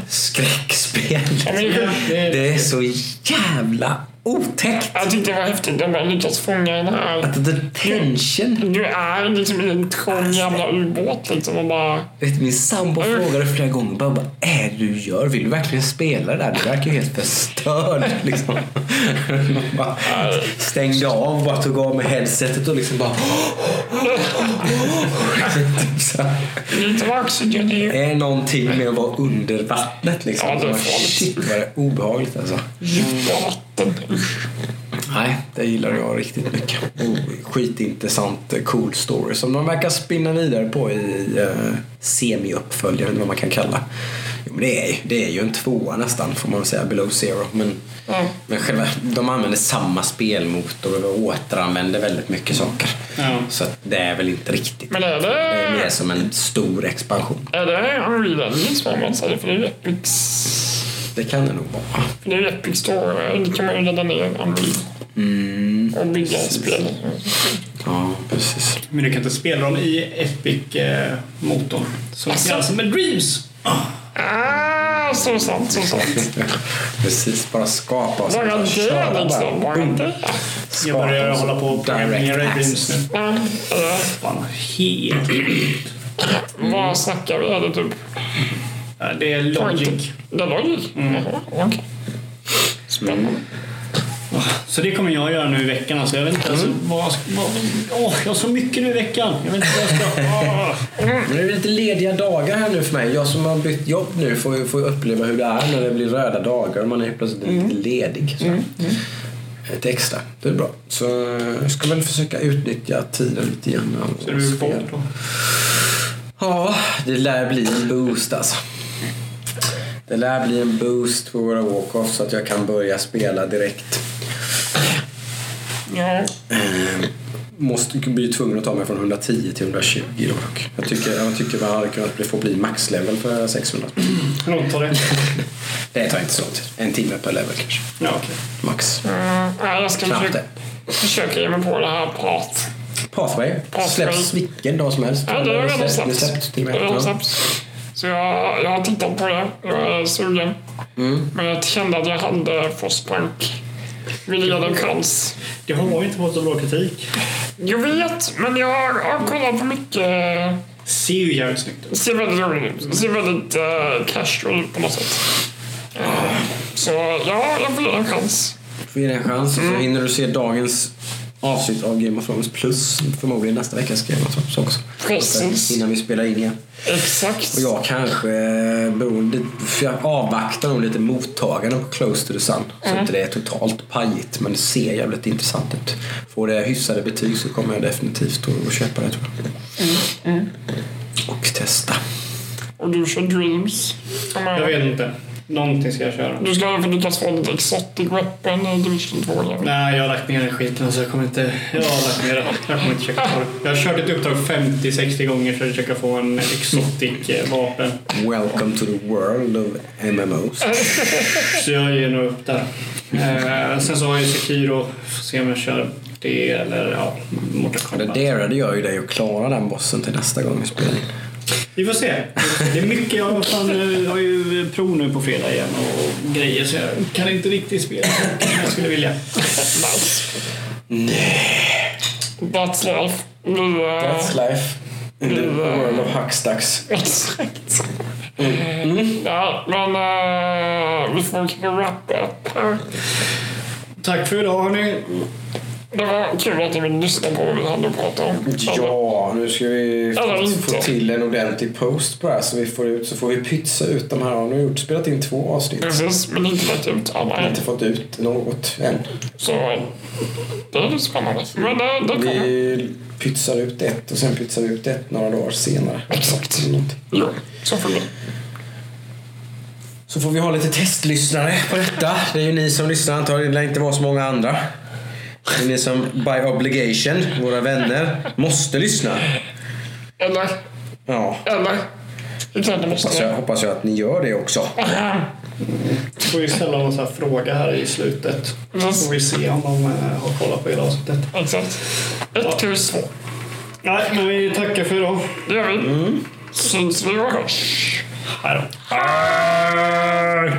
skräckspel. det- det- Det är så jävla otäckt. Jag tyckte det var häftigt att man lyckats fånga den här. Att the tension. Du är liksom i en trång jävla ubåt liksom och bara... Vet, min sambo frågade flera gånger bara, vad är det du gör? Vill du verkligen spela där? Du verkar ju helt förstörd. [LAUGHS] Liksom. bara stängde av bara tog av mig headsetet och liksom bara... Det är någonting med att vara under vattnet liksom. Ja, det är farligt. Shit vad det är obehagligt alltså. djupa vatten. Usch. Nej, det gillar jag riktigt mycket. Och skitintressant, eh, cool story som de verkar spinna vidare på i uh, semi-uppföljaren, eller vad man kan kalla. Jo, men det, är, ju- det är ju en tvåa nästan, får man väl säga, below zero. Men, Mm. men själva, de använder samma spelmotor och återanvänder väldigt mycket saker. Ja. Så att det är väl inte riktigt. Men är Det är mer det... som en stor expansion. Är det man säger? För det är ju Epics... Det kan det nog vara. För det är Epic Store. Det kan man ju ladda ner Unreal. Mm. Och bygga ett spel. Ja, precis. Men du kan inte spela dem i Epic-motorn. Så Alltså. alltså med Dreams. Ah, så sant, så sant. [LAUGHS] Precis, bara skapa och Bara det köra liksom. Bara det. Jag börjar hålla på och programmera i Dreams nu. Ja, eh, Fan, helt Vad snackar vi? Är det typ... Ja, Det är Logic. Det är Logic? Jaha, okej. Spännande. Så det kommer jag göra nu i veckan. Alltså, jag vet inte, alltså, vad, vad, åh, jag har så mycket nu i veckan. Jag vet inte vad jag ska... [LAUGHS] åh. Men det är lite lediga dagar här nu för mig. Jag som har bytt jobb nu får ju får uppleva hur det är när det blir röda dagar och man är helt plötsligt lite ledig. Så. Ett extra. Det är bra. Så jag ska väl försöka utnyttja tiden lite grann. Så du på då? Ja, det lär bli en boost alltså. Det lär bli en boost på våra walk-offs så att jag kan börja spela direkt. Ja, Eh, måste bli tvungen att ta mig från 110 till 120 dock. Jag tycker, jag tycker man hade kunnat bli- få bli maxlevel för 600 spänn. Hur långt tar det? Det tar inte så lång tid. En timme per level kanske. Ja, okej. Max. mm, jag ska Knappt det. försöka ge mig på det här Path. Pathway. Pathway. Släpps vilken dag som helst. Ja, det har redan Det släppts. släpps till och Det med. Har. Så jag, jag har tittat på det. Jag är sugen. Mm. Men jag kände att jag hade ge det en chans. Det har ju inte fått så bra kritik. Jag vet, men jag har kollat på mycket... Ser ju jävligt snyggt ut. Ser väldigt roligt ut. Ser väldigt uh, casual ut på något sätt. Eh, så ja, jag får ge det en chans. Får ge det en chans Mm. och så hinner du se dagens avsnitt av Game of Thrones plus förmodligen nästa veckas Game of Thrones också. Precis. Innan vi spelar in igen. Exakt. Och jag kanske, eh, beroende, för jag avvaktar nog lite mottagande på Close to the Sun. Så Mm. inte det är totalt pajigt men det ser jävligt intressant ut. Får det hyfsade betyg så kommer jag definitivt att att köpa det tror jag. Mm, Och testa. Och du kör Dreams. Jag vet inte. Någonting ska jag köra. Du ska även lyckas få lite exotic weapon i Division 2. eller? Nej, jag har lagt ner den skiten så jag kommer inte... Jag har lagt ner det. Jag kommer inte försöka ta det. Jag har kört ett uppdrag 50-60 gånger för att försöka få en exotic eh, vapen. Welcome to the world of MMOs. Så jag ger nog upp där. Eh, sen så har jag Sekiro. Får se om jag kör det eller ja, Mortal Det Kombat. darade gör ju dig att klara den bossen till nästa gång vi spelar in. Vi får se. Det är mycket. Jag har, ju prov nu på fredag igen och grejer så jag kan inte riktigt spela som jag skulle vilja. Nice. That's life. Vi, eh, That's life in the world of Huckstacks. Exakt. Mm. Ja, men eh, vi får kanske wrappa upp här. Tack för idag hörni. Det var kul att ni ville lyssna på vad vi hade att prata om. Ja, nu ska vi få, få till en ordentlig post på det här så vi får ut så får vi pytsa ut de här. Nu har vi gjort, spelat in två avsnitt. Precis, men inte lagt ut alla än. inte fått ut något än. Så eh, det är lite spännande. Men det, det kommer. Vi pytsar ut ett och sen pytsar vi ut ett några dagar senare. Exakt. Jo, så får det bli. Så får vi ha lite testlyssnare på detta. Det är ju ni som lyssnar antagligen. Det lär inte vara så många andra. Det är ni som by obligation, våra vänner, måste lyssna. Eller, Ja, eller. Utan det måste hoppas jag, hoppas jag att ni gör det också. Så får vi ställa någon sån här fråga här i slutet. Så får vi se om de eh, har kollat på hela avsnittet. Exakt. Ett kryss två. Nej, men vi tackar för idag. Det gör vi. Syns vi och hörs. Hej då. Hej!